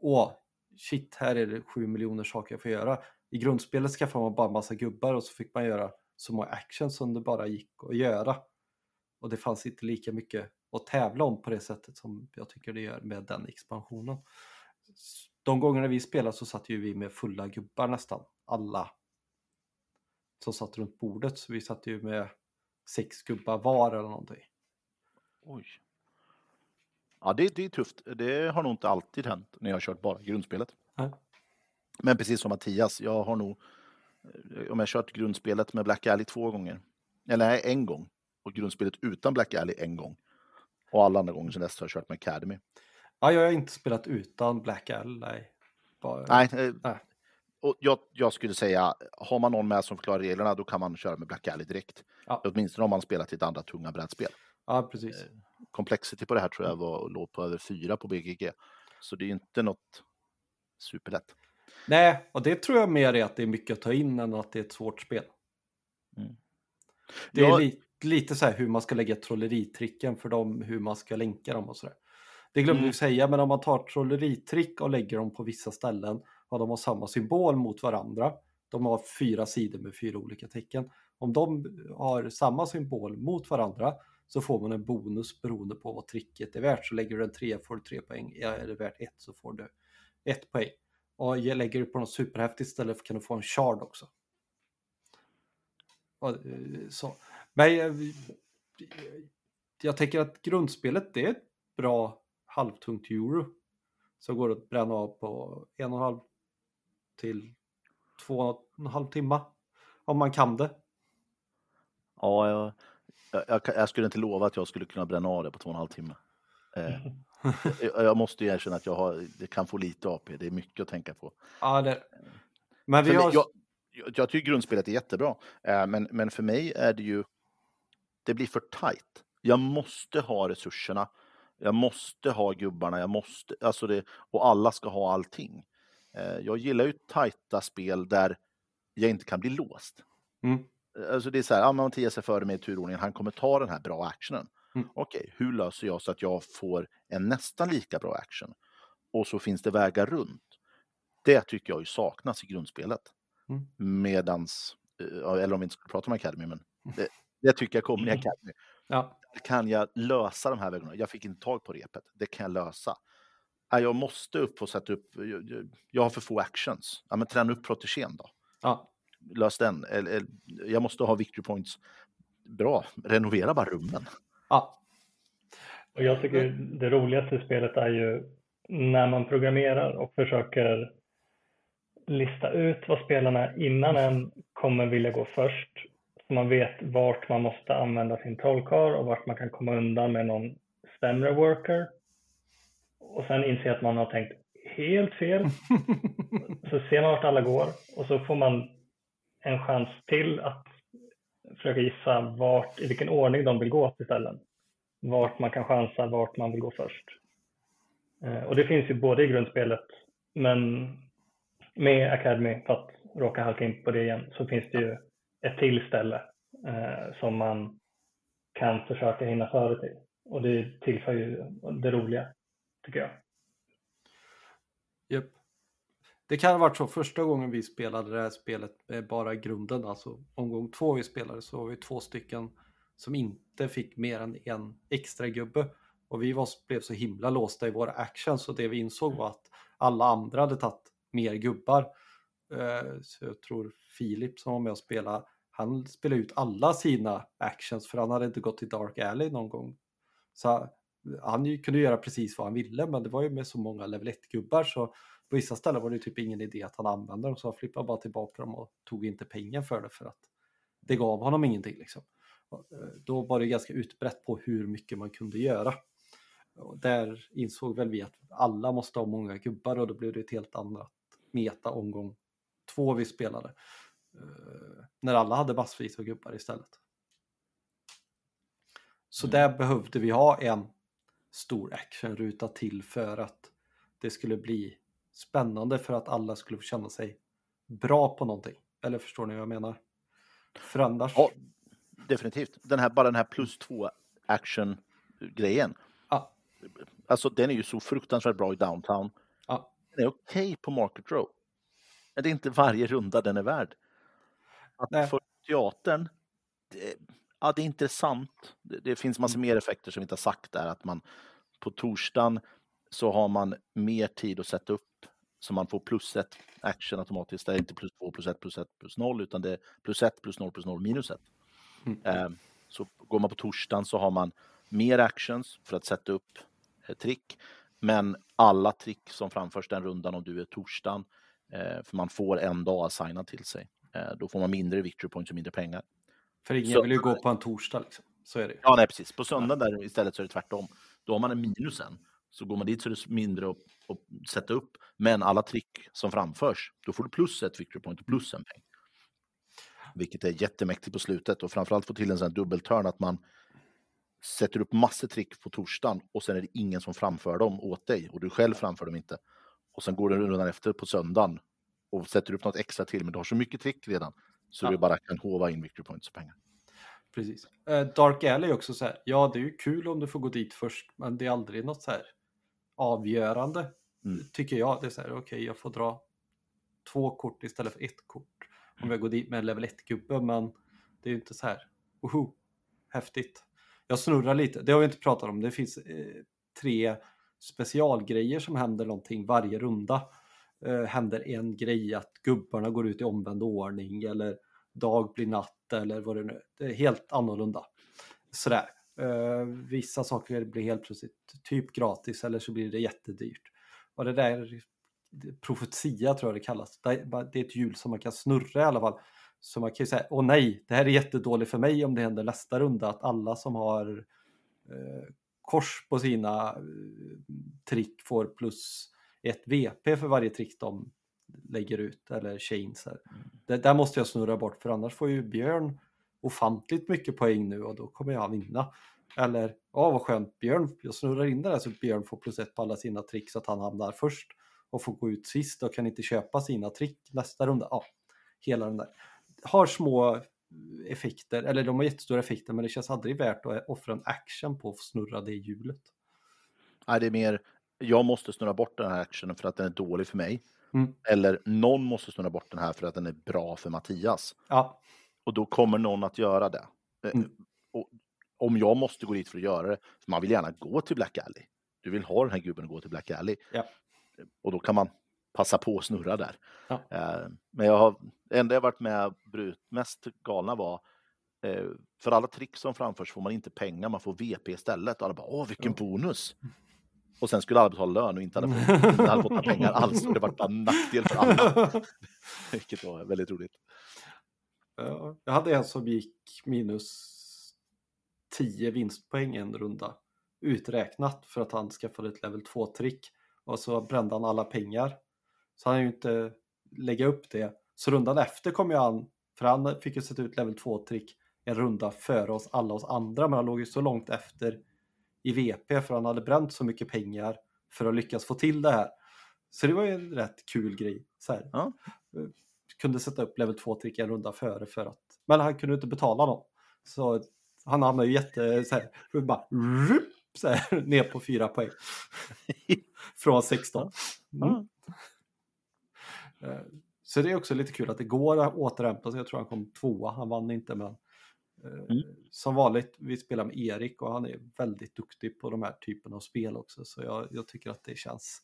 åh, shit, här är det sju miljoner saker jag får göra. I grundspelet skaffade man bara massa gubbar och så fick man göra så många actions som det bara gick att göra. Och det fanns inte lika mycket att tävla om på det sättet som jag tycker det gör med den expansionen. De gångerna vi spelade så satt ju vi med fulla gubbar nästan, alla som satt runt bordet. Så vi satt ju med sex gubbar var eller någonting. Oj. Ja, det, det är tufft. Det har nog inte alltid hänt när jag har kört bara grundspelet. Nej. Men precis som Mattias, jag har nog, eh, om jag kört grundspelet med Black Alley två gånger, eller nej, en gång, och grundspelet utan Black Alley en gång. Och alla andra gånger sedan dess har jag kört med Academy. Ja, jag har inte spelat utan Black Al, nej. Bara... Nej, eh, Nej. och jag, jag skulle säga, har man någon med som förklarar reglerna, då kan man köra med Black Alley direkt. Ja. Åtminstone om man spelat i ett andra tunga brädspel. Ja, precis. Complexity på det här tror jag var, låg på över fyra på BGG. Så det är inte något superlätt. Nej, och det tror jag mer är att det är mycket att ta in än att det är ett svårt spel. Mm. Det är Jag- li lite så här hur man ska lägga trolleritricken för dem, hur man ska länka dem och sådär. Det glömde Mm. vi säga, men om man tar trolleritrick och lägger dem på vissa ställen och de har samma symbol mot varandra. De har fyra sidor med fyra olika tecken. Om de har samma symbol mot varandra så får man en bonus beroende på vad tricket är värt. Så lägger du en tre får du tre poäng. Är det värt ett så får du ett poäng. Och lägger du på något superhäftigt ställe kan du få en shard också. Och, eh, så. Men eh, jag, jag tänker att grundspelet det är ett bra halvtungt euro. Så går det att bränna av på en och en halv till två och en halv timma. Om man kan det. Ja, jag, jag, jag, skulle inte lova att jag skulle kunna bränna av det på två och en halv timme. Eh, *laughs* jag, jag måste ju erkänna att jag har, kan få lite AP, det är mycket att tänka på. Ja, det. Men vi har... jag, jag, tycker grundspelet är jättebra, eh, men, men för mig är det ju, det blir för tight. Jag måste ha resurserna Jag måste ha gubbarna, jag måste, alltså det, och alla ska ha allting. Eh, jag gillar ju tajta spel där jag inte kan bli låst. Mm. Alltså det är så här, ja, Mattias är före mig i turordningen, han kommer ta den här bra actionen. Mm. Okej, hur löser jag så att jag får en nästan lika bra action? Och så finns det vägar runt. Det tycker jag ju saknas i grundspelet. Mm. Medans, eh, eller om vi inte ska prata om Academy, men det, det tycker jag kommer i Mm. Academy. Ja. Kan jag lösa de här vägarna? Jag fick inte tag på repet. Det kan jag lösa. Jag måste upp och sätta upp, jag, har för få actions. Ja, men träna upp protegén då. ja. Lös den. Eller, eller, jag måste ha victory points. Bra, renovera bara rummen. ja. Och jag tycker det roligaste i spelet är ju när man programmerar och försöker lista ut vad spelarna innan en kommer vilja gå först. Så man vet vart man måste använda sin trollkarl och vart man kan komma undan med någon sämre worker. Och sen inse att man har tänkt helt fel. *laughs* Så ser man vart alla går och så får man en chans till att försöka gissa vart, i vilken ordning de vill gå till ställen. Vart man kan chansa, vart man vill gå först. Eh, och det finns ju både i grundspelet, men med Academy, för att råka halka in på det igen, så finns det ju ett till ställe eh, som man kan försöka hinna före till. Och det tillför ju det roliga, tycker jag. Japp. Det kan ha varit så första gången vi spelade det här spelet med bara grunden, alltså omgång två vi spelade så var vi två stycken som inte fick mer än en extra gubbe och vi var, blev så himla låsta i våra actions och det vi insåg var att alla andra hade tagit mer gubbar. Eh, så jag tror Filip som var med och spelade, han spelade ut alla sina actions för han hade inte gått till Dark Alley någon gång. Så han kunde göra precis vad han ville men det var ju med så många level 1-gubbar så på vissa ställen var det typ ingen idé att han använde dem så han flippade bara tillbaka dem och tog inte pengar för det för att det gav honom ingenting. Liksom. Eh, Då var det ganska utbrett på hur mycket man kunde göra. Och där insåg väl vi att alla måste ha många gubbar och då blev det ett helt annat meta omgång två vi spelade. Eh, När alla hade massvis av gubbar istället. Så där behövde vi ha en stor actionruta till för att det skulle bli spännande för att alla skulle få känna sig bra på någonting. Eller förstår ni vad jag menar? För annars... Ja, definitivt. Den här, bara den här plus två action-grejen. Ja. Alltså den är ju så fruktansvärt bra i downtown. Ja. Den är okej på Market Row. Men det är inte varje runda den är värd. Att Nej. för teatern, det, ja, det är intressant. Det, det finns massa mer effekter som vi inte har sagt där. Att man på torsdagen så har man mer tid att sätta upp så man får plus ett action automatiskt. Det är inte plus två plus ett plus ett plus noll utan det är plus ett plus noll plus noll minus ett. Mm. Eh, Så går man på torsdagen så har man mer actions för att sätta upp eh, trick. Men alla trick som framförs den rundan om du är torsdagen, eh, för man får en dag assignad till sig. Eh, Då får man mindre victory points och mindre pengar. För ingen Så- vill ju gå på en torsdag liksom. Så är det ju. Ja, nej precis. På söndag där istället så är det tvärtom. Då har man en minus en. Så går man dit så är det mindre att, att sätta upp. Men alla trick som framförs, då får du plus ett victory point och plus en peng. Vilket är jättemäktigt på slutet och framförallt få till en sån dubbelturn att man sätter upp massor trick på torsdagen och sen är det ingen som framför dem åt dig och du själv framför dem inte. Och sen går du rundan efter på söndagen och sätter upp något extra till men du har så mycket trick redan så Ja. du bara kan hova in victory points och pengar. Precis. Eh, Dark Alley också så här. Ja, det är ju kul om du får gå dit först, men det är aldrig något så här avgörande. Mm. Tycker jag. Det är så här, okej, jag får dra två kort istället för ett kort. Om jag går dit med level 1-gubbe, men det är ju inte så här, woho, häftigt. Jag snurrar lite, det har vi inte pratat om. Det finns eh, tre specialgrejer som händer någonting varje runda. Eh, händer en grej att gubbarna går ut i omvänd ordning eller dag blir natt eller vad det nu är. Det är helt annorlunda. Sådär. Eh, vissa saker blir helt plötsligt typ gratis eller så blir det jättedyrt. Och det där, profetia tror jag det kallas. Det är, ett hjul som man kan snurra i alla fall. Så man kan ju säga, åh nej, det här är jättedåligt för mig om det händer nästa runda. Att alla som har eh, kors på sina eh, trick får plus ett VP för varje trick de lägger ut eller chains. Här. Det där måste jag snurra bort för annars får ju Björn ofantligt mycket poäng nu och då kommer jag vinna. Eller, ja vad skönt, Björn, jag snurrar in det där så Björn får plus ett på alla sina trick så att han hamnar först och får gå ut sist och kan inte köpa sina trick nästa runda. Ja, hela den där. Har små effekter, eller de har jättestora effekter men det känns aldrig värt att offra en action på att snurra det hjulet. Nej, det är mer, jag måste snurra bort den här actionen för att den är dålig för mig. Mm. Eller någon måste snurra bort den här för att den är bra för Mattias. Ja, Och då kommer någon att göra det. Eh, Mm. Och om jag måste gå dit för att göra det, för man vill gärna gå till Black Alley. Du vill ha den här gubben och gå till Black Alley. Ja. Och då kan man passa på att snurra där. Ja. Eh, Men jag har, det enda jag varit med brut mest galna var eh, för alla trick som framförs får man inte pengar, man får VP istället. Och alla bara, åh vilken bonus! Och sen skulle alla betala lön och inte hade fått, *laughs* inte hade fått några pengar alls. Och det var bara en nackdel för alla. *laughs* Vilket var väldigt roligt. Ja, Jag hade en som gick minus 10 vinstpoäng en runda uträknat för att han skaffade ett level 2-trick och så brände han alla pengar. Så han ju inte lägga upp det. Så rundan efter kom ju han, för han fick ju sätta ut level 2-trick en runda före oss alla oss andra, men han låg ju så långt efter i VP för han hade bränt så mycket pengar för att lyckas få till det här. Så det var ju en rätt kul grej. Så här. Ja. Kunde sätta upp level 2-trick en runda före för att, men han kunde inte betala någon. Så han hamnade ju jätte, så här, bara, rup, så här, *laughs* ner på fyra poäng. *laughs* Från 16. Mm. Eh, Så det är också lite kul att det går att återhämta sig. Jag tror han kom tvåa, han vann inte men eh, Mm. som vanligt, vi spelar med Erik och han är väldigt duktig på de här typerna av spel också. Så jag, jag tycker att det känns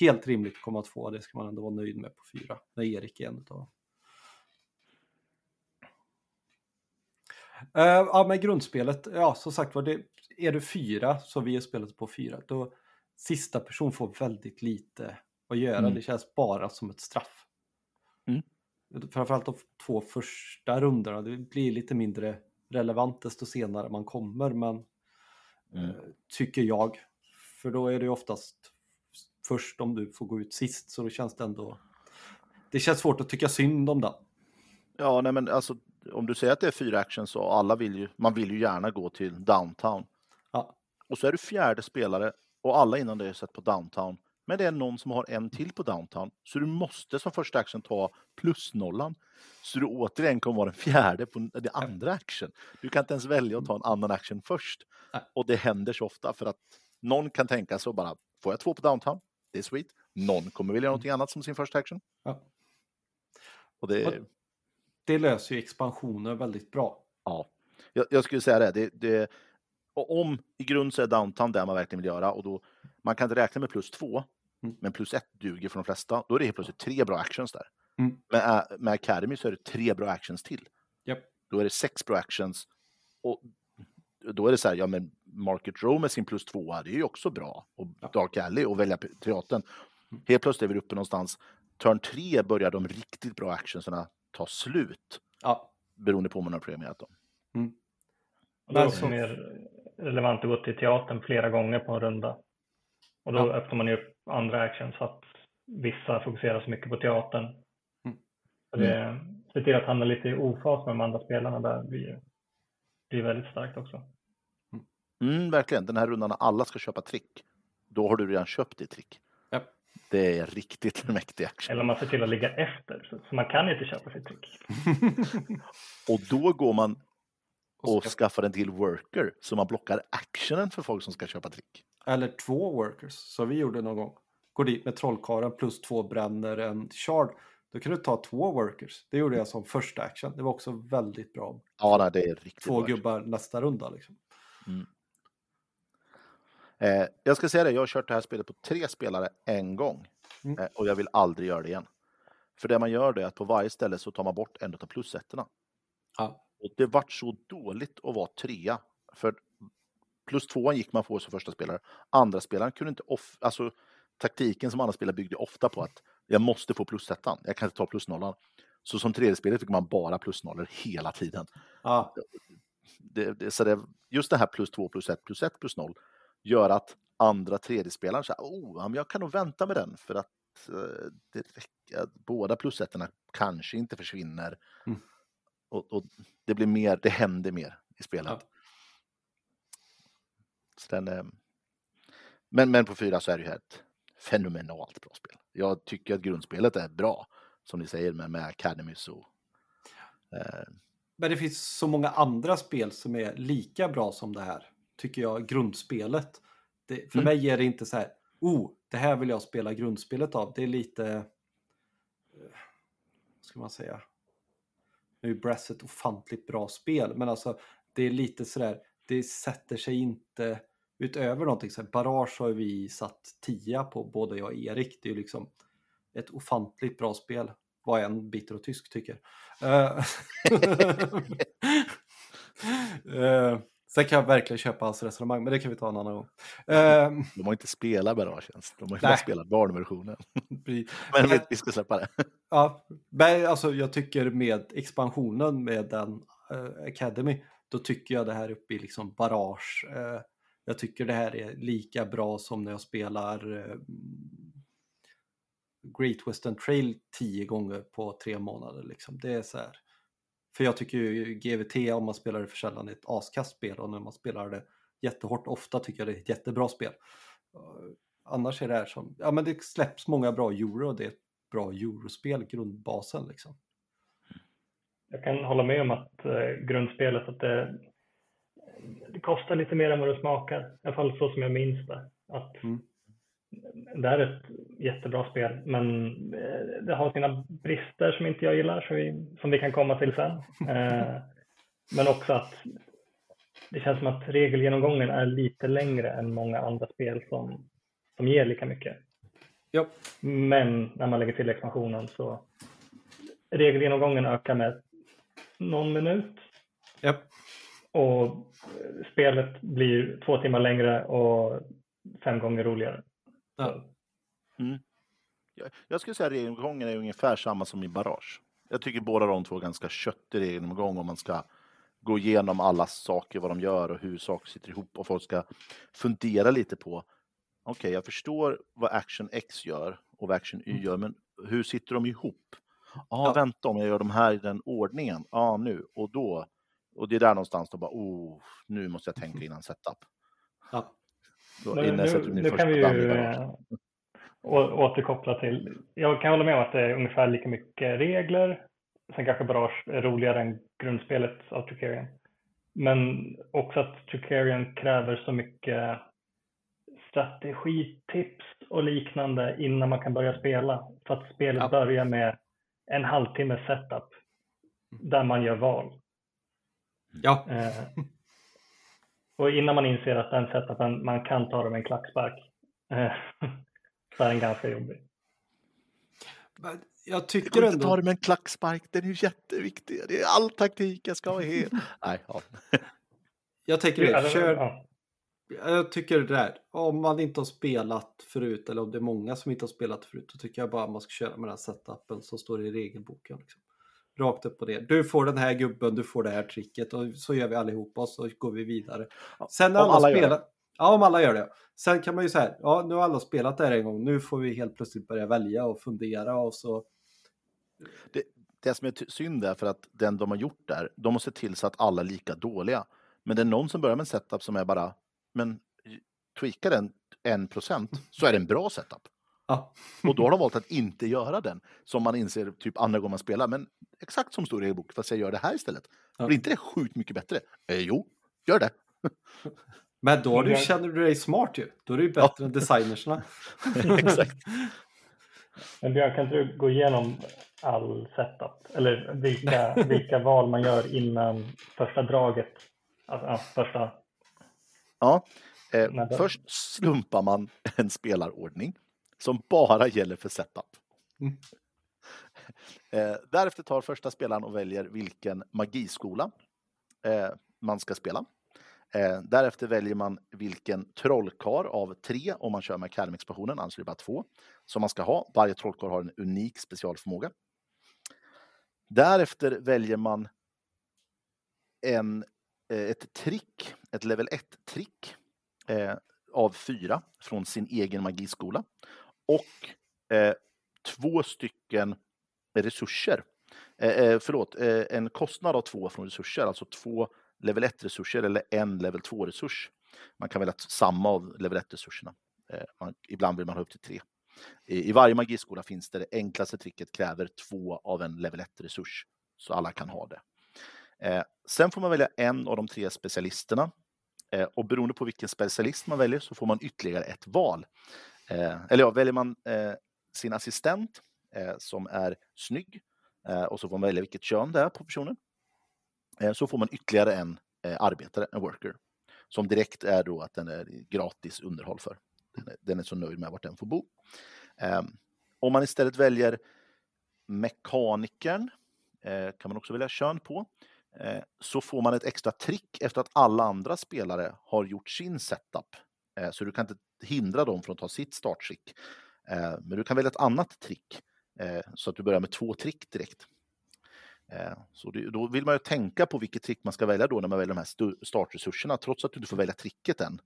helt rimligt att komma tvåa. Det ska man ändå vara nöjd med på fyra, när Erik är en utav dem. Eh, ja, men grundspelet, ja som sagt var, det, är du fyra, så vi är spelet på fyra, då sista person får väldigt lite att göra. Mm. Det känns bara som ett straff. Mm. Framförallt de två första rundorna, det blir lite mindre relevant desto senare man kommer, men Mm. eh, tycker jag. För då är det oftast först om du får gå ut sist, så då känns det ändå... Det känns svårt att tycka synd om den. Ja, nej men alltså om du säger att det är fyra actions och alla vill ju, man vill ju gärna gå till downtown. Ja. Och så är du fjärde spelare och alla innan det är sett på downtown. Men det är någon som har en till på downtown. Så du måste som första action ta plusnollan. Så du återigen kommer vara den fjärde på det andra action. Du kan inte ens välja att ta en annan action först. Och det händer så ofta för att någon kan tänka så bara, får jag två på downtown? Det är sweet. Någon kommer vilja någonting annat som sin första action. Ja. Och det, Och- Det löser ju expansioner väldigt bra. Ja, jag, jag skulle säga det. det, det och om i grund så är downtown det man verkligen vill göra och då man kan inte räkna med plus två, Mm. men plus ett duger för de flesta. Då är det helt plötsligt tre bra actions där. Mm. Med, Ä- med Academy så är det tre bra actions till. Japp. Då är det sex bra actions och då är det så här, ja men Market Row med sin plus tvåa, det är ju också bra. Och. Dark Alley och välja teatern. Helt plötsligt är vi uppe någonstans. Turn tre börjar de riktigt bra actionsarna ta slut. Ja, Beroende på om man har premierat dem. Och då är det också så- mer relevant att gå till teatern flera gånger på en runda. Och då Ja. öppnar man ju upp andra action så att vissa fokuserar så mycket på teatern. Mm. Så det ser till att hamna lite i ofas med de andra spelarna där blir, blir väldigt starkt också. Mm, verkligen. Den här rundan när alla ska köpa trick, då har du redan köpt ditt trick. Japp. Det är riktigt *laughs* mäktig action. Eller man ser till att ligga efter. Så, så man kan inte köpa sitt trick. *laughs* Och då går man Och och ska- skaffar en till worker, så man blockar actionen för folk som ska köpa trick. Eller två workers, som vi gjorde någon gång. Går dit med trollkaren plus två bränner en shard. Då kan du ta två workers. Det gjorde jag som första action. Det var också väldigt bra. Ja, nej, det är riktigt Två bra. gubbar nästa runda liksom. Eh, jag ska säga det, jag har kört det här spelet på tre spelare en gång. Mm. Eh, och jag vill aldrig göra det igen. För det man gör det är att på varje ställe så tar man bort en av plusettorna. Ja. Och det vart så dåligt att vara trea. För plus tvåan gick man på som första spelare. Andra spelaren kunde inte off... Alltså taktiken som andra spelare byggde ofta på att jag måste få plusettan. Jag kan inte ta plusnollan. Så som tredje spelare fick man bara plusnollor hela tiden. Ja, Det, det, så det, just det här plus två, plus ett, plus ett, plus noll gör att andra tredje spelaren säger oh, men jag kan nog vänta med den för att eh, det räcker, båda plusettorna kanske inte försvinner. Mm. Och, och det blir mer, det händer mer i spelet. Ja. Den, eh, men, men på fyra så är det ju ett fenomenalt bra spel. Jag tycker att grundspelet är bra, som ni säger, med, med Academies och... Eh, Men det finns så många andra spel som är lika bra som det här, tycker jag, grundspelet. Det, för Mm. mig är det inte så här, oh, det här vill jag spela grundspelet av. Det är lite, eh, vad ska man säga, nu är Brass ett ofantligt bra spel, men alltså det är lite sådär, det sätter sig inte utöver någonting. Så här, Barrage har vi satt 10 på, både jag och Erik. Det är ju liksom ett ofantligt bra spel, vad en bitter och tysk tycker. *laughs* Eh, Sen kan jag verkligen köpa hans resonemang, men det kan vi ta en annan gång. Eh, de har inte spelat Barrage ens. De har ju bara spelat barnversionen. *laughs* *laughs* Men vi, vi ska släppa det. Ja, men alltså jag tycker med expansionen med den eh, Academy, då tycker jag det här uppe i liksom Barrage jag tycker det här är lika bra som när jag spelar eh, Great Western Trail tio gånger på tre månader. Liksom. Det är så här. För jag tycker ju GVT om man spelar det för sällan är ett askastspel och när man spelar det jättehårt ofta tycker jag det är ett jättebra spel. Eh, annars är det här som, ja men det släpps många bra euro och det är ett bra eurospel, grundbasen liksom. Jag kan hålla med om att eh, grundspelet, att det, det kostar lite mer än vad det smakar. I alla fall så som jag minns det. Att Mm. Det är ett jättebra spel, men eh, det har sina brister som inte jag gillar, som vi, som vi kan komma till sen. *laughs* Eh, men också att det känns som att regelgenomgången är lite längre än många andra spel som, som ger lika mycket. Ja. Men när man lägger till expansionen så regelgenomgången ökar med någon minut Ja. Och eh, spelet blir två timmar längre och fem gånger roligare. Ja. Jag, jag skulle säga att regelomgången är ungefär samma som i Barrage. Jag tycker båda de två är ganska köttig regelomgång om man ska gå igenom alla saker, vad de gör och hur saker sitter ihop och folk ska fundera lite på okej, jag förstår vad Action X gör och vad Action Y gör, men hur sitter de ihop? Ah, Ja. vänta om jag gör de här i den ordningen, ja ah, nu och då. Och det är där någonstans då bara, oh, nu måste jag tänka *laughs* innan setup. Ja. Då, Nu, innan nu, kan vi ju eh, återkoppla till, jag kan hålla med om att det är ungefär lika mycket regler. Sen kanske Barrage är roligare än grundspelet av Tricarion. Men också att Tricarion kräver så mycket strategitips och liknande innan man kan börja spela. För att spelet Ja. börjar med en halvtimme setup där man gör val. Ja. Eh, och innan man inser att den setupen, man kan ta det med en klackspark, eh, *laughs* så är den ganska jobbig. Men Jag tycker inte att ta ändå... det med en klackspark, den är ju jätteviktig. Det är all taktik jag ska ha helt. *laughs* Nej, ja. *laughs* Jag tänker det, Alltså, kör... ja. Jag tycker det där, om man inte har spelat förut eller om det är många som inte har spelat förut, då tycker jag bara man ska köra med den här setupen som står i regelboken. Liksom. Rakt upp på det. Du får den här gubben, du får det här tricket och så gör vi allihopa och så går vi vidare. Sen när om alla, alla spelar... Ja, om alla gör det. Sen kan man ju säga, ja nu har alla spelat det här en gång, nu får vi helt plötsligt börja välja och fundera och så... Det som är synd är för att den de har gjort där, de har sett till så att alla är lika dåliga. Men det är någon som börjar med en setup som är bara, men tweaka den en procent så är det en bra setup. Ja, *laughs* Och då har de valt att inte göra den, som man inser typ andra gången man spelar. Men exakt som står i regelboken, fast jag gör det här istället. Ja. Blir inte det sjukt mycket bättre? Eh, jo, gör det. *laughs* men då du, känner du dig smart ju. Då är du ju bättre än designersna. *laughs* exakt. Men Björn, kan inte du gå igenom all setup? Eller vilka, vilka val man gör innan första draget? Alltså, ja, första... Ja, eh, först slumpar man en spelarordning som bara gäller för setup. Mm. *laughs* Eh, därefter tar första spelaren och väljer vilken magiskola eh, man ska spela. Eh, därefter väljer man vilken trollkar av tre, om man kör med Academy-expansionen, alltså det är bara två, som man ska ha. Varje trollkarl har en unik specialförmåga. Därefter väljer man en, eh, ett trick, ett level 1-trick eh, av fyra från sin egen magiskola. Och eh, två stycken resurser. Eh, eh, förlåt, eh, en kostnad av två från resurser, alltså två level 1-resurser eller en level 2-resurs. Man kan välja samma av level 1-resurserna. Eh, man, ibland vill man ha upp till tre. I, I varje magiskola finns det det enklaste tricket kräver två av en level 1-resurs, så alla kan ha det. Eh, sen får man välja en av de tre specialisterna eh, och beroende på vilken specialist man väljer så får man ytterligare ett val. Eh, eller ja, väljer man eh, sin assistent eh, som är snygg eh, och så får man välja vilket kön det är på personen. Eh, så får man ytterligare en arbetare, en worker, som direkt är då att den är gratis underhåll för. Den är, den är så nöjd med vart den får bo. Ehm, om man istället väljer mekanikern kan man också välja kön på så får man ett extra trick efter att alla andra spelare har gjort sin setup. Eh, så du kan inte hindra dem från att ta sitt startskick. Eh, men du kan välja ett annat trick eh, så att du börjar med två trick direkt. Så då vill man ju tänka på vilket trick man ska välja då när man väljer de här startresurserna, trots att du inte får välja tricket än.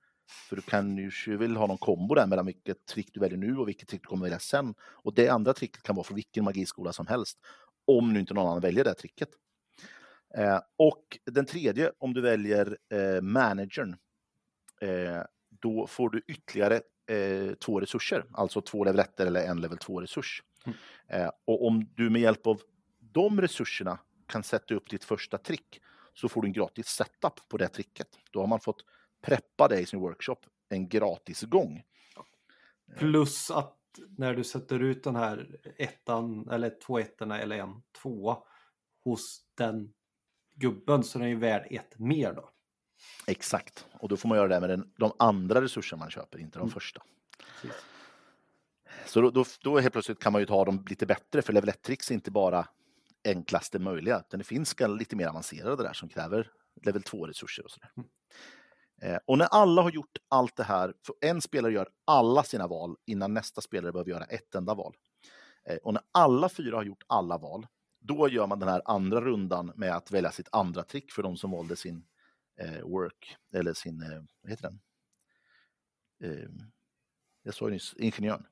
För du kan ju vill ha någon kombo där mellan vilket trick du väljer nu och vilket trick du kommer välja sen. Och det andra tricket kan vara från vilken magiskola som helst, om nu inte någon annan väljer det tricket. och den tredje, om du väljer managern, då får du ytterligare eh, två resurser, alltså två level 1 eller en level 2-resurs. Mm. Eh, och om du med hjälp av de resurserna kan sätta upp ditt första trick så får du en gratis setup på det tricket. Då har man fått preppa det i sin workshop en gratis gång. Plus att när du sätter ut den här ettan eller två ettorna eller en tvåa hos den gubben så är den ju värd ett mer då. Exakt, och då får man göra det med den, de andra resurserna man köper, inte de mm. första. Precis. Så då, då, då helt plötsligt kan man ju ta dem lite bättre, för level 1-tricks är inte bara enklaste möjliga, utan det finns lite mer avancerade där som kräver level 2-resurser och sådär. Mm. Eh, och när alla har gjort allt det här, för en spelare gör alla sina val innan nästa spelare behöver göra ett enda val. Eh, och när alla fyra har gjort alla val, då gör man den här andra rundan med att välja sitt andra trick för de som valde sin work, eller sin, eh, vad heter den? Eh, jag sa ju nyss, ingenjören.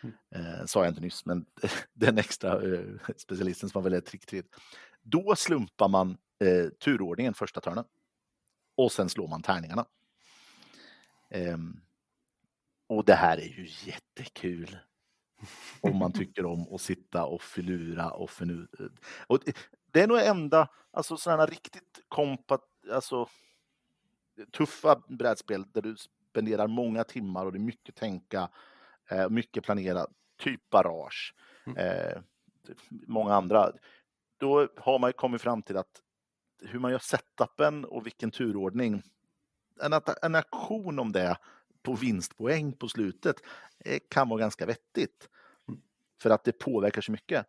Mm. Eh, sa jag inte nyss, men *laughs* den extra eh, specialisten som man väljer trick 3. Då slumpar man eh, turordningen första törnen. Och sen slår man tärningarna. Ehm, och det här är ju jättekul. Om man *laughs* tycker om att sitta och filura och förnu... Och det är nog enda, alltså sådana riktigt kompat, alltså tuffa brädspel där du spenderar många timmar och det är mycket tänka, eh, mycket planera, typ Barrage, mm. eh, många andra. Då har man kommit fram till att hur man gör setupen och vilken turordning, en, en aktion om det på vinstpoäng på slutet eh, kan vara ganska vettigt. Mm. För att det påverkar så mycket.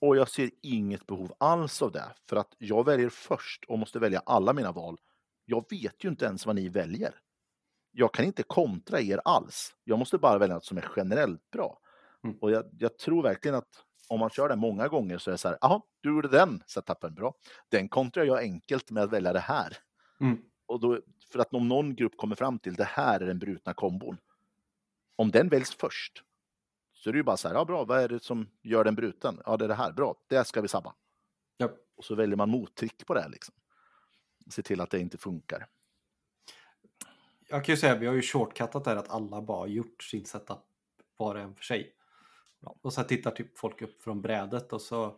Och jag ser inget behov alls av det, för att jag väljer först och måste välja alla mina val jag vet ju inte ens vad ni väljer. Jag kan inte kontra er alls. Jag måste bara välja något som är generellt bra. Mm. Och jag, jag, tror verkligen att om man kör det många gånger så är det så här, jaha, du gjorde den setupen bra. Den kontrar jag enkelt med att välja det här. Mm. Och då, för att om någon grupp kommer fram till det här är den brutna kombon. Om den väljs först så är det ju bara så här, ja bra, vad är det som gör den bruten? Ja, det är det här, bra, det ska vi sabba. Ja. Och så väljer man mottrick på det. Liksom se till att det inte funkar. Jag kan ju säga, vi har ju shortcuttat där att alla bara gjort sin setup var och en för sig. Och så tittar typ folk upp från brädet och så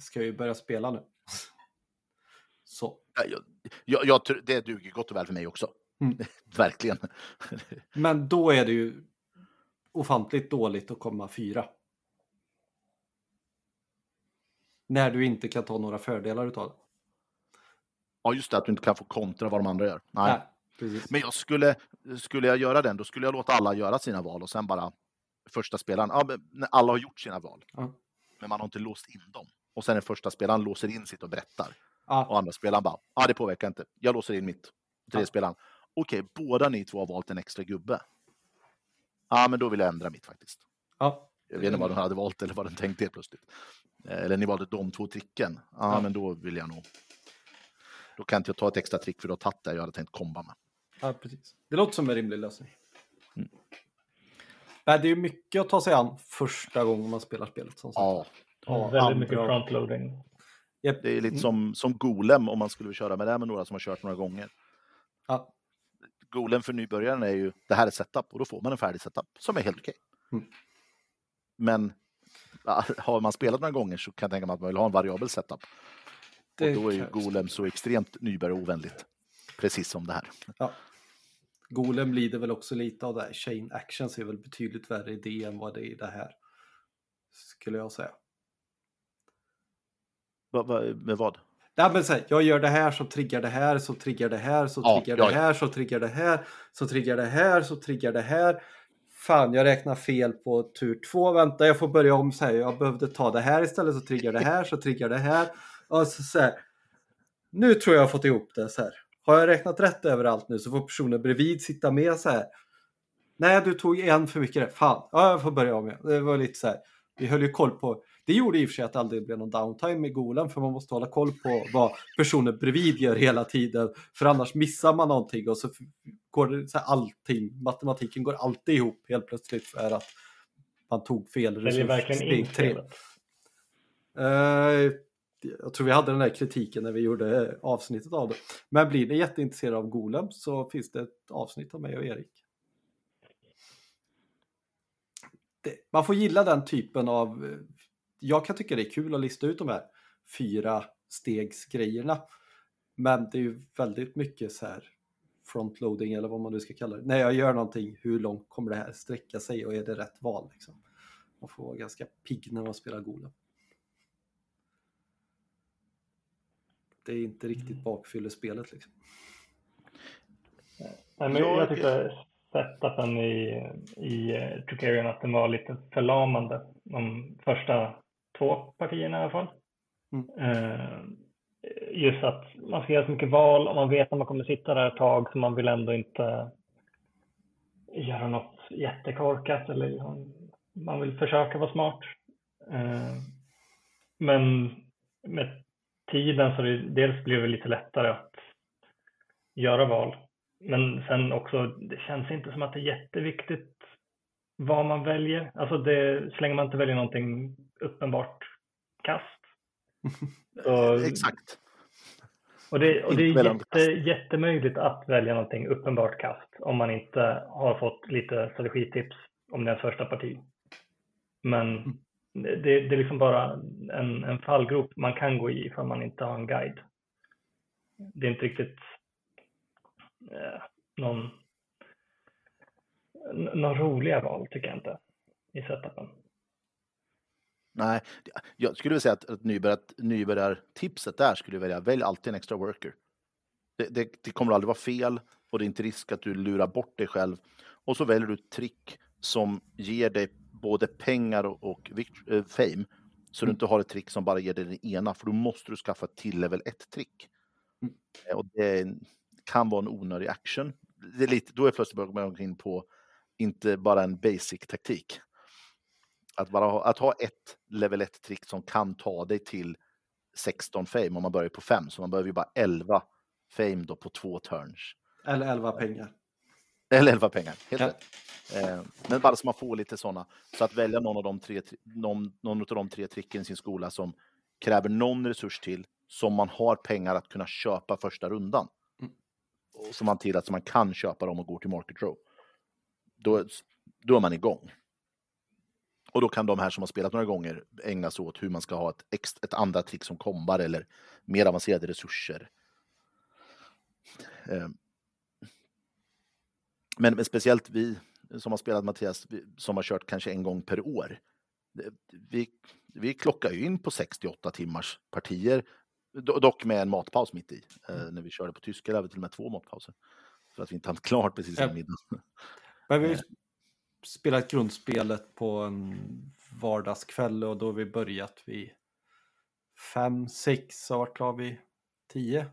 ska jag ju börja spela nu. *laughs* Så. Jag, jag, jag, det duger gott och väl för mig också. Mm. *laughs* Verkligen. *laughs* Men då är det ju ofantligt dåligt att komma fyra. När du inte kan ta några fördelar utav det. Ja, just det, att du inte kan få kontra vad de andra gör. Nej. Nej men jag skulle, skulle jag göra den, då skulle jag låta alla göra sina val och sen bara första spelaren, ja, men alla har gjort sina val. Ja. Men man har inte låst in dem. Och sen är första spelaren låser in sitt och berättar. Ja. Och andra spelaren bara, ja det påverkar inte, jag låser in mitt. Tredje ja. spelaren, okej, båda ni två har valt en extra gubbe. Ja, men då vill jag ändra mitt faktiskt. Ja. Jag vet inte vad de hade valt eller vad de tänkte helt plötsligt. Eller ni valde de två tricken. Ja, ja. men då vill jag nog då kan inte jag ta ett extra trick för har tagit det jag hade tänkt komba med. Ja, precis. Det låter som en rimlig lösning. Mm. Nej, det är mycket att ta sig an första gången man spelar spelet. Som ja. ja. Väldigt mycket frontloading. Yep. Det är lite som, som Golem om man skulle köra med det med några som har kört några gånger. Ja. Golem för nybörjaren är ju, det här är setup och då får man en färdig setup som är helt okej. Mm. Men har man spelat några gånger så kan jag tänka mig att man vill ha en variabel setup. Det och då är ju. Golem så extremt nybörjarovänligt. Precis som det här. Ja. Golem lider väl också lite av det här. Chain actions är väl betydligt värre idé än vad det är i det här. Skulle jag säga. Va, va, med vad? Nej, men så här, jag gör det här så triggar det här, så triggar det här, så Ja, triggar ja, det ja. här, så triggar det här, så triggar det här, så triggar det här. Fan, jag räknar fel på tur två. Vänta, jag får börja om så här. Jag behövde ta det här istället, så triggar det här, så triggar det här. Och så, här. Nu tror jag jag har fått ihop det så här. Har jag räknat rätt överallt nu så får personen bredvid sitta med så här. Nej, du tog en för mycket. rätt. Fan, ja, jag får börja om igen. Det var lite så här. Vi höll ju koll på. Det gjorde i och för sig att det aldrig blev någon downtime med Golan för man måste hålla koll på vad personen bredvid gör hela tiden. För annars missar man någonting och så går det så här allting. Matematiken går alltid ihop helt plötsligt för att man tog fel Det är verkligen in steg tre jag tror vi hade den där kritiken när vi gjorde avsnittet av det. Men blir ni jätteintresserade av Golem så finns det ett avsnitt av mig och Erik. Det, man får gilla den typen av... Jag kan tycka det är kul att lista ut de här fyra stegsgrejerna. Men det är ju väldigt mycket så här frontloading eller vad man nu ska kalla det. När jag gör någonting, hur långt kommer det här sträcka sig och är det rätt val? Liksom? Man får vara ganska pigg när man spelar Golem. Det är inte riktigt bakfyllespelet liksom. Nej, men Jag- jag tyckte setupen i, i eh, Tricarion att den var lite förlamande de första två partierna i alla fall. Mm. Eh, just att man ska göra så mycket val och man vet att man kommer sitta där ett tag så man vill ändå inte göra något jättekorkat eller liksom, man vill försöka vara smart. Eh, men med tiden så det, dels blir det lite lättare att göra val. Men sen också, det känns inte som att det är jätteviktigt vad man väljer. Alltså det, så länge man inte väljer någonting uppenbart kast. *laughs* Så, Exakt. och det, och det är jätte, jättemöjligt att välja någonting uppenbart kast om man inte har fått lite strategitips om är första parti. Men det, det är liksom bara en, en fallgrop man kan gå i ifall man inte har en guide. Det är inte riktigt eh, någon, någon roliga val tycker jag inte i setupen. Nej, jag skulle vilja säga att, att nybörjar, nybörjartipset där skulle jag välja, välj alltid en extra worker. Det, det, det kommer aldrig vara fel och det är inte risk att du lurar bort dig själv. Och så väljer du ett trick som ger dig både pengar och, eh, fame. Så du inte har ett trick som bara ger dig det ena, för då måste du skaffa ett till level 1-trick. Mm. Och det kan vara en onödig action. Det är lite, då är plötsligt man in på inte bara en basic-taktik. Att, bara ha, att ha ett level 1-trick som kan ta dig till 16 fame om man börjar på 5, så man behöver ju bara 11 fame då på två turns. Eller 11 pengar. Eller 11 pengar, helt Ja. rätt. Eh, men bara så man får lite sådana. Så att välja någon av de tre, någon, någon av de tre tricken i sin skola som kräver någon resurs till, som man har pengar att kunna köpa första rundan. Mm. Och som man till att så man kan köpa dem och går till market draw. Då, då är man igång. Och då kan de här som har spelat några gånger ägna sig åt hur man ska ha ett, ex, ett andra trick som kombar eller mer avancerade resurser. Eh, men, men speciellt vi som har spelat Mattias, som har kört kanske en gång per år. Vi, vi klockar ju in på 68 timmars partier, do- dock med en matpaus mitt i. Eh, när vi körde på tyska hade vi till och med två matpauser. För att vi inte hann klart precis innan middagen. *laughs* Men vi ju spelat grundspelet på en vardagskväll och då har vi börjat vid fem, sex och vart var vi? Tio?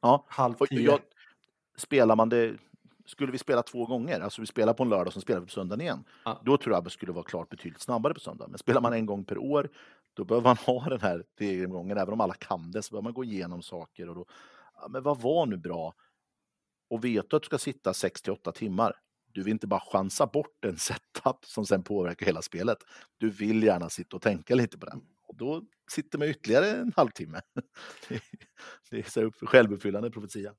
Ja, Halv tio? jag, spelar man det, skulle vi spela två gånger, alltså vi spelar på en lördag och sen spelar vi på söndagen igen, Ja. då tror jag att det skulle vara klart betydligt snabbare på söndag. Men spelar man en gång per år, då behöver man *laughs* ha den här regelgången, även om alla kan det, så behöver man gå igenom saker och då, ja, men vad var nu bra? Och vet du att du ska sitta 6 till 8 timmar, du vill inte bara chansa bort en *laughs* setup som sen påverkar hela spelet. Du vill gärna sitta och tänka lite på den. Och då sitter man ytterligare en halvtimme. *laughs* Det är- Det är självuppfyllande profetia.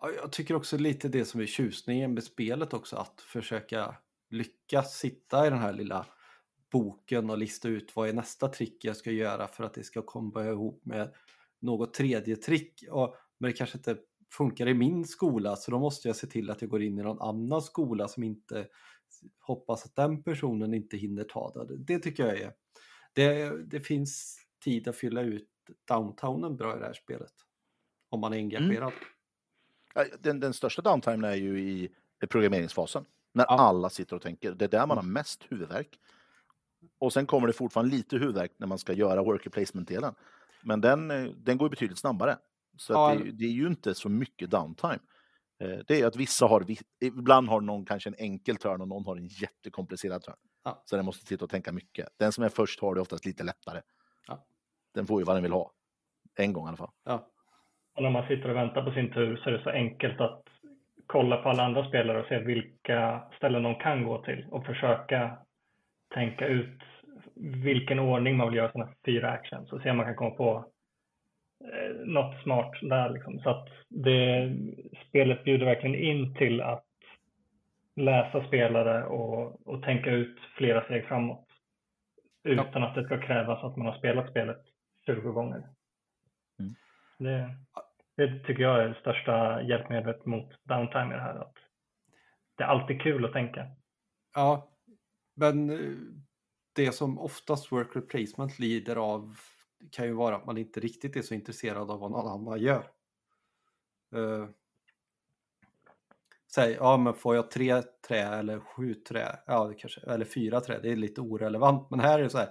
Ja, jag tycker också lite det som är tjusningen med spelet också, att försöka lyckas sitta i den här lilla boken och lista ut vad är nästa trick jag ska göra för att det ska komma ihop med något tredje trick. Och, men det kanske inte funkar i min skola så då måste jag se till att jag går in i någon annan skola som inte hoppas att den personen inte hinner ta det. Det tycker jag är... Det, det finns tid att fylla ut downtownen bra i det här spelet. Om man är engagerad. Mm. Den, den största downtimen är ju i programmeringsfasen. När Ja. alla sitter och tänker. Det är där man har mest huvudvärk. Och sen kommer det fortfarande lite huvudvärk när man ska göra worker placement-delen. Men den, eh, den går betydligt snabbare. Så Ja. det, det är ju inte så mycket downtime. Eh, Det är att vissa har, ibland har någon kanske en enkel törn och någon har en jättekomplicerad törn. Ja. Så den måste sitta och tänka mycket. Den som är först har det oftast lite lättare. Ja. Den får ju vad den vill ha. En gång i alla fall. Ja. Och när man sitter och väntar på sin tur så är det så enkelt att kolla på alla andra spelare och se vilka ställen de kan gå till och försöka tänka ut vilken ordning man vill göra sina fyra actions och se om man kan komma på eh, något smart där. Liksom. Så att det, spelet bjuder verkligen in till att läsa spelare och, och tänka ut flera steg framåt utan att det ska krävas att man har spelat spelet 20 gånger. Mm. Det, det tycker jag är det största hjälpmedlet mot downtime i det här. Att det är alltid kul att tänka. Ja, men eh, det som oftast work replacement lider av kan ju vara att man inte riktigt är så intresserad av vad någon annan gör. Uh, säg, ja men får jag tre trä eller sju trä, ja det kanske, eller fyra trä, det är lite orelevant. Men här är det så här,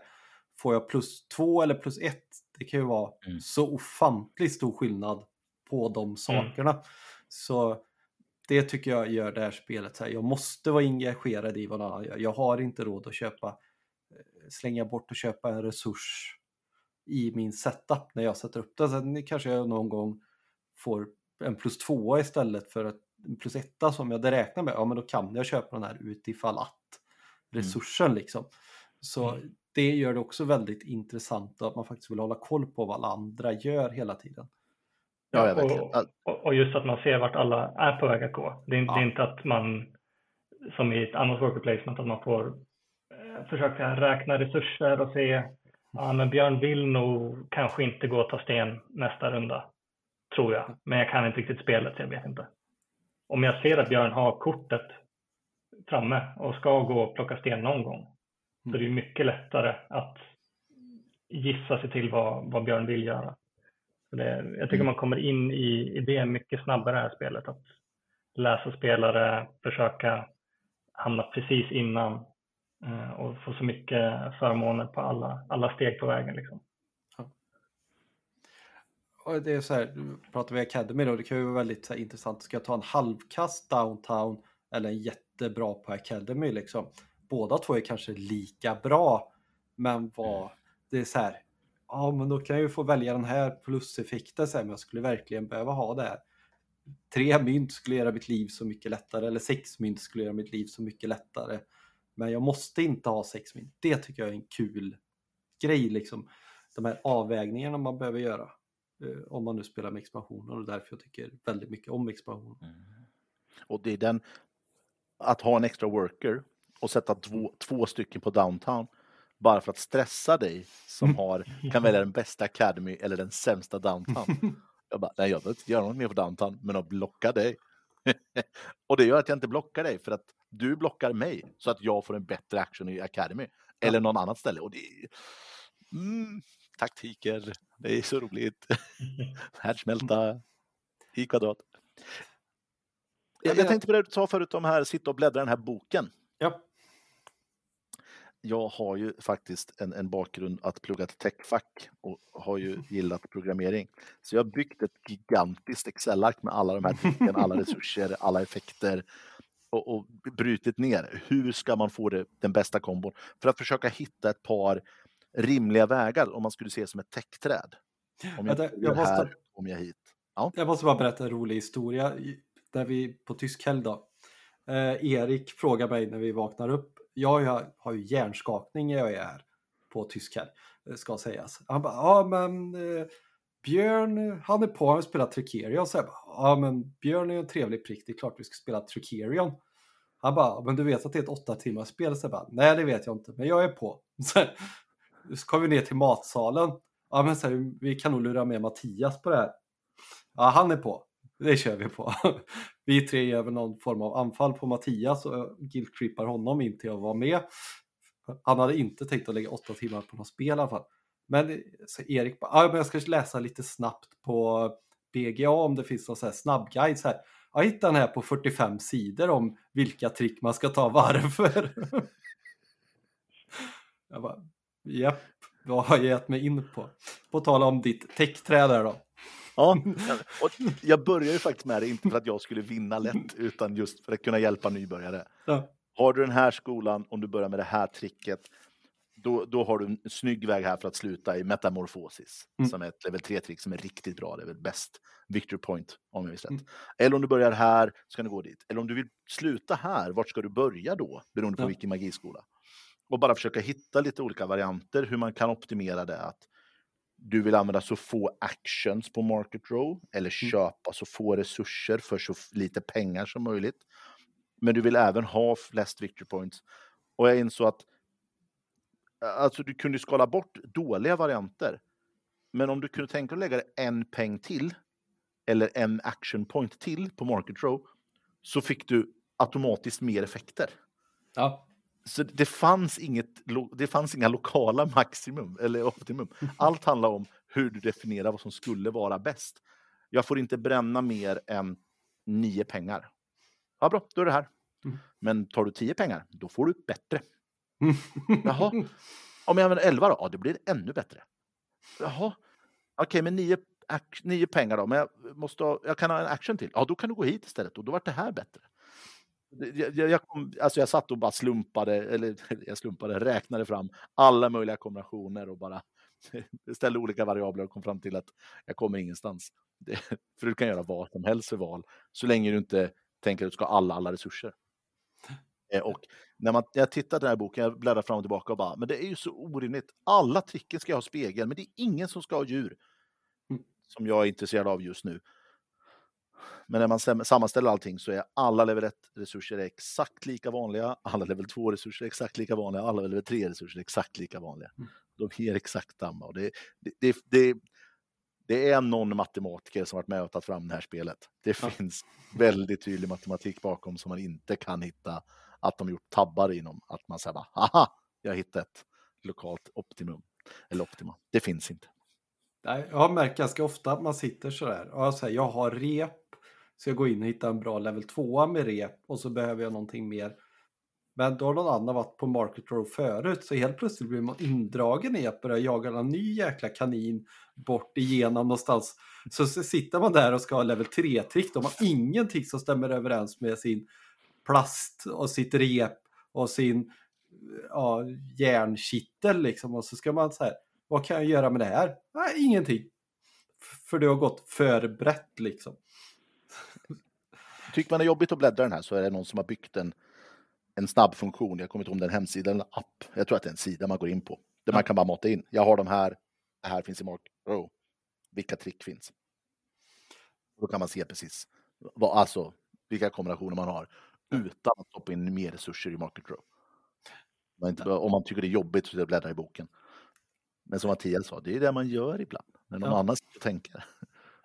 får jag plus två eller plus ett, det kan ju vara Mm. så ofantligt stor skillnad på de sakerna. Så det tycker jag gör det här spelet så här. Jag måste vara engagerad i vad någon annan gör. Jag har inte råd att köpa, eh, slänga bort och köpa en resurs i min setup när jag sätter upp den. Sen kanske jag någon gång får en plus tvåa istället för ett- en plus etta som jag hade räknat med. Ja, men då kan jag köpa den här utifall att resursen liksom. Så Mm. det gör det också väldigt intressant att man faktiskt vill hålla koll på vad alla andra gör hela tiden. Ja, ja, och, och, och just att man ser vart alla är på väg att gå. Det är, Ja. det är inte att man, som i ett annat worker placement, att man får eh, försöka räkna resurser och se, ja men Björn vill nog kanske inte gå och ta sten nästa runda, tror jag. Men jag kan inte riktigt spelet, så jag vet inte. Om jag ser att Björn har kortet framme och ska gå och plocka sten någon gång, så är det ju mycket lättare att gissa sig till vad, vad Björn vill göra. Så det, jag tycker man kommer in i, i det mycket snabbare det här spelet. Att läsa spelare, försöka hamna precis innan eh, och få så mycket förmåner på alla, alla steg på vägen. Liksom. Och det är så här, pratar vi Academy då, det kan ju vara väldigt här, intressant. Ska jag ta en halvkast downtown eller en jättebra på Academy liksom? Båda två är kanske lika bra, men vad, det är så här, ja men då kan jag ju få välja den här pluseffekten sen, men jag skulle verkligen behöva ha det här. Tre mynt skulle göra mitt liv så mycket lättare, eller sex mynt skulle göra mitt liv så mycket lättare. Men jag måste inte ha sex mynt. Det tycker jag är en kul grej, liksom. De här avvägningarna man behöver göra eh, om man nu spelar med expansioner och därför jag tycker väldigt mycket om expansion. Mm. Och det är den, att ha en extra worker och sätta två, två stycken på downtown bara för att stressa dig som har, *laughs* kan välja den bästa academy eller den sämsta downtown. *laughs* Jag bara, nej jag behöver inte göra något mer på downtown, men att blocka dig. *laughs* och det gör att jag inte blockar dig för att du blockar mig så att jag får en bättre action i academy eller någon annat ställe. Och det är, mm, taktiker, det är så roligt. Härdsmälta i kvadrat. Jag, jag tänkte på det du sa förut om här, sitta och bläddra i den här boken. Ja, Jag har ju faktiskt en, en bakgrund att plugga till techfack och har ju *laughs* gillat programmering. Så jag har byggt ett gigantiskt Excel-ark med alla de här tricken, alla *laughs* resurser, alla effekter och, och brutit ner. Hur ska man få det, den bästa kombon? För att försöka hitta ett par rimliga vägar om man skulle se som ett techträd. Om jag jag gör måste- här, kommer jag hit. jag måste bara berätta en rolig historia. Där vi på tysk helg då. Eh, Erik frågar mig när vi vaknar upp. Jag har, har ju hjärnskakning när jag är här på tyska, eh, ska sägas. Han bara, ja men eh, Björn, han är på, han vill spela Tricerion. Så jag bara, ja men Björn är ju en trevlig prick, det är klart vi ska spela Tricerion. Han bara, men du vet att det är ett åtta timmars spel? Så jag bara, nej det vet jag inte, men jag är på. *laughs* Så, så kom vi ner till matsalen. Ja men så här, vi kan nog lura med Mattias på det här. Ja, han är på. Det kör vi på. *laughs* Vi tre gör väl någon form av anfall på Mattias och guilt-trippar honom in till att vara med. Han hade inte tänkt att lägga åtta timmar på något spel i alla fall. Men så Erik bara, ah, men jag ska läsa lite snabbt på BGA om det finns någon så här snabbguide. Så här. Jag hittade den här på 45 sidor om vilka trick man ska ta varför. jag bara, japp, vad har jag gett mig in på? På tal om ditt täckträd där då. Ja, *laughs* och jag börjar ju faktiskt med det, inte för att jag skulle vinna lätt, utan just för att kunna hjälpa nybörjare. Ja. Har du den här skolan, om du börjar med det här tricket, då, då har du en snygg väg här för att sluta i metamorfosis, Mm. som är ett level 3-trick som är riktigt bra. Det är väl bäst victory point, om jag minns rätt. Eller om du börjar här, så kan du gå dit. Eller om du vill sluta här, vart ska du börja då? Beroende på Ja. vilken magiskola. Och bara försöka hitta lite olika varianter, hur man kan optimera det. Att du vill använda så få actions på market row, eller köpa så få resurser för så lite pengar som möjligt. Men du vill även ha flest victory points. Och jag insåg att alltså, du kunde skala bort dåliga varianter. Men om du kunde tänka dig att lägga en peng till, eller en action point till på market row, så fick du automatiskt mer effekter. Ja. Så det fanns, inget, det fanns inga lokala maximum eller optimum. Allt handlar om hur du definierar vad som skulle vara bäst. Jag får inte bränna mer än nio pengar. Ja, bra, då är det här. Mm. Men tar du tio pengar, då får du bättre. *laughs* Jaha, om jag använder elva då? Ja, det blir ännu bättre. Jaha, okej, men nio, nio pengar då? Men jag, måste ha, jag kan ha en action till? Ja, då kan du gå hit istället och då vart det här bättre. Jag, jag, jag, kom, alltså jag satt och bara slumpade, eller *laughs* jag slumpade, räknade fram alla möjliga kombinationer och bara *laughs* ställde olika variabler och kom fram till att jag kommer ingenstans. Det, *laughs* för du kan göra vad som helst för val, så länge du inte tänker att du ska ha alla, alla resurser. Eh, Och när man, jag tittar på den här boken, jag bläddrar fram och tillbaka och bara, men det är ju så orimligt. Alla tricken ska ha spegel, men det är ingen som ska ha djur. Mm. Som jag är intresserad av just nu. Men när man sam- sammanställer allting så är alla level 1-resurser exakt lika vanliga, alla level 2-resurser är exakt lika vanliga, alla level 3-resurser är exakt lika vanliga. Mm. De ger exakt samma. Och det, det, det, det, är någon matematiker som varit med och tagit fram det här spelet. Det Ja. finns väldigt tydlig matematik bakom som man inte kan hitta att de gjort tabbar inom. Att man säger bara, aha, jag har hittat ett lokalt optimum. Eller optima. Det finns inte. Jag har märkt ganska ofta att man sitter sådär och jag säger jag har rep ska gå in och hitta en bra level 2 med rep och så behöver jag någonting mer. Men då har någon annan varit på Market Row förut så helt plötsligt blir man indragen i att börja jaga en ny jäkla kanin bort igenom någonstans. Så, sitter man där och ska ha level 3-trick. De har ingenting som stämmer överens med sin plast och sitt rep och sin ja, järnkittel liksom. Och så ska man så här, vad kan jag göra med det här? Nej, ingenting. För det har gått för brett liksom. Tycker man det är jobbigt att bläddra den här så är det någon som har byggt en, en snabb funktion. Jag kommer inte ihåg om det är en hemsida eller en app. Jag tror att det är en sida man går in på. Där Ja. man kan bara mata in. Jag har de här. Det här finns i Mark Row. Vilka trick finns? Då kan man se precis vad, alltså, vilka kombinationer man har utan att stoppa in mer resurser i Market Row. Man inte, om man tycker det är jobbigt så bläddra i boken. Men som Mattias sa, det är det man gör ibland. När någon Ja. annan sitter och tänker.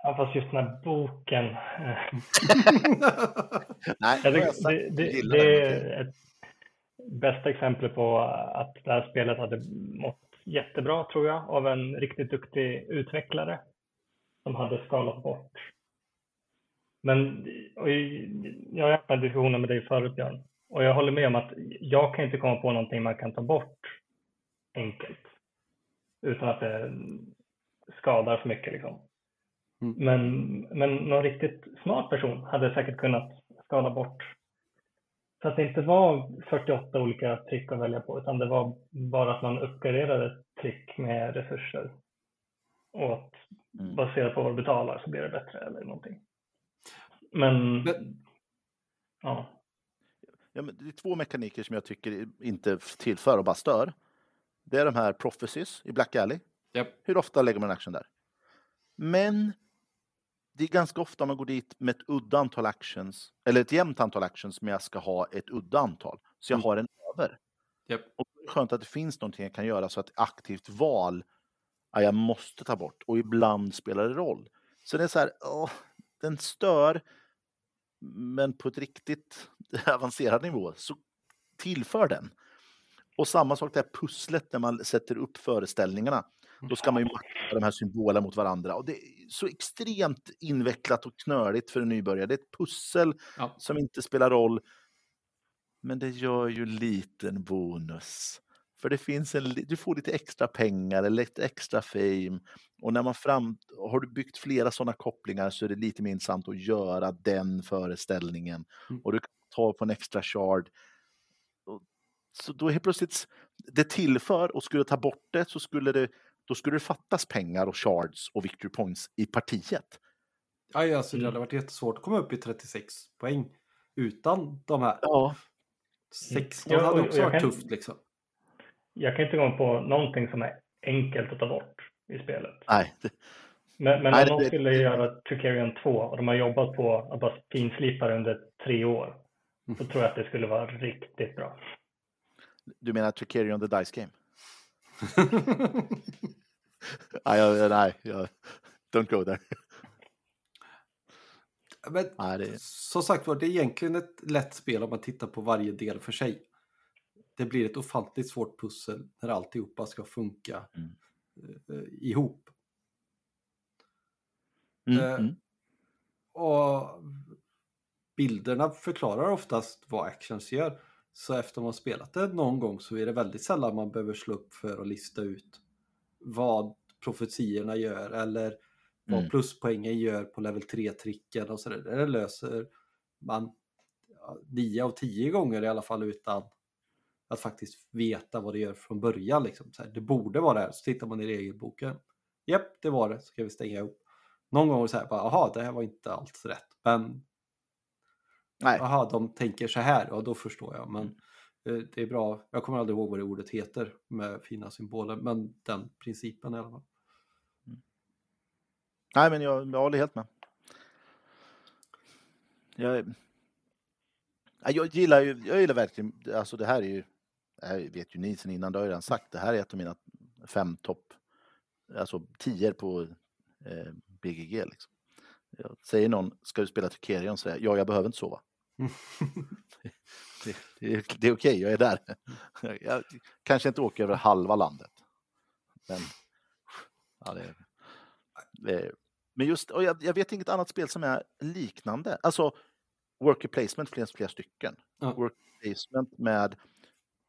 Ja, fast just den här boken. eh, *laughs* Nej, Jag tycker det, det, det är ett bästa exempel på att det här spelet hade mått jättebra, tror jag, av en riktigt duktig utvecklare som hade skalat bort. Men jag har haft den diskussionen med dig förut, Björn, och jag håller med om att jag kan inte komma på någonting man kan ta bort enkelt utan att det skadar för mycket. Liksom. Mm. Men, men någon riktigt smart person hade säkert kunnat skala bort så att det inte var 48 olika trick att välja på, utan det var bara att man uppgraderade trick med resurser. Och att Mm. baserat på vad du betalar så blir det bättre eller någonting. Men, Men- ja. Ja, men det är två mekaniker som jag tycker inte tillför och bara stör. Det är de här prophecies i Black Alley. Japp. Hur ofta lägger man en action där? Men det är ganska ofta man går dit med ett udda antal actions, eller ett jämnt antal actions, men jag ska ha ett udda antal. Så jag Mm. har en över. Japp. Och det är skönt att det finns någonting jag kan göra så att aktivt val, ja, jag måste ta bort. Och ibland spelar det roll. Så det är så här, åh, den stör, men på ett riktigt *laughs* avancerad nivå så tillför den. Och samma sak det här pusslet när man sätter upp föreställningarna. Då ska man ju matcha de här symbolerna mot varandra. Och det är så extremt invecklat och knöligt för en nybörjare. Det är ett pussel Ja. som inte spelar roll. Men det gör ju liten bonus. För det finns en, du får lite extra pengar eller lite extra fame. Och när man fram, har du byggt flera sådana kopplingar så är det lite mer intressant att göra den föreställningen. Mm. Och du kan ta på en extra shard. Så då helt plötsligt, det tillför och skulle ta bort det så skulle det, då skulle det fattas pengar och shards och victory points i partiet. Aj, alltså, det Mm. hade varit jättesvårt att komma upp i 36 poäng utan de här. Ja, 16 Ja, och- hade också varit kan- tufft liksom. Jag kan inte gå på någonting som är enkelt att ta bort i spelet. nej. Det, Men, men Nej, om någon det- skulle göra Tricarion 2 och de har jobbat på att bara finslipa det under tre år, så tror jag att det skulle vara riktigt bra. du menar Tricarion the Dice Game? *laughs* Nej, jag, nej jag, don't go there. Men Nej, det, som sagt var, det är egentligen ett lätt spel om man tittar på varje del för sig. Det blir ett ofantligt svårt pussel när alltihopa ska funka Mm. eh, ihop. mm, Eh, mm. Och bilderna förklarar oftast vad actions gör. Så efter man spelat det någon gång så är det väldigt sällan man behöver slå upp för att lista ut vad profetiorna gör eller vad Mm. pluspoängen gör på level 3-tricken och sådär. Det löser man ja, 9 av 10 gånger i alla fall utan att faktiskt veta vad det gör från början. Liksom. Så här, det borde vara det här. Så tittar man i regelboken. Japp, det var det. Så ska vi stänga ihop. Någon gång så här, bara, aha, det här var inte alls rätt. Men Nej, Jaha, de tänker så här, ja då förstår jag. Men eh, det är bra, jag kommer aldrig ihåg vad det ordet heter med fina symboler, men den principen i alla fall. nej men jag, jag håller helt med. Jag, jag gillar ju, jag gillar verkligen, alltså det här är ju, det här vet ju ni sen innan, det har jag redan sagt, det här är ett av mina fem topp, alltså tior på eh, BGG liksom. Jag säger någon, ska du spela Tricerion? Så säger jag, ja, jag behöver inte sova. Det, det, är- det är okej, jag är där. *laughs* Jag kanske inte åker över halva landet. Men, ja, det, det, men just, och jag, jag vet inget annat spel som är liknande. Alltså, worker placement flera, flera stycken. Ja. Worker placement med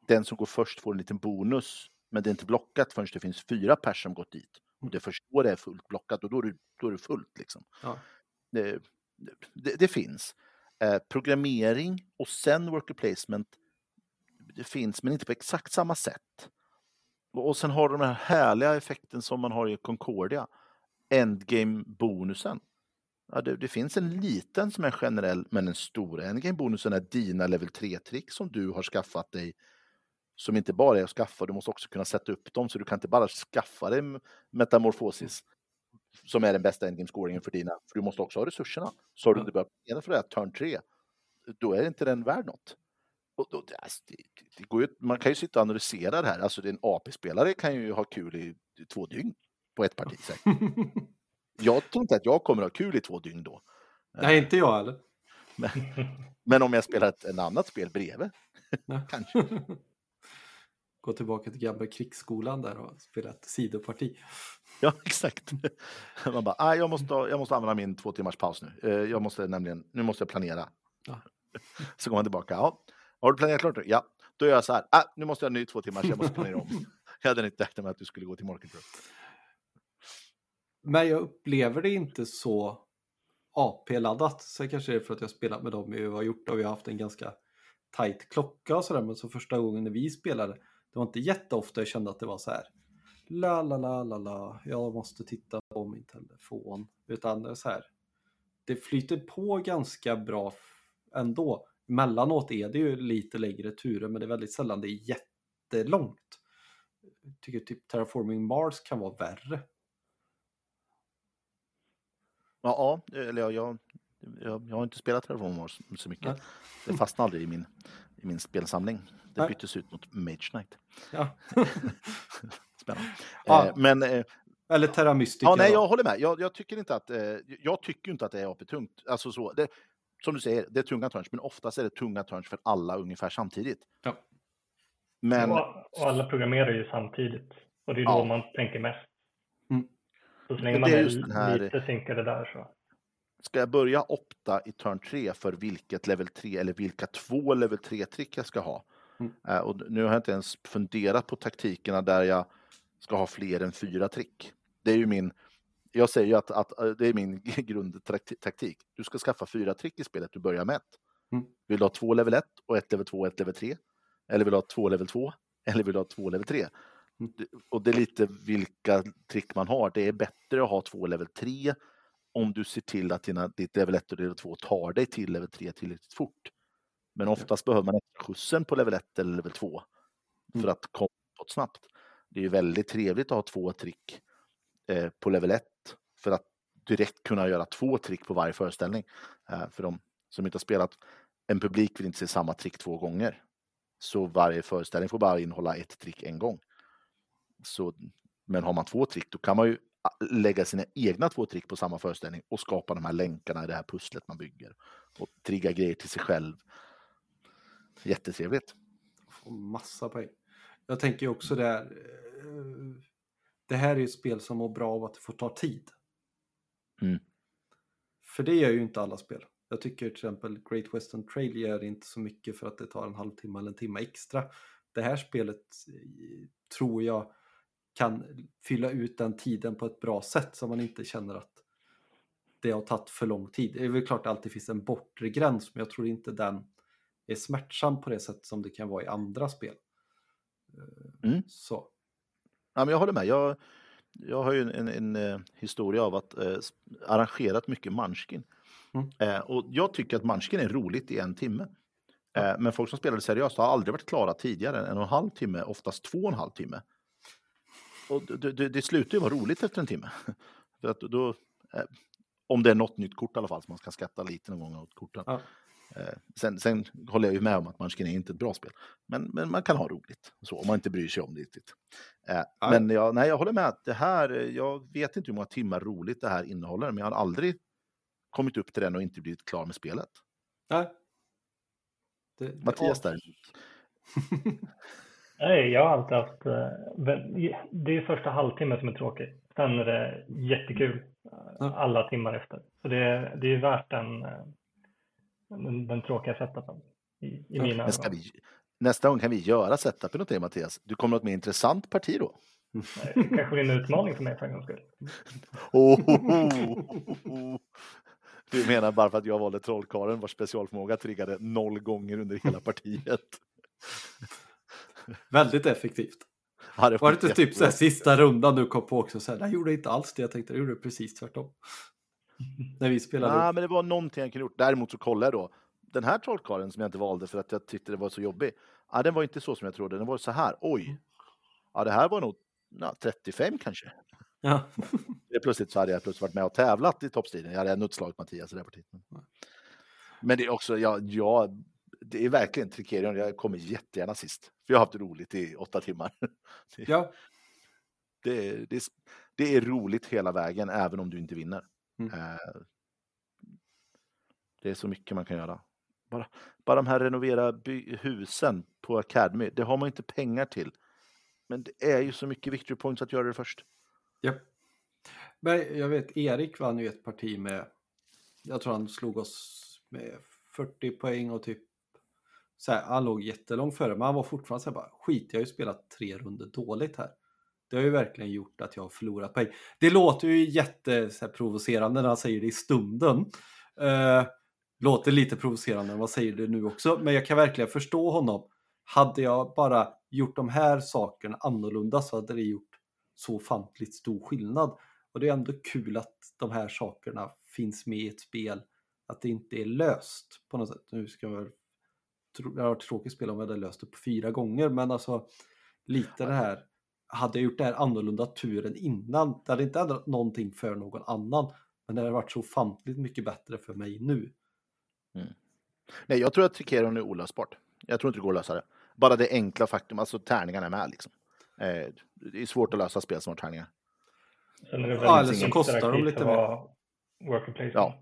den som går först får en liten bonus, men det är inte blockat förrän det finns fyra pers som gått dit. Och det först då det är fullt blockat och då är det, då är det fullt. Liksom. Ja. Det, det, det finns. Eh, programmering och sen worker placement, det finns, men inte på exakt samma sätt. Och sen har de den här härliga effekten som man har i Concordia, endgame-bonusen. Ja, det, det finns en liten som är generell, men den stora endgame-bonusen är dina level 3-trick som du har skaffat dig. Som inte bara är att skaffa, du måste också kunna sätta upp dem, så du kan inte bara skaffa dig metamorfosis som är den bästa endgame-scoringen för dina, för du måste också ha resurserna. Så har du inte börjat planera för det här turn 3, då är inte den värd något. Och då, det, alltså, det, det går ju, man kan ju sitta och analysera det här, alltså en AP-spelare kan ju ha kul i två dygn på ett parti. *laughs* Jag tror inte att jag kommer ha kul i två dygn då. Nej, inte jag heller. *laughs* Men, men om jag spelar ett en annat spel bredvid, *laughs* kanske. Gå tillbaka till gamla krigsskolan där och spela ett sidoparti. Ja, *laughs* exakt. Man bara, ah, jag, måste, jag måste använda min två timmars paus nu. Eh, Jag måste nämligen, nu måste jag planera. Ja. *laughs* Så går man tillbaka, ja. Har du planerat klart? nu? Ja. Då gör jag så här, ah, nu måste jag ha ny två timmars, jag måste planera om. *laughs* Jag hade inte räknat med att du skulle gå till Market. Men jag upplever det inte så AP-laddat. Sen kanske det är för att jag spelat med dem vi har gjort och vi har haft en ganska tight klocka och sådär. Men så första gången när vi spelade, det var inte jätteofta jag kände att det var så här. La la la la la, jag måste titta på min telefon. Utan det är så här. Det flyter på ganska bra ändå. Emellanåt är det ju lite längre turer men det är väldigt sällan det är jättelångt. Jag tycker typ Terraforming Mars kan vara värre. Ja, ja eller jag, jag, jag, jag har inte spelat Terraform Mars så mycket. Nej. Det fastnade aldrig i min, i min spelsamling. Det Nej. byttes ut mot Mage Knight. Ja. *laughs* *laughs* Spännande. Ja. Eh, men eh, Eller Terra Mystica. ja, nej, jag håller med. Jag, jag tycker inte att eh, jag tycker inte att det är AP-tungt. Alltså så, det, som du säger, det är tunga turns, men oftast är det tunga turns för alla ungefär samtidigt. Ja. Men Och, och alla programmerar ju samtidigt. Och det är då Ja. man tänker mest. Mm. Så så länge man det är är, just den här- lite synkade där så. ska jag börja opta i turn 3 för vilket level 3 eller vilka två level 3-trick jag ska ha? Mm. Eh, och nu har jag inte ens funderat på taktikerna där jag ska ha fler än fyra trick. Det är ju min, jag säger ju att, att eh, det är min *laughs* grundtaktik. Du ska skaffa fyra trick i spelet, du börjar med ett. Mm. Vill du ha två level 1 och ett level 2 och ett level 3? Eller vill du ha två level 2? Eller vill du ha två level 3? Mm. Och det är lite vilka trick man har. Det är bättre att ha två level 3 om du ser till att dina, ditt level 1 och level 2 tar dig till level 3 tillräckligt fort. Men oftast behöver man skjutsen på level 1 eller level 2 för Mm. att komma uppåt snabbt. Det är ju väldigt trevligt att ha två trick eh, på level 1 för att direkt kunna göra två trick på varje föreställning. Eh, för de som inte har spelat, en publik vill inte se samma trick två gånger. Så varje föreställning får bara innehålla ett trick en gång. Så, men har man två trick då kan man ju ah, lägga sina egna två trick på samma föreställning och skapa de här länkarna i det här pusslet man bygger. Och trigga grejer till sig själv. Jättetrevligt. Får massa poäng. Jag tänker ju också där. Eh, eh, Det här är ju ett spel som mår bra av att det får ta tid. Mm. För det gör ju inte alla spel. Jag tycker till exempel Great Western Trail gör inte så mycket för att det tar en halvtimme eller en timme extra. Det här spelet eh, tror jag kan fylla ut den tiden på ett bra sätt så man inte känner att det har tagit för lång tid. Det är väl klart att det alltid finns en bortre gräns men jag tror inte den är smärtsam på det sätt som det kan vara i andra spel. Eh, Mm. Så. Ja, men jag håller med. Jag, jag har ju en, en, en eh, historia av att eh, arrangerat mycket Munchkin. Mm. Eh, och jag tycker att Munchkin är roligt i en timme. Eh, men folk som spelar det seriöst har aldrig varit klara tidigare än en och en halv timme, oftast två och en halv timme. Och det, det, det slutar ju vara roligt efter en timme. *laughs* För att då, eh, om det är något nytt kort i alla fall, så man ska skatta lite någon gång åt korten. Ja. Eh, sen, sen håller jag ju med om att Munchkin är inte ett bra spel. Men, men man kan ha roligt, så, om man inte bryr sig om det riktigt. Eh. Men jag, nej, jag håller med att det här, eh, jag vet inte hur många timmar roligt det här innehåller, men jag har aldrig kommit upp till den och inte blivit klar med spelet. Nej. Det, det Mattias däremot. *laughs* Nej, jag har alltid haft... Det är första halvtimmen som är tråkig. Sen är det jättekul alla timmar efter. Så det, det är värt eh, den, den tråkiga setupen i, i Ja, mina vi, nästa gång kan vi göra setupen åt dig Mattias. Du kommer att mer intressant parti då. Det kanske blir en utmaning för mig för en gångs skull. Oh, *laughs* Du menar bara för att jag valde trollkarlen vars specialförmåga triggade noll gånger under hela partiet. Väldigt effektivt. *laughs* Ja, det Var det inte typ så här, sista rundan du kom på också? Så här, jag gjorde inte alls det jag tänkte, jag gjorde precis tvärtom. *laughs* När vi spelade. Nej, upp. men det var någonting jag kunde gjort. Däremot så kollade jag då. Den här trollkarlen som jag inte valde för att jag tyckte det var så jobbig. Ja, den var inte så som jag trodde. Den var så här. Oj. Ja, det här var nog ja, 35 kanske. Ja. *laughs* Plötsligt så hade jag plötsligt varit med och tävlat i toppstriden. Jag hade nuddslagit Mattias i det partiet. Men det är också, ja, ja det är verkligen Trikerion. Jag kommer jättegärna sist. För jag har haft roligt i åtta timmar. *laughs* ja. Det, det, det är roligt hela vägen, även om du inte vinner. Mm. Eh, Det är så mycket man kan göra. Bara, bara de här renovera husen på Academy, det har man inte pengar till. Men det är ju så mycket victory points att göra det först. ja. Men jag vet, Erik vann ju ett parti med, jag tror han slog oss med 40 poäng och typ så här, han låg jättelångt före, men han var fortfarande så här bara, skit, jag har ju spelat tre runder dåligt här. Det har ju verkligen gjort att jag har förlorat poäng. Det låter ju jätteprovocerande när han säger det i stunden. Eh, låter lite provocerande när man säger det nu också, men jag kan verkligen förstå honom. Hade jag bara gjort de här sakerna annorlunda så hade det gjort så ofantligt stor skillnad. Och det är ändå kul att de här sakerna finns med i ett spel, att det inte är löst på något sätt. Nu ska jag väl det hade varit tråkigt spel om jag hade löst det på fyra gånger, men alltså lite det här, hade jag gjort det här annorlunda turen innan, det hade inte ändrat någonting för någon annan, Men det har varit så ofantligt mycket bättre för mig nu. Nej, jag tror att Tricerion är olösbart. Jag tror inte det går att lösa det. Bara det enkla faktum, alltså tärningarna är med liksom. Eh, det är svårt att lösa spel som har tärningar. Det Ja, eller så kostar de lite att mer. vara Worker placement. Ja.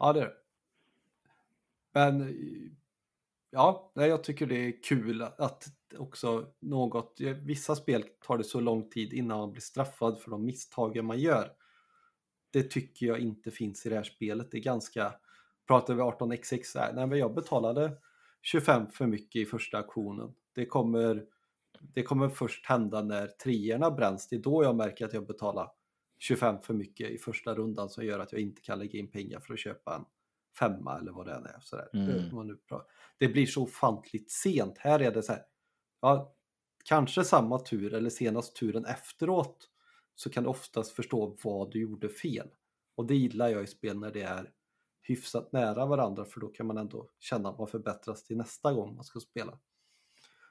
Ja, det är det. Men ja, jag tycker det är kul att också något, vissa spel tar det så lång tid innan man blir straffad för de misstagen man gör. Det tycker jag inte finns i det här spelet. Det är ganska, pratar vi 18xx här, nej men jag betalade 25 för mycket i första auktionen. Det kommer, det kommer först hända när treorna bränns. Det är då jag märker att jag betalar 25 för mycket i första rundan som gör att jag inte kan lägga in pengar för att köpa en femma eller vad det än är. Sådär. Mm. Det, blir så ofantligt sent. Här är det så här, ja, kanske samma tur eller senast turen efteråt så kan du oftast förstå vad du gjorde fel. Och det gillar jag i spel när det är hyfsat nära varandra för då kan man ändå känna att man förbättras till nästa gång man ska spela.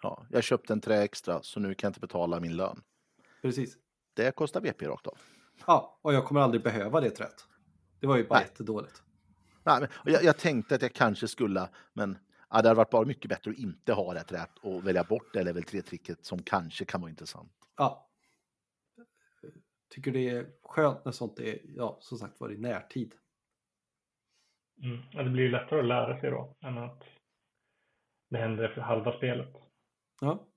Ja, jag köpte en trä extra, så nu kan jag inte betala min lön. Precis. Det kostar BP rakt av. Ja, och jag kommer aldrig behöva det träet. Det var ju bara Nej. jättedåligt. Nej, men, jag, jag tänkte att jag kanske skulle, men ja, det hade varit bara mycket bättre att inte ha rätt rätt och välja bort det level 3-tricket som kanske kan vara intressant. Ja. Tycker det är skönt när sånt är, ja, som sagt var i närtid. Mm. Ja, det blir ju lättare att lära sig då än att det händer efter halva spelet. Ja.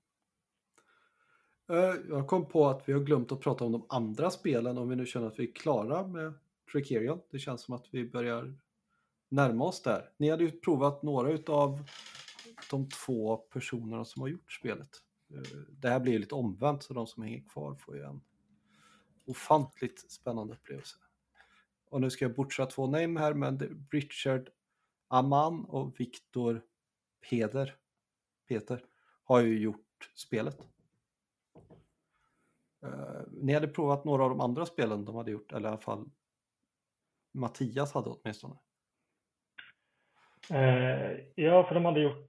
Eh, Jag kom på att vi har glömt att prata om de andra spelen om vi nu känner att vi är klara med Tricerion. Det känns som att vi börjar närma oss där. Ni hade ju provat några av de två personerna som har gjort spelet. Eh, det här blir ju lite omvänt så de som hänger kvar får ju en ofantligt spännande upplevelse. Och nu ska jag butcha två namn här men det är Richard Aman och Viktor Peder. Peter har ju gjort spelet. Eh, ni hade provat några av de andra spelen de hade gjort, eller i alla fall Mattias hade åtminstone. Eh, ja, för de hade gjort...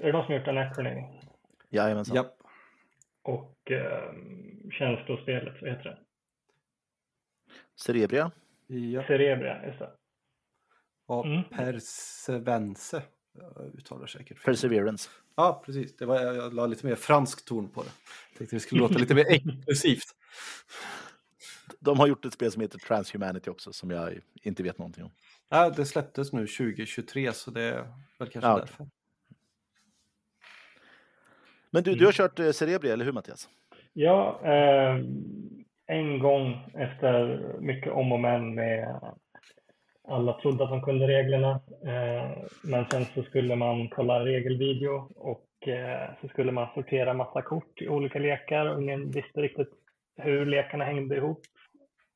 Är det de som gjort Anachrony? Jajamensan. Japp. Och eh, känslospelet, vad heter det? Cerebria. Japp. Cerebria, just det. Och Mm. Persevense jag uttalar säkert. Perseverance. Ja, precis. Det var, jag la lite mer fransk ton på det. Tänkte det skulle låta lite mer exklusivt. De har gjort ett spel som heter Transhumanity också, som jag inte vet någonting om. Ja, det släpptes nu 2023 så det är väl kanske Ja, därför. Men du, du har kört eh, Cerebria, eller hur Mattias? Ja, eh, en gång efter mycket om och men med alla trodde att de kunde reglerna. Eh, men sen så skulle man kolla regelvideo och eh, så skulle man sortera massa kort i olika lekar och ingen visste riktigt hur lekarna hängde ihop.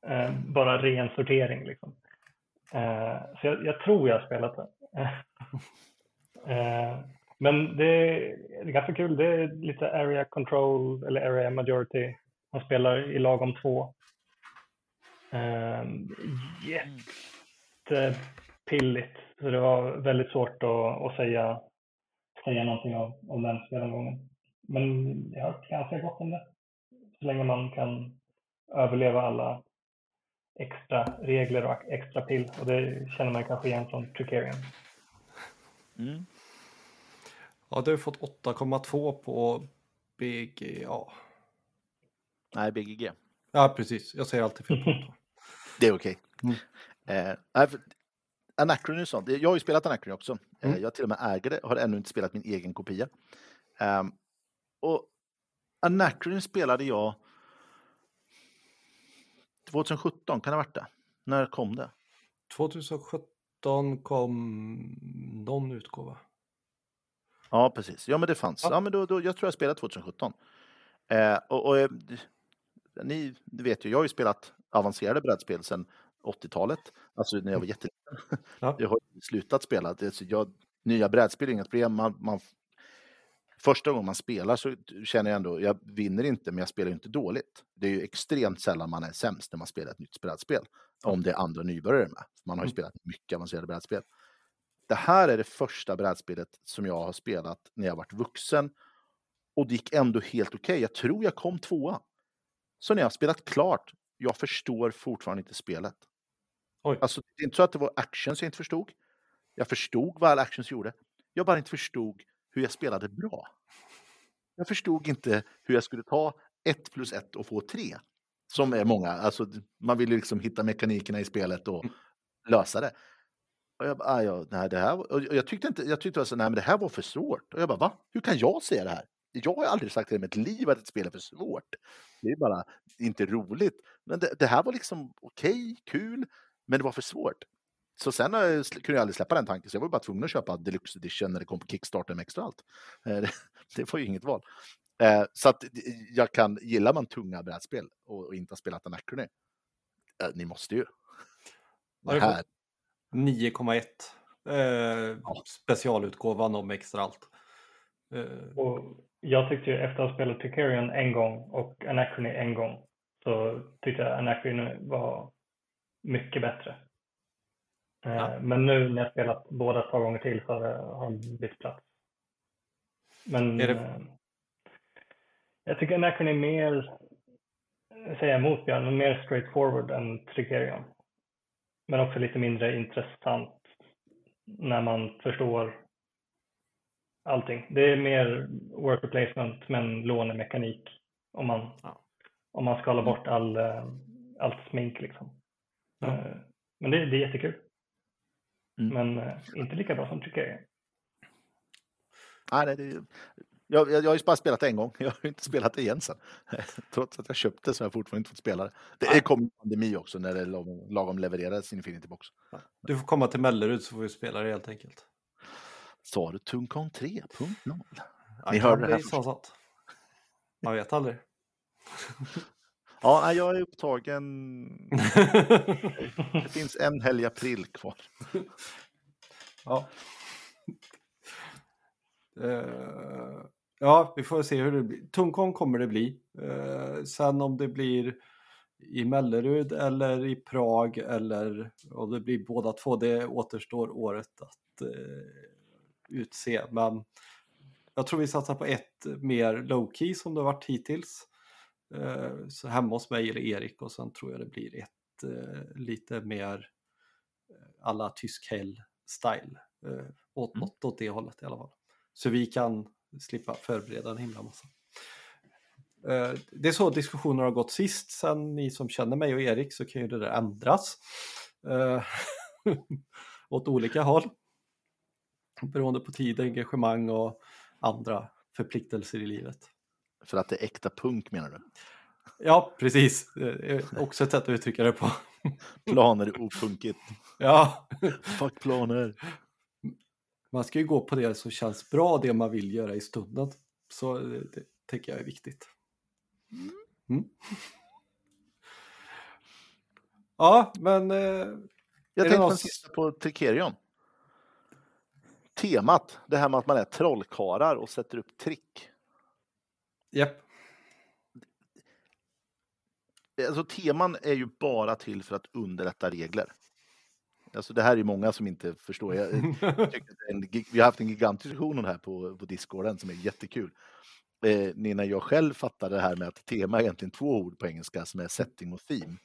Eh, bara ren sortering liksom. Eh, så jag, jag tror jag har spelat det. Eh, eh, men det är, det är ganska kul. Det är lite area control eller area majority. Man spelar i lagom två. Eh, jättepilligt. Så det var väldigt svårt att, att säga, säga någonting om, om den spelomgången. Men jag har hört ganska gott om det. Så länge man kan överleva alla extra regler och extra pill. Och det känner man kanske igen från Tricarion. Mm. Ja, du har fått 8,2 på BGA. Nej, BGG. Ja, precis. Jag säger alltid fel på *laughs* det. Är okej. Mm. Eh, Anachrony är sånt. Jag har ju spelat Anachrony också. Eh, Mm. jag till och med äger det, har ännu inte spelat min egen kopia. Ehm, och Anachrony spelade jag 2017, kan det ha varit det? När kom det? 2017 kom någon utgåva. Ja, precis. Ja, men det fanns. Ja. Ja, men då, då, jag tror jag spelade 2017. Eh, och, och, eh, ni vet ju, jag har ju spelat avancerade brädspel sedan 80-talet, alltså när jag var jätteliten. Ja. Jag har slutat spela. Det, så jag, nya brädspel är inget problem. Man, man, första gången man spelar så känner jag ändå, jag vinner inte, men jag spelar ju inte dåligt. Det är ju extremt sällan man är sämst när man spelar ett nytt brädspel. Om det är andra nybörjare med. Man har ju Mm. spelat mycket avancerade brädspel. Det här är det första brädspelet som jag har spelat när jag varit vuxen. Och det gick ändå helt okej. Jag tror jag kom tvåa. Så när jag har spelat klart, jag förstår fortfarande inte spelet. Oj. Alltså, det är inte så att det var actions jag inte förstod. Jag förstod vad alla actions gjorde. Jag bara inte förstod hur jag spelade bra. Jag förstod inte hur jag skulle ta ett plus ett och få tre. Som är många. Alltså, man vill liksom hitta mekanikerna i spelet och lösa det. Och jag, bara, ja, nej, det här, och jag tyckte inte, jag tyckte alltså, nej, men det här var för svårt. Och jag bara, va? Hur kan jag säga det här? Jag har aldrig sagt i mitt liv att ett spel är för svårt. Det är bara inte roligt. Men det, det här var liksom okej, kul, men det var för svårt. Så sen eh, kunde jag aldrig släppa den tanken, så jag var bara tvungen att köpa Deluxe Edition när det kom på Kickstarter med extra allt. *laughs* Eh, det, var ju inget val. Eh, så att jag kan, gillar man tunga brädspel och, och inte har spelat Anachrony, eh, ni måste ju. Ja, Det det får- här, 9,1. Eh, Specialutgåvan om extra allt. Eh, Och jag tyckte ju efter att ha spelat Tricarion en gång och Anachrony en gång så tyckte jag Anachrony var mycket bättre. Eh, Ja. Men nu när jag spelat båda ett par gånger till så har det- bytt plats. Men det- eh, jag tycker Anachrony är mer, jag säger emot Björn, men mer straightforward än Tricarion. Men också lite mindre intressant när man förstår allting. Det är mer worker placement men lånemekanik om man, Ja. om man skalar bort all, eh, allt smink liksom. Ja. Eh, Men det, det är jättekul. Mm. Men eh, inte lika bra som Tricarion. nej, nej, det, jag, jag, jag har ju bara spelat det en gång, *laughs* jag har ju inte spelat det igen sen. *laughs* Trots att jag köpte så har jag fortfarande inte fått spela det. Det kom en pandemi också när det lagom, lagom levererades Infinity Box. Du får komma till Mellerud så får vi spela det helt enkelt. Sa du Tuncon 3.0? Ja, Ni hörde det här. Man vet aldrig. *laughs* Ja, jag är upptagen. Det *laughs* finns en helg april kvar. ja. Eh, ja, vi får se hur det blir. Tungkong kommer det bli. Eh, sen om det blir i Mellerud eller i Prag eller om det blir båda två, det återstår året att eh, utse. Men jag tror vi satsar på ett mer low-key som det varit hittills. Eh, så hemma hos mig eller Erik och sen tror jag det blir ett eh, lite mer eh, alla tysk hell-style. Eh, åt, Mm. Något åt det hållet i alla fall. Så vi kan slippa förbereda en himla massa. Eh, Det är så diskussioner har gått sist. Sen ni som känner mig och Erik så kan ju det där ändras. Eh, *laughs* åt olika håll. Beroende på tid, engagemang och andra förpliktelser i livet. För att det är äkta punk menar du? Ja, precis. Också ett sätt att uttrycka det på. *laughs* Planer är opunkigt. Ja, Fuck planer. man ska ju gå på det som känns bra, det man vill göra i stunden. Så det, det tycker jag är viktigt. Mm. Ja, men eh, Jag tänkte någon sista på Trikerion. Temat, det här med att man är trollkarlar och sätter upp trick. Japp. Alltså teman är ju bara till för att underlätta regler. Alltså det här är många som inte förstår. Jag, en, vi har haft en gigantisk diskussion om det här på, på discorden som är jättekul. Eh, när jag själv fattade det här med att tema är egentligen två ord på engelska som är setting och theme.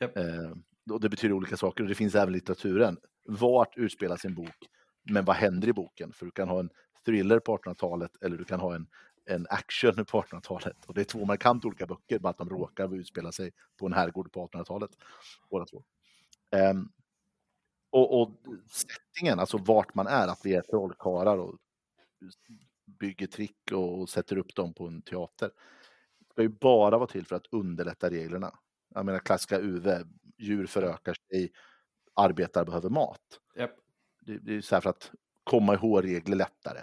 Japp. Eh, och det betyder olika saker och det finns även i litteraturen. Vart utspelas en bok? Men vad händer i boken? För du kan ha en thriller på 1800-talet eller du kan ha en, en action på 1800-talet. Och det är två markant olika böcker, bara att de råkar utspela sig på en herrgård på 1800-talet. Båda två. Ehm, och, och settingen, alltså vart man är, att vi är trollkarlar och bygger trick och, och sätter upp dem på en teater. ska ju bara vara till för att underlätta reglerna. Jag menar klassiska UV, djur förökar sig, arbetare behöver mat. Japp. Det, det är så här för att komma ihåg regler lättare.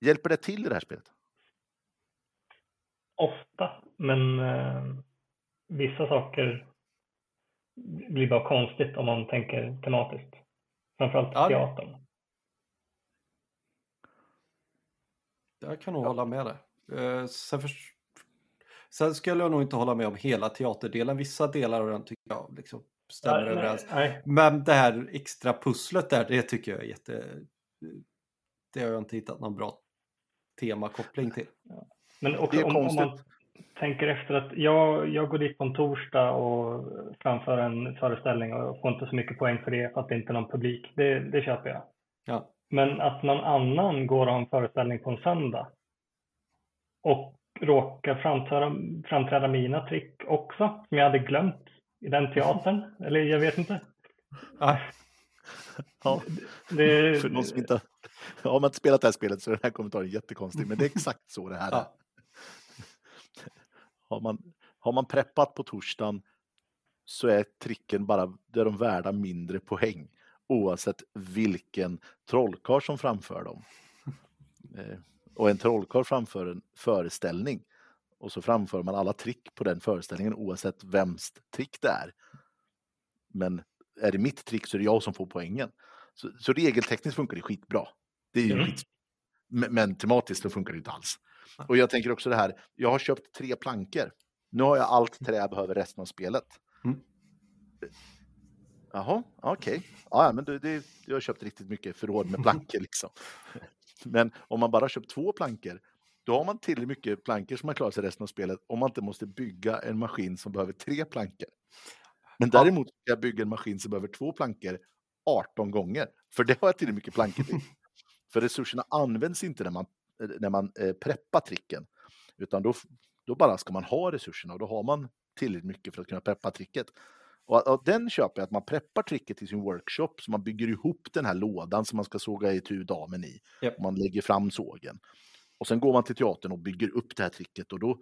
Hjälper det till i det här spelet? Ofta, men eh, vissa saker blir bara konstigt om man tänker tematiskt. Framförallt Ja. teatern. Jag kan nog hålla med dig. Eh, sen, för... sen skulle jag nog inte hålla med om hela teaterdelen. Vissa delar av den tycker jag liksom stämmer Nej, överens. Nej, Men det här extra pusslet där, det tycker jag är jätte... Det har jag inte hittat någon bra temakoppling till. men också Det är om, om man, tänker efter att jag, jag går dit på en torsdag och framför en föreställning och får inte så mycket poäng för det för att det inte är någon publik. Det, det köper jag. Ja. Men att någon annan går och har en föreställning på en söndag och råkar framträda, framträda mina trick också, som jag hade glömt i den teatern. *laughs* Eller jag vet inte. Ja. Ja, Det, för någon som inte *laughs* har man inte spelat det här spelet så är den här kommentaren jättekonstig, men det är exakt så det här *laughs* är. *laughs* Har man, har man preppat på torsdagen så är tricken bara, där de värda mindre poäng oavsett vilken trollkarl som framför dem. Eh, Och en trollkarl framför en föreställning och så framför man alla trick på den föreställningen oavsett vems trick det är. Men är det mitt trick så är det jag som får poängen. Så, så regeltekniskt funkar det skitbra. Det är ju Mm. skit... Men, men tematiskt så funkar det inte alls. Och jag tänker också det här, jag har köpt tre plankor. Nu har jag allt trä jag behöver resten av spelet. Mm. Jaha, okej. Ja, Ja, men du, det, du har köpt riktigt mycket förråd med plankor liksom. *laughs* Men om man bara köpt två plankor, då har man tillräckligt mycket plankor som man klarar sig resten av spelet om man inte måste bygga en maskin som behöver tre plankor. Men däremot ska jag bygga en maskin som behöver två plankor 18 gånger, för det har jag tillräckligt mycket plankor till. För resurserna används inte när man, eh, när man eh, preppar tricken, utan då, då bara ska man ha resurserna och då har man tillräckligt mycket för att kunna preppa tricket. Och, och den köper jag, att man preppar tricket till sin workshop, så man bygger ihop den här lådan som man ska såga itu damen i. Och man lägger fram sågen. Och sen går man till teatern och bygger upp det här tricket och då,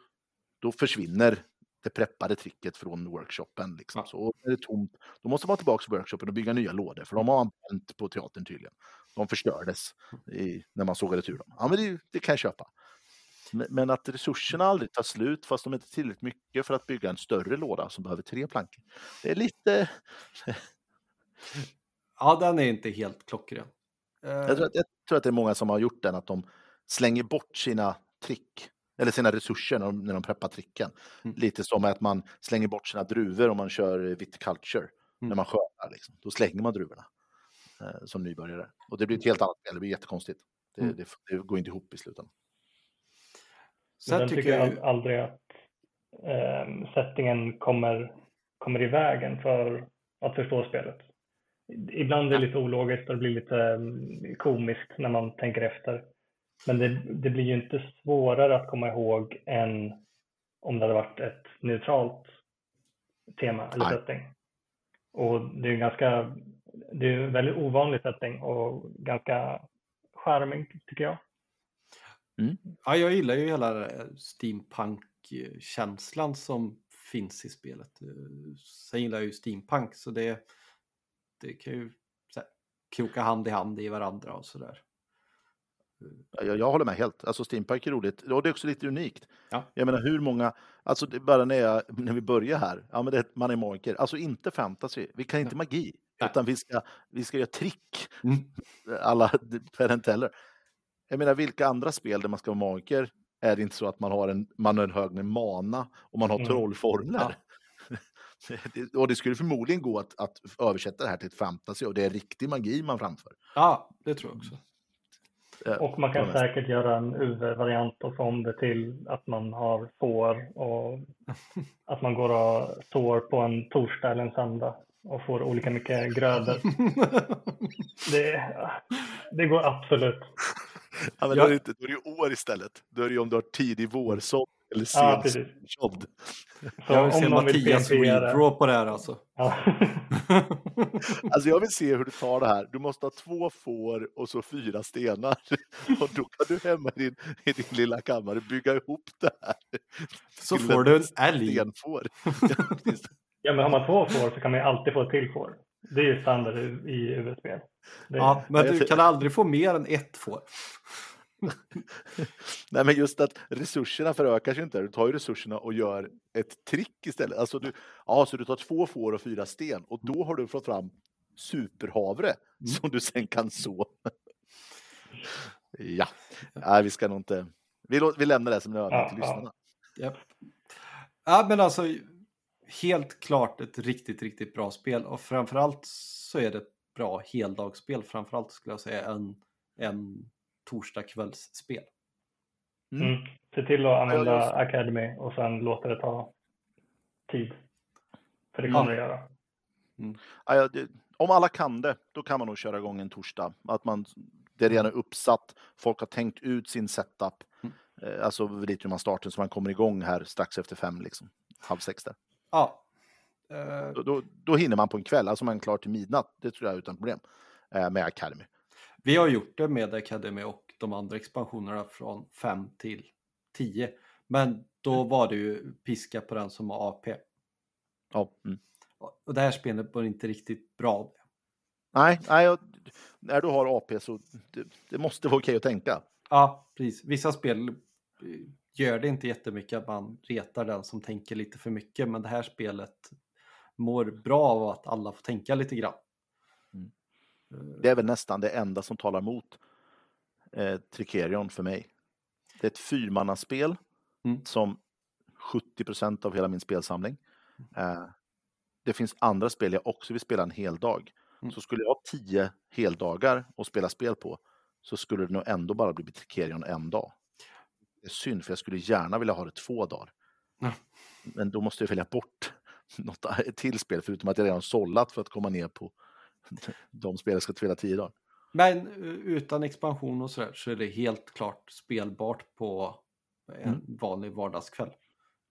då försvinner det preppade tricket från workshopen. Liksom. Ja. Så är det tomt. Då måste man tillbaka till workshopen och bygga nya lådor, för de har man bränt på teatern tydligen. De förstördes i, när man sågade tur dem. Ja, men det, det kan jag köpa. Men, att resurserna aldrig tar slut fast de inte är tillräckligt mycket för att bygga en större låda som behöver tre plankor. Det är lite... *laughs* ja, den är inte helt klockren. Eh, Jag tror, att, jag tror att det är många som har gjort den, att de slänger bort sina trick, eller sina resurser när de, när de preppar tricken. Mm. Lite som att man slänger bort sina druvor om man kör eh, viticulture, när Mm. man skördar. Liksom. Då slänger man druvorna eh, som nybörjare. Och det blir ett helt annat spel, det blir jättekonstigt. Det, Mm. det, det går inte ihop i slutändan. Sen tycker jag... jag al- aldrig att ehm, settingen kommer, kommer i vägen för att förstå spelet. Ibland är det lite ologiskt och det blir lite mm, komiskt när man tänker efter. Men det, det blir ju inte svårare att komma ihåg än om det hade varit ett neutralt tema eller Nej. setting. Och det är ju ganska, det är en väldigt ovanlig setting och ganska charmig tycker jag. Ja, jag gillar ju hela här steampunk-känslan som finns i spelet. Eh, Sen gillar jag ju steampunk så det, det kan ju så här, kroka hand i hand i varandra och sådär. Jag, jag håller med helt. Alltså Steampunk är roligt och det är också lite unikt. Ja. Jag menar hur många, alltså det bara när, jag, när vi börjar här, ja men det, man är magiker, alltså inte fantasy, vi kan inte magi, Nej. utan vi ska, vi ska göra trick, Mm. *laughs* alla Penn Teller. Jag menar vilka andra spel där man ska vara magiker är det inte så att man har en, man har en hög med mana och man har Mm. trollformler. *laughs* Det- och det skulle förmodligen gå att, att översätta det här till ett fantasy och det är riktig magi man framför. Ja, det tror jag också. Eh, Och man kan säkert göra en UV-variant och få om det till att man har får och *laughs* att man går och sår på en torsdag eller en söndag och får olika mycket grödor. *laughs* Det, det går absolut. Ja, men Ja. då, är det inte, då är det år istället. Då är det ju om du har tidig vårsådd eller Ja. Så jag vill se Mattias redraw på det här alltså. Ja. *laughs* Alltså jag vill se hur du tar det här. Du måste ha två får och så fyra stenar. *laughs* Och då kan du hemma i din, i din lilla kammare bygga ihop det här. Så till får du en älg. Stenfår. *laughs* Ja, men har man två får så kan man ju alltid få ett till får. Det är ju standard i-. Det- Ja, men du kan aldrig få mer än ett får. *laughs* Nej, men just att resurserna förökar sig inte. Du tar ju resurserna och gör ett trick istället. Alltså du, ja, så du tar två får och fyra sten och då har du fått fram superhavre som du sen kan så. *laughs* ja, Nej, vi ska nog inte... Vi, vi lämnar det som en övning Ja, till ja. lyssnarna. Japp. Ja, men alltså helt klart ett riktigt, riktigt bra spel och framförallt så är det ett bra heldagsspel. Framförallt skulle jag säga en, en torsdagskvällsspel. Mm. Mm. Se till att använda Ja, Academy och sen låta det ta tid. För det Ja. kommer det göra. Ja, ja, det, om alla kan det, då kan man nog köra igång en torsdag. Att man, det är redan är uppsatt, folk har tänkt ut sin setup. Mm. Eh, alltså vet hur man startar så man kommer igång här strax efter fem, liksom. halv sex där. Ja. Eh, Då, då, då hinner man på en kväll, alltså man är klar till midnatt, det tror jag är utan problem. Eh, med Academy. Vi har gjort det med Academy och de andra expansionerna från 5 till 10. Men då var det ju piska på den som har AP. Ja, mm. Och det här spelet var inte riktigt bra. Nej, nej jag, när du har AP så det, det måste vara okej att tänka. Ja, precis. Vissa spel eh, gör det inte jättemycket att man retar den som tänker lite för mycket. Men det här spelet mår bra av att alla får tänka lite grann. Mm. Det är väl nästan det enda som talar emot eh, Tricerion för mig. Det är ett fyrmannaspel Mm. som 70% av hela min spelsamling. Eh, det finns andra spel jag också vill spela en hel dag. Mm. Så skulle jag ha tio heldagar att spela spel på så skulle det nog ändå bara bli Tricerion en dag. Det är synd för jag skulle gärna vilja ha det två dagar. Ja. Men då måste jag välja bort *laughs* något till spel förutom att jag redan sållat för att komma ner på *laughs* de spel jag ska spela tio dagar. Men eh, utan expansion och sådär så är det helt klart spelbart på en Mm. vanlig vardagskväll.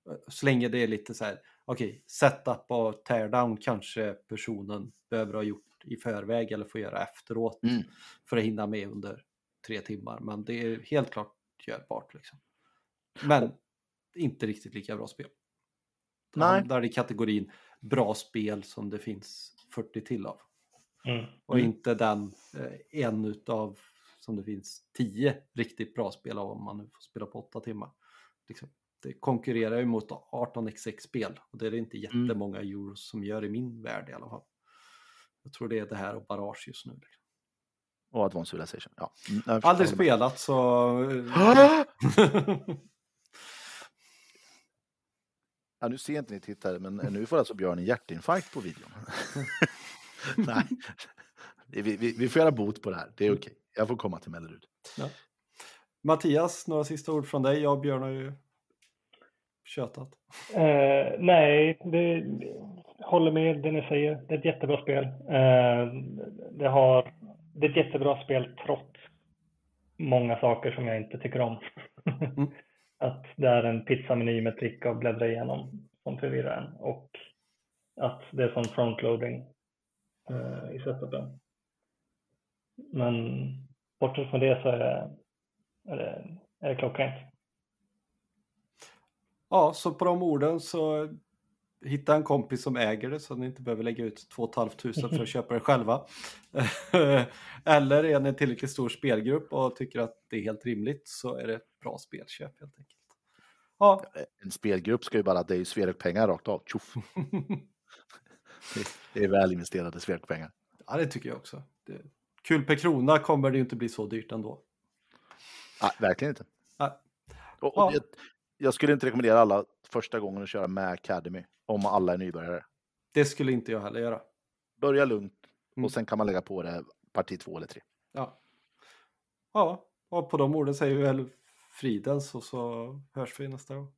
Eh, Så länge det är lite så här, okej, setup och teardown kanske personen behöver ha gjort i förväg eller får göra efteråt Mm. för att hinna med under tre timmar. Men det är helt klart görbart liksom. Men inte riktigt lika bra spel. Det Nej. hamnar i kategorin bra spel som det finns 40 till av. Mm. Och Mm. inte den eh, en utav som det finns tio riktigt bra spel av om man nu får spela på åtta timmar. Liksom, det konkurrerar ju mot 18xx-spel och det är det inte Mm. jättemånga euros som gör i min värld i alla fall. Jag tror det är det här och Barrage just nu. Liksom. Och Advanced Civilization. Ja. Mm, Aldrig spelat så... *laughs* Ja, nu ser inte ni tittare, men nu får alltså Björn en hjärtinfarkt på videon. *laughs* *laughs* Nej, vi, vi, vi får göra bot på det här. Det är okej. Jag får komma till Mellerud. Mattias, några sista ord från dig? Jag och Björn har ju tjötat. Eh, nej, det, håller med det ni säger. Det är ett jättebra spel. Eh, det, har, det är ett jättebra spel trots många saker som jag inte tycker om. Mm. *laughs* Att det är en pizzameny med trick att bläddra igenom som förvirrar en och att det är sån frontloading eh, i setupen. Men bortsett från det så är det, är det, är det klockrent. Ja, så på de orden så hitta en kompis som äger det så att ni inte behöver lägga ut 2 500 för att köpa det själva. *laughs* Eller är ni en tillräckligt stor spelgrupp och tycker att det är helt rimligt så är det ett bra spelköp helt enkelt. Ja, En spelgrupp ska ju bara, det är ju Sverok-pengar rakt av. *laughs* *laughs* Det- är väl investerade Sverok-pengar. ja det tycker jag också. Det, kul per krona kommer det ju inte bli så dyrt ändå. Nej, verkligen inte. Nej. Och, Ja. och det, jag skulle inte rekommendera alla första gången att köra med Academy om alla är nybörjare. Det skulle inte jag heller göra. Börja lugnt Mm. och sen kan man lägga på det parti två eller tre. Ja. ja, och på de orden säger vi väl fridens och så hörs vi nästa gång.